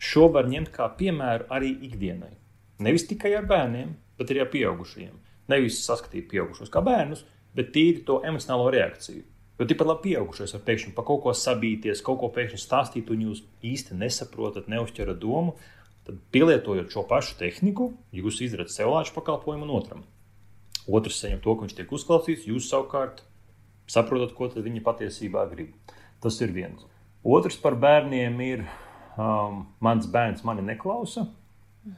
šo var ņemt kā piemēru arī ikdienai. Nevis tikai ar bērniem, bet arī ar pieaugušajiem. Nevis saskatīt pieaugušos kā bērnus, bet tīri to emocionālo reakciju. Jo tikpat labi pieaugušais var pēkšņi par kaut ko sabīties, kaut ko pēkšņi stāstīt, un jūs īsti nesaprotat, neuzķerat domu. Tad, pielietojot šo pašu tehniku, jūs izdarāt sev lāču pakalpojumu un otram. Otrs saņem to, ka viņš tiek uzklausīts, jūs savukārt saprotat, ko viņi patiesībā grib. Tas ir viens. Otrs par bērniem ir, um, mans bērns mani neklausa.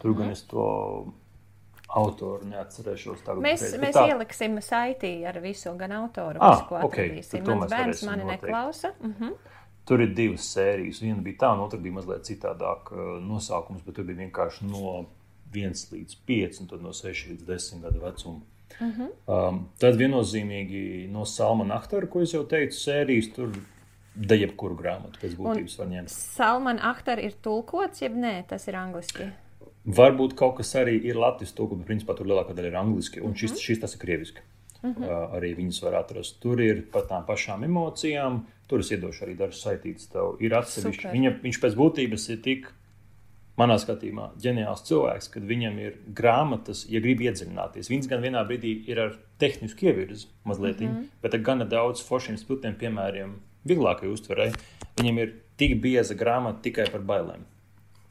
Tur gan es to autoru neatcerēšos. Tagad, mēs pēc, mēs tā... ieliksim saitī ar visu, gan autoru, ah, visu, ko okay, atradīsim. Mans bērns mani noteikti. neklausa. Uh -huh. Tur ir divas sērijas. Viena bija tā, un otra bija mazliet citādāk uh, nosaukums, bet tur bija vienkārši no 1 līdz 5, un tad no 6 līdz 10 gadu vecuma. Uh -huh. um, tad viennozīmīgi no Salmana Ahtara, ko es jau teicu, sērijas tur da jebkuru grāmatu pēc būtības var ņemt. Salmana Ahtara ir tulkots, jeb nē, tas ir angliski. Varbūt kaut kas arī ir latviešu tulkojums, principā tur lielākā daļa ir angliski, un šis, šis tas ir krieviski. Uh -huh. uh, arī viņas var atrast. Tur ir par tām pašām emocijām. Tur es iedošu arī dažus saitītus. Tev ir atsevišķi. Viņa, viņš pēc būtības ir tik, manā skatījumā, ģeniāls cilvēks, kad viņam ir grāmatas, ja grib iedziļināties. Viņas gan vienā brīdī ir ar tehnisku ievirzi mazliet, uh -huh. bet ar gana daudz foršiem spilgtiem piemēriem, vieglākai uztverei. Viņam ir tik bieza grāmata tikai par bailēm.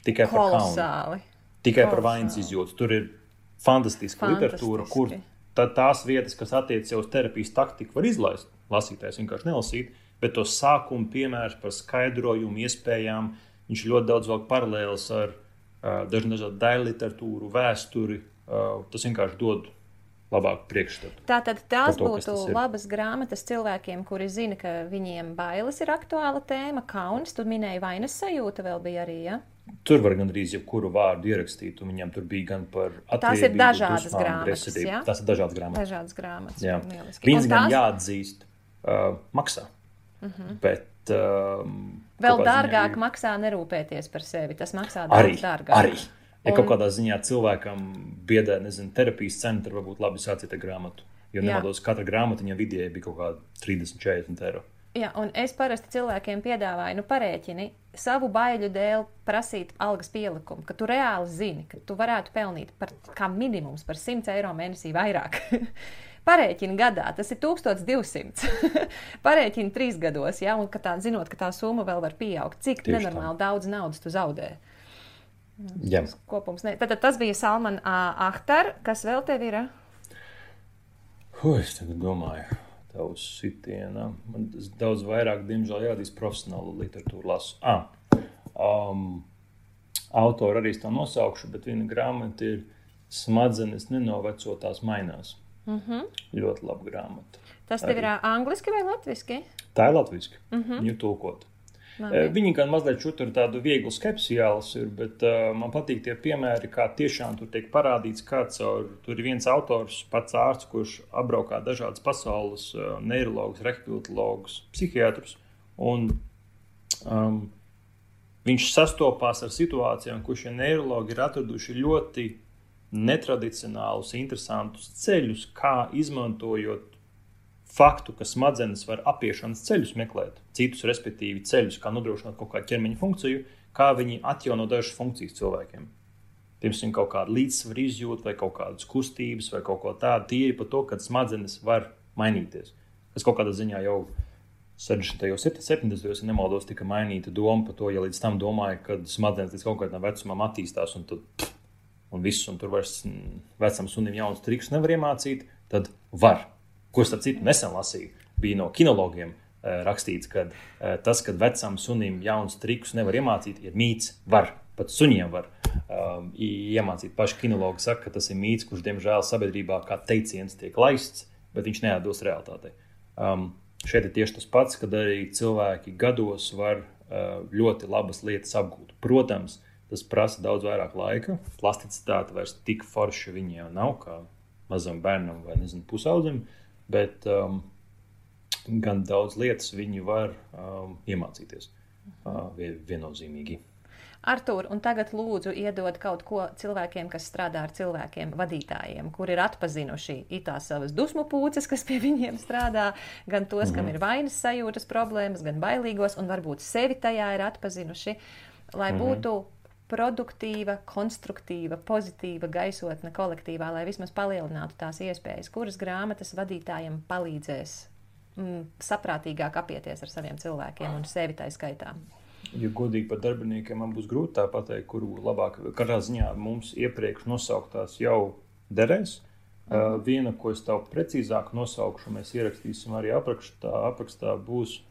Tikai Kolosāli. par kaunu tikai par vainas izjūtu. Tur ir fantastiska literatūra, kur tā, tās vietas, kas attiecas uz terapijas taktiku, var izlaist. Lasītājs vienkārši nelasīt, bet to sākuma piemērs par skaidrojumu, iespējām, viņš ļoti daudz vēl paralēlis ar uh, dažādu daļu literatūru, vēsturi. Uh, tas vienkārši dod labāku priekšstatu. Tātad tās to, būtu labas grāmatas cilvēkiem, kuri zina, ka viņiem bailes ir aktuāla tēma, kauns. Tu minēji vainas sajūta vēl bija arī. Ja? Tur var gandrīz jebkuru vārdu ierakstīt, un viņam tur bija gan par. Tās ir dažādas dusmām, grāmatas. Ja? Tās ir dažādas grāmatas. Dažādas grāmatas. Jā. Viņas gan tās... jāatzīst uh, maksā. Uh mhm. -huh. Bet, um, Vēl dārgāk ziņā... maksā nerūpēties par sevi. Tas maksā arī, dārgāk. Arī. Ja un... kaut kādā ziņā cilvēkam biedē, nezinu, terapijas cena, tad varbūt labi sāciet ar grāmatu. Jo nemaldos, katra grāmatiņa vidēji bija kaut kāda 30, 40 eiro. Jā, un es parasti cilvēkiem piedāvāju, nu, parēķini savu baiļu dēļ prasīt algas pielikumu, ka tu reāli zini, ka tu varētu pelnīt par kā minimums par 100 eiro mēnesī vairāk. Parēķini gadā, tas ir 1200. Parēķini trīs gados, ja, un ka tā, zinot, ka tā summa vēl var pieaugt. Cik Tieši nenormāli tā. daudz naudas tu zaudē? Jā. Kopums, ne. Tad, tas bija Salman uh, Ahtar, kas vēl tev ir? Ko es tagad domāju? Tavu sitienu. Man daudz vairāk, diemžēl, jādīs profesionālu literatūru lasu. Ah, um, Autori arī to nosaukšu, bet viena grāmata ir Smadzenes nenovecotās mainās. Mm -hmm. Ļoti laba grāmata. Tas tev ir ā, angliski vai latviski? Tā ir. Mhm. Mm -hmm. Viņa tulkot. Labi. Eh, Viņi gan mazliet šur tādu vieglu skepsijāls ir, bet uh, man patīk tie piemēri, kā tiešām tur tiek parādīts, kāds tur ir viens autors, pats ārsts, kurš apbraukā dažādas pasaules uh, neiroloģus, rehabilitologus, psihiatrus. Un, um, viņš sastopās ar situācijām, kur šie neiroloģi ir atraduši ļoti netradicionālus, interesantus ceļus, kā izmantojot faktu, ka smadzenes var apiešanas ceļus meklēt, citus, respektīvi, ceļus, kā nodrošināt kaut kādu ķermeņa funkciju, kā viņi atjauno dažas funkcijas cilvēkiem. Piemēram, kaut kāda līdzsvara izjūta, vai kaut kādas kustības, vai kaut ko tādu. Ir par to, ka smadzenes var mainīties. Tas kaut kādā ziņā jau 60. un 70. gados, ja nemaldos, tika mainīta doma par to, ja līdz tam domāja, ka smadzenes līdz kaut kādam vecumam attīstās, un, tad, un viss, un tur vairs vecam sunim jaunas trikus nevar iemācīt, tad var. Ko starp citu nesen lasīju, bija no kinologiem eh, rakstīts, ka eh, tas, ka vecam sunim jaunas trikus nevar iemācīt, ir mīts. Var, pat suņiem var um, iemācīt. Paši kinologi saka, ka tas ir mīts, kurš, diemžēl, sabiedrībā kā teiciens tiek laists, bet viņš neatbilst realitātei. Um, šeit ir tieši tas pats, kad arī cilvēki gados var uh, ļoti labas lietas apgūt. Protams, tas prasa daudz vairāk laika. Plasticitāte vairs tik forša viņiem nav kā mazam bērnam vai nezinu, pusaudzim, bet um, gan daudz lietas viņi var um, iemācīties uh, vie- viennozīmīgi. Artur, un tagad lūdzu iedod kaut ko cilvēkiem, kas strādā ar cilvēkiem, vadītājiem, kur ir atpazinuši it tās savas dusmu pūces, kas pie viņiem strādā, gan tos, kam ir vainas sajūtas problēmas, gan bailīgos, un varbūt sevi tajā ir atpazinuši, lai būtu produktīva, konstruktīva, pozitīva gaisotne kolektīvā, lai vismaz palielinātu tās iespējas, kuras grāmatas vadītājiem palīdzēs mm, saprātīgāk apieties ar saviem cilvēkiem un sevi tā skaitā. Ja godīgi par darbiniekiem, man būs grūti tā pateikt, kuru labāk. Katrā ziņā mums iepriekš nosauktās jau derēs. Uh, viena, ko es tev precīzāk nosaukšu, mēs ierakstīsim arī aprakstā. aprakstā būs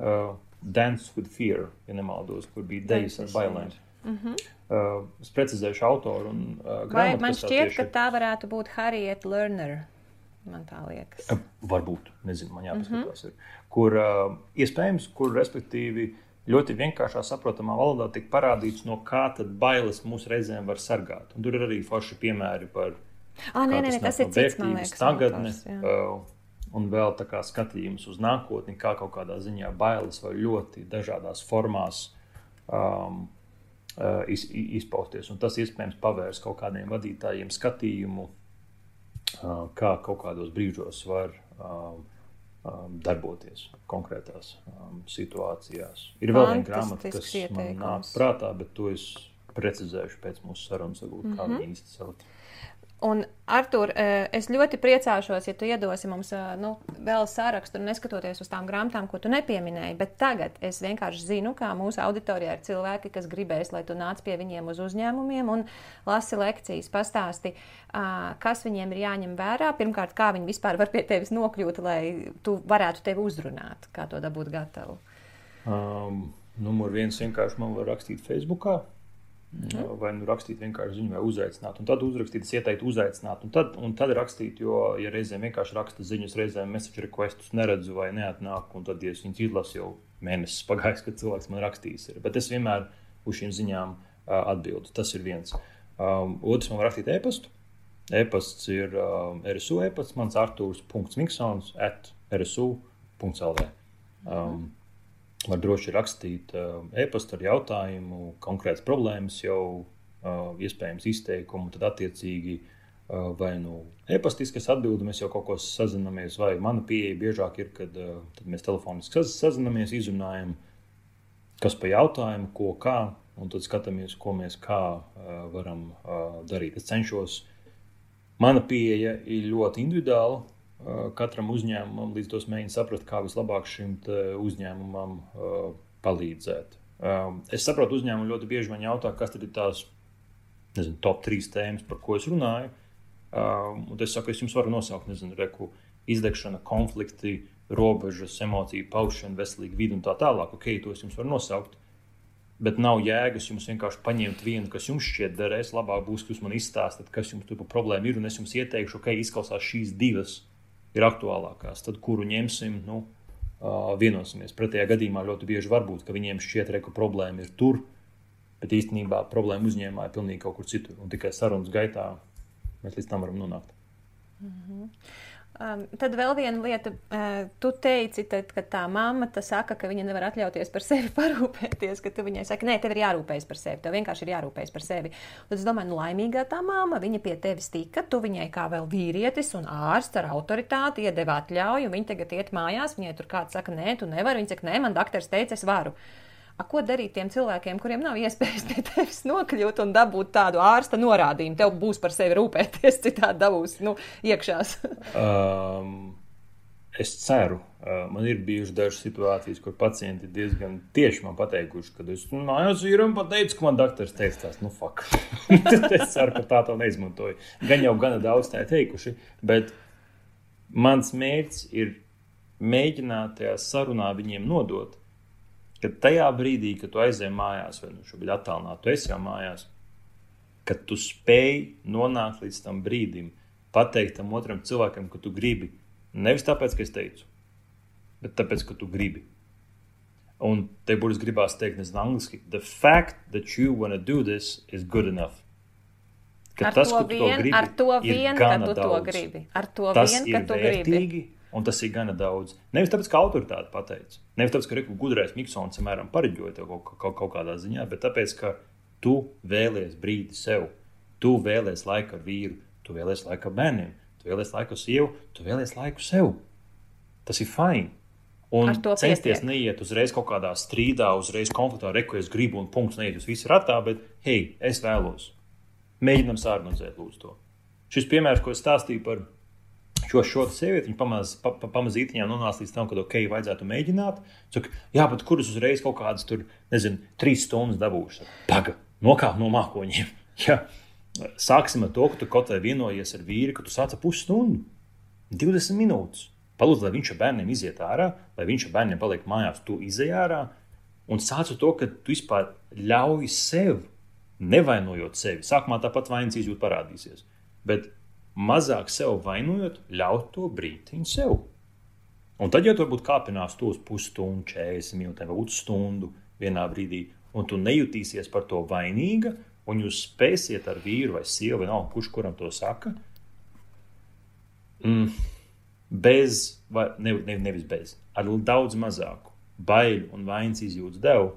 uh, Dance with Fear, ja nemaldos, kur bija dejas ar Dance with bailēm. Uh, es precizēšu autoru un uh, Vai grāmatu, man kas tā šķiet, tieši ka tā varētu būt Harriet Lerner? Man tā liekas. Uh, Varbūt, nezinu, man jāpaskatās. Mm -hmm. Kur uh, iespējams, kur respektīvi ļoti vienkāršā, saprotamā valodā tiek parādīts, no kā tad bailes mūs reizēm var sargāt. Un tur ir arī forši piemēri par Ah, nē, nē, nē, tas ir cits, man liekas. tagadne, autors, uh, un vēl tā kā skatījums uz nākotni, kā kaut kādā ziņā bailes var ļoti dažādās formās um, iz, i- izpausties. Un tas iespējams pavērs kaut kādiem vadītājiem skatījumu, uh, kā kaut kādos brīžos var um, um, darboties konkrētās um, situācijās. Ir vēl viena grāmata, kas Fantastisks man ieteikums. nāk prātā, bet to es precizēšu pēc mūsu sarunas, varbūt, kā Mhm. viņi īsti sauc. Un, Artur, eh, es ļoti priecāšos, ja tu iedosi mums eh, nu, vēl sārakstu, neskatoties uz tām grāmatām, ko tu nepieminēji. Bet tagad es vienkārši zinu, kā mūsu auditorijā ir cilvēki, kas gribēs, lai tu nāc pie viņiem uz uzņēmumiem un lasi lekcijas, pastāsti, ā, kas viņiem ir jāņem vērā. Pirmkārt, kā viņi vispār var pie tevis nokļūt, lai tu varētu tevi uzrunāt, kā to dabūt gatavu. Um, numur viens vienkārši man var rakstīt Facebook. Mm. Vai nu rakstīt vienkārši ziņu, vai uzaicināt. Un tad uzrakstīt, es ieteiktu uzaicināt. Un tad, un tad rakstīt, jo, ja reizēm vienkārši raksta ziņas, reizēm message requestus neredzu vai neatnāk, un tad, ja es viņus izlasu, jau mēnesis pagājis, kad cilvēks man rakstīs. Ir. Bet es vienmēr uz šīm ziņām uh, atbildu. Tas ir viens. Um, otrs man rakstīt e-pastu. E-pasts ir um, RSU e-pasts, mans Artūrs.Miksons at RSU.CLV. Um, var droši rakstīt uh, e-pastu ar jautājumu, konkrētas problēmas, jau uh, iespējams izteikumu, tad attiecīgi uh, vai nu e-pastiski es atbildu, mēs jau kaut ko sazināmies, vai mana pieeja biežāk ir, kad mēs telefoniski saz- sazināmies, izrunājam, kas pa jautājumu, ko kā, un tad skatāmies, ko mēs kā varam darīt. Es cenšos, mana pieeja ir ļoti individuāla. Uh, Katram uzņēmumam līdz to mēģinu saprast, kā vislabāk šim uzņēmumam uh, palīdzēt. Um, es saprotu, uzņēmumi ļoti bieži man jautā, kas ir tās nezinu, top trīs tēmas, par ko es runāju. Um, un es saku, es jums varu nosaukt, nezinu, reku, izdegšana, konflikti, robežas, emociju paušana, veselīga vide un tā tālāk. Ok, to es jums varu nosaukt. Bet nav jēgas jums vienkārši paņemt vienu, kas jums šķiet derēs. Labāk būs, ka jūs man izstāstāt, kas jums tur par problēmu ir. Un es jums ieteikšu, okay, izklausās šīs divas. Ir aktuālākās, tad kuru ņemsim, nu, vienosimies. Pretējā gadījumā ļoti bieži var būt, ka viņiem šķiet, ka problēma ir tur, bet īstenībā problēma uzņēmumā ir pilnīgi kaut kur citur. Un tikai sarunas gaitā mēs līdz tam varam nonākt. Mm -hmm. Um, tad vēl viena lieta, uh, tu teici, tad, ka tā mamma saka, ka viņa nevar atļauties par sevi parūpēties, ka tu viņai saki, nē, tev ir jārūpējas par sevi, tev vienkārši ir jārūpējas par sevi. Tad es domāju, nu, laimīgā tā mamma, viņa pie tevis tika, tu viņai kā vēl vīrietis un ārsts ar autoritāti iedeva atļauju, viņa tagad iet mājās, viņai tur kāds saka, nē, tu nevari, viņa saka, nē, man doktors teica, es varu. Uh, A, ko darīt tiem cilvēkiem, kuriem nav iespējas pie tevis nokļūt un dabūt tādu ārsta norādījumu? Tev būs par sevi rūpēties, citādi dabūs nu, iekšās. um, es ceru, uh, man ir bijušas dažas situācijas, kur pacienti diezgan tieši man pateikuši, ka es mājās vīram pateicu, ka man doktors teica tās, nu, fuck. es ceru, ka tā to neizmantoju. Gan jau gana daudz tā teikuši, bet mans mērķis ir mēģināt tajā sarunā viņiem nodot ka tajā brīdī, kad tu aizej mājās, vai nu šobrīd attālināti, tu esi jau mājās, kad tu spēj nonākt līdz tam brīdim, pateikt tam otram cilvēkam, ka tu gribi. Nevis tāpēc, ka es teicu, bet tāpēc, ka tu gribi. Un te būs gribās teikt, nezinu, angliski, the fact that you want to do this is good enough. Ka ar tas, to vien, gribi, ar to vien, ka tu daudz. to gribi. Ar to tas vien, ka tu vērtīgi, gribi un tas ir gana daudz. Nevis tāpēc, ka autoritāte pateica, nevis tāpēc, ka Reku gudrais Miksons samērā pareģoja tev kaut, kaut, kaut kādā ziņā, bet tāpēc, ka tu vēlies brīdi sev, tu vēlies laiku ar vīru, tu vēlies laiku ar bērniem, tu vēlies laiku sievu, tu vēlies laiku sev. Tas ir fini. Un censties neiet uzreiz kaut kādā strīdā, uzreiz konfliktā, reku es gribu un punkts neiet uz visu ratā, bet hei, es vēlos. Mēģinam sārunāties, lūdzu, to. Šis piemērs, ko es stāstīju par šo, šo sievieti pamaz, pa, pa, pamazītiņā nonāca līdz tam, ka ok, vajadzētu mēģināt. Saka, jā, bet kurus uzreiz kaut kādas tur, nezinu, trīs stundas dabūšu. Paga, nokāp no mākoņiem. ja. Sāksim ar to, ka tu kaut vai vienojies ar vīru, ka tu sāc pusstundu, 20 minūtes. Palūdz, lai viņš ar bērniem iziet ārā, lai viņš ar bērniem paliek mājās, tu izej ārā. Un sāc ar to, ka tu vispār ļauj sev, nevainojot sevi. Sākumā tāpat vainas izjūta parādīsies. Bet mazāk sev vainojot, ļaut to brīdiņu sev. Un tad, ja tu varbūt kāpinās tos pusstundu, 40 minūtes vai stundu vienā brīdī, un tu nejutīsies par to vainīga, un jūs spēsiet ar vīru vai sievu, vai nav, kurš kuram to saka, mm, bez, vai ne, ne, nevis bez, ar daudz mazāku baiļu un vainas izjūtas devu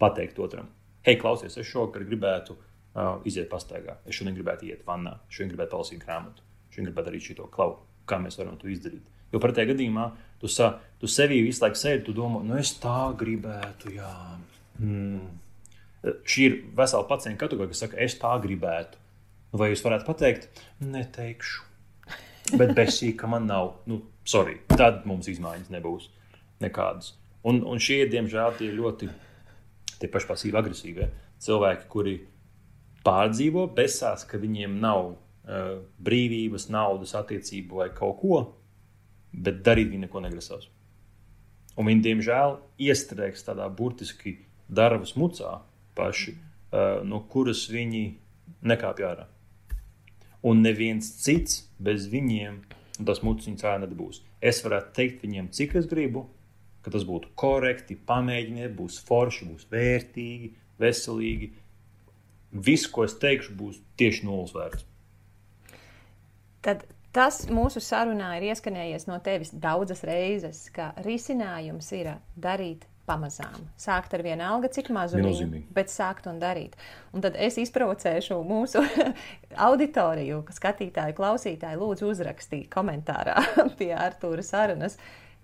pateikt otram, hei, klausies, es šovakar gribētu uh, iziet pastaigā. Es šodien gribētu iet vannā, šodien gribētu palasīt grāmatu, šodien gribētu darīt šo klau. Kā mēs varam to izdarīt? Jo pretējā gadījumā tu, sa, tu sevī visu laiku sēdi, tu domā, nu es tā gribētu. Jā. Hmm. Šī ir vesela pacienta kategorija, kas saka, es tā gribētu. Nu, vai jūs varētu pateikt, neteikšu. Bet besī, ka man nav, nu, sorry, tad mums izmaiņas nebūs nekādas. Un, un šie, diemžēl, tie ļoti tie paši pasīvi agresīvie cilvēki, kuri pārdzīvo, besās, ka viņiem nav uh, brīvības, naudas, attiecību vai kaut ko, bet darīt viņi neko negrasās. Un viņi, diemžēl, iestrēgs tādā burtiski darba smucā paši, uh, no kuras viņi nekāpj ārā. Un neviens cits bez viņiem tas muciņš ārā nebūs. Es varētu teikt viņiem, cik es gribu, ka tas būtu korekti, pamēģiniet, būs forši, būs vērtīgi, veselīgi viss, ko es teikšu, būs tieši nulles vērts. Tad tas mūsu sarunā ir ieskanējies no tevis daudzas reizes, ka risinājums ir darīt pamazām. Sākt ar vienu algu, cik mazu viņi, bet sākt un darīt. Un tad es izprovocēšu mūsu auditoriju, skatītāju, klausītāju, lūdzu uzrakstīt komentārā pie Artūra sarunas,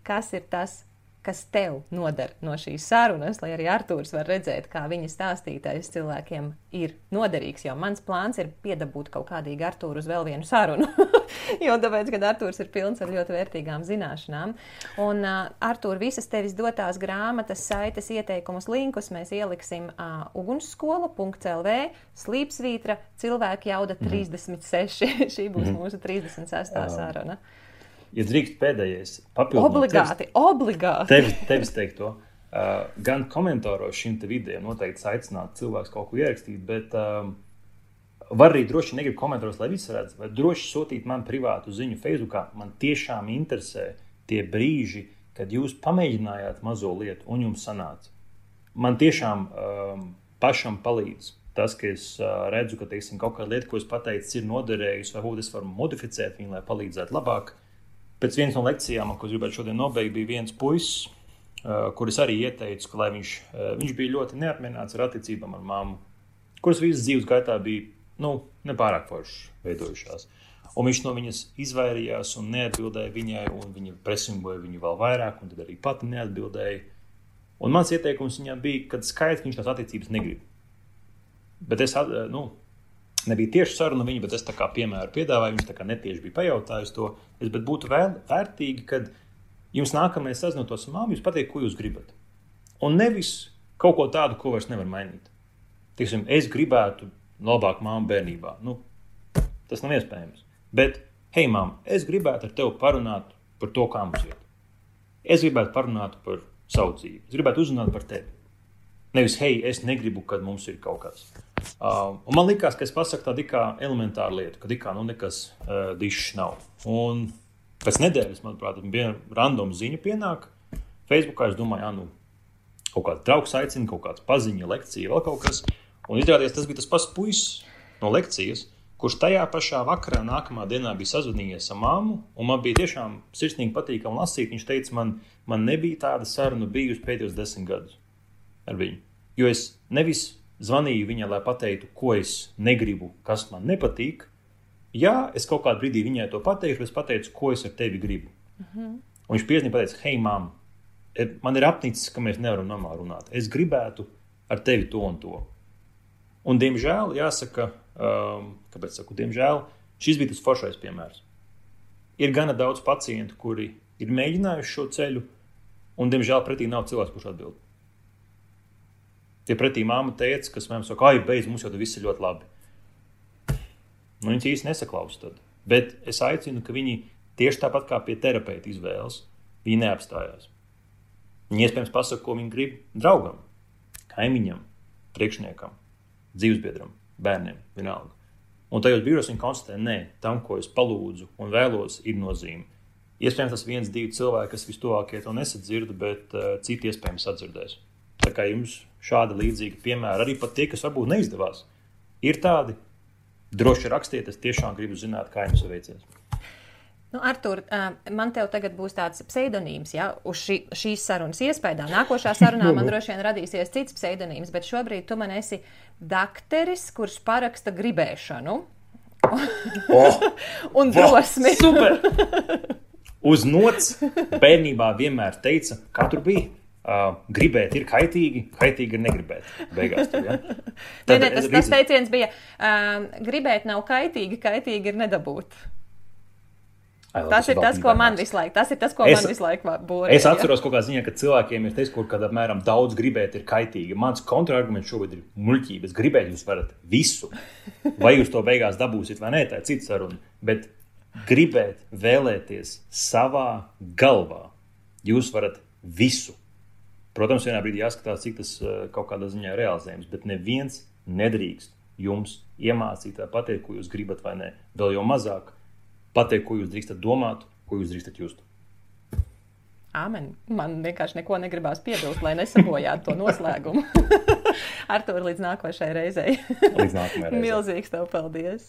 kas ir tas kas tev noder no šīs sarunas, lai arī Arthurs var redzēt, kā viņa stāstītais cilvēkiem ir noderīgs. Jo mans plāns ir piedabūt kaut kādīgi Arthuru uz vēl vienu sarunu. jo tāpēc, ka Arthurs ir pilns ar ļoti vērtīgām zināšanām. Un uh, Arthur, visas tevis dotās grāmatas, saites, ieteikumus, linkus mēs ieliksim uh, ugunsskolu.lv, slīpsvītra, cilvēku jauda 36. Mm. Šī būs mm. mūsu 36. saruna. Uh ja drīkst pēdējais papildināt. Obligāti, tevis, obligāti. Tevis, tevis teikt to. Uh, gan komentāros šim video noteikti aicināt cilvēku kaut ko ierakstīt, bet um, Var arī droši negribu komentāros, lai visi redz, vai droši sūtīt man privātu ziņu Facebook. Man tiešām interesē tie brīži, kad jūs pamēģinājāt mazo lietu un jums sanāca. Man tiešām um, pašam palīdz tas, ka es uh, redzu, ka teiksim, kaut kāda lieta, ko es pateicu, ir noderējusi, vai varbūt es varu modificēt viņu, lai palīdzētu labāk. Pēc vienas no lekcijām, ko gribētu šodien nobeigt, bija viens puisis, uh, kurus arī ieteicu, ka viņš, uh, viņš bija ļoti neapmierināts ar attiecībām ar mammu, kuras visas dzīves gaitā bija nu, nepārāk forši veidojušās. Un viņš no viņas izvairījās un neatbildēja viņai, un viņa presingoja viņu vēl vairāk, un tad arī pati neatbildēja. Un mans ieteikums viņam bija, ka skaidrs, ka viņš tās attiecības negrib. Bet es nu, nebija tieši saruna viņa, bet es tā kā piemēru piedāvāju, viņš tā kā netieši bija pajautājis to. Es, bet būtu vēl vērtīgi, kad jums nākamais sazinotos ar māmu, jūs pateikt, ko jūs gribat. Un nevis kaut ko tādu, ko vairs nevar mainīt. Tiksim, es gribētu labāk māmu bērnībā. Nu, tas nav iespējams. Bet, hei, māmu, es gribētu ar tevi parunāt par to, kā mums iet. Es gribētu parunāt par savu dzīvi. Es gribētu uzzināt par tevi. Nevis, hei, es negribu, kad mums ir kaut kas. Uh, man liekas, ka es pasaku tādu elementāru lietu, ka ikā, nu, nekas uh, dišs nav. Un pēc nedēļas, manuprāt, bija random ziņa pienāk. Facebookā es domāju, ah, nu, kaut kāds draugs aicina, kaut kāds paziņa, lekcija, vēl kaut kas. Un izrādījās, tas bija tas pats puisis no lekcijas, kurš tajā pašā vakarā, nākamā dienā bija sazvanījies ar māmu. Man bija tiešām sirsnīgi patīkami lasīt. Viņš teica, man, man nebija tāda saruna bijusi pēdējos desmit gadus ar viņu. Jo es nevis zvanīju viņai, lai pateiktu, ko es negribu, kas man nepatīk. Jā, es kaut kādā brīdī viņai to pateikšu, bet es pateicu, ko es ar tevi gribu. Uh. -huh. Un viņš piezīmēja, pateica, hei, māmu, man ir apnicis, ka mēs nevaram normāli runāt. Es gribētu ar tevi to un to. Un, diemžēl, jāsaka, um, kāpēc saku, diemžēl, šis bija tas foršais piemērs. Ir gana daudz pacientu, kuri ir mēģinājuši šo ceļu, un, diemžēl, pretī nav cilvēks, kurš atbild. Tie pretī māma teica, kas man saka, ah, beidz, mums jau viss ir ļoti labi. Nu, viņas īsti nesaklausās tad. Bet es aicinu, ka viņi tieši tāpat kā pie terapeita izvēles, viņi neapstājās. Viņi iespējams pasaka, ko viņi grib draugam, kaimiņam, priekšniekam dzīvesbiedram, bērniem, vienalga. Un tajos brīžos viņi konstatē, ka tam, ko es palūdzu un vēlos, ir nozīme. Iespējams, tas viens, divi cilvēki, kas vistuvākie to nesadzird, bet uh, citi iespējams sadzirdēs. Tā kā jums šādi līdzīgi piemēri, arī pat tie, kas varbūt neizdevās, ir tādi, droši rakstiet, es tiešām gribu zināt, kā jums veicies. Nu, Artur, man te tagad būs tāds pseidonīms, ja uz šī, šīs sarunas iespējā. Nākošā sarunā man droši vien radīsies cits pseidonīms, bet šobrīd tu man esi dakteris, kurš paraksta gribēšanu oh, un drosmi. Super! Uz nots bērnībā vienmēr teica, kā tur bija. Uh, gribēt ir kaitīgi, kaitīgi ir negribēt. Beigās, tur, ja? Tad, ne, ne, tas, tas teiciens bija, uh, gribēt nav kaitīgi, kaitīgi ir nedabūt. Tas ir tas, ko man visu laiku, tas ir tas, ko es, man visu laiku būvē. Es atceros ziņā, ka cilvēkiem ir teiks, kur kad apmēram daudz gribēt ir kaitīgi. Mans kontrarguments šobrīd ir muļķības. Gribēt jūs varat visu. Vai jūs to beigās dabūsiet vai nē, tā ir cita saruna. Bet gribēt vēlēties savā galvā, jūs varat visu. Protams, vienā brīdī jāskatās, cik tas eh, kaut kādā ziņā ir realizējams, bet neviens nedrīkst jums iemācīt vai pateikt, ko jūs gribat vai nē. Vēl jau mazāk pateikt, ko jūs drīkstat domāt, ko jūs drīkstat just. Āmen. Man vienkārši neko negribās piebilst, lai nesabojātu to noslēgumu. Ar to līdz nākošajai reizei. līdz nākamajai reizei. Milzīgs tev paldies!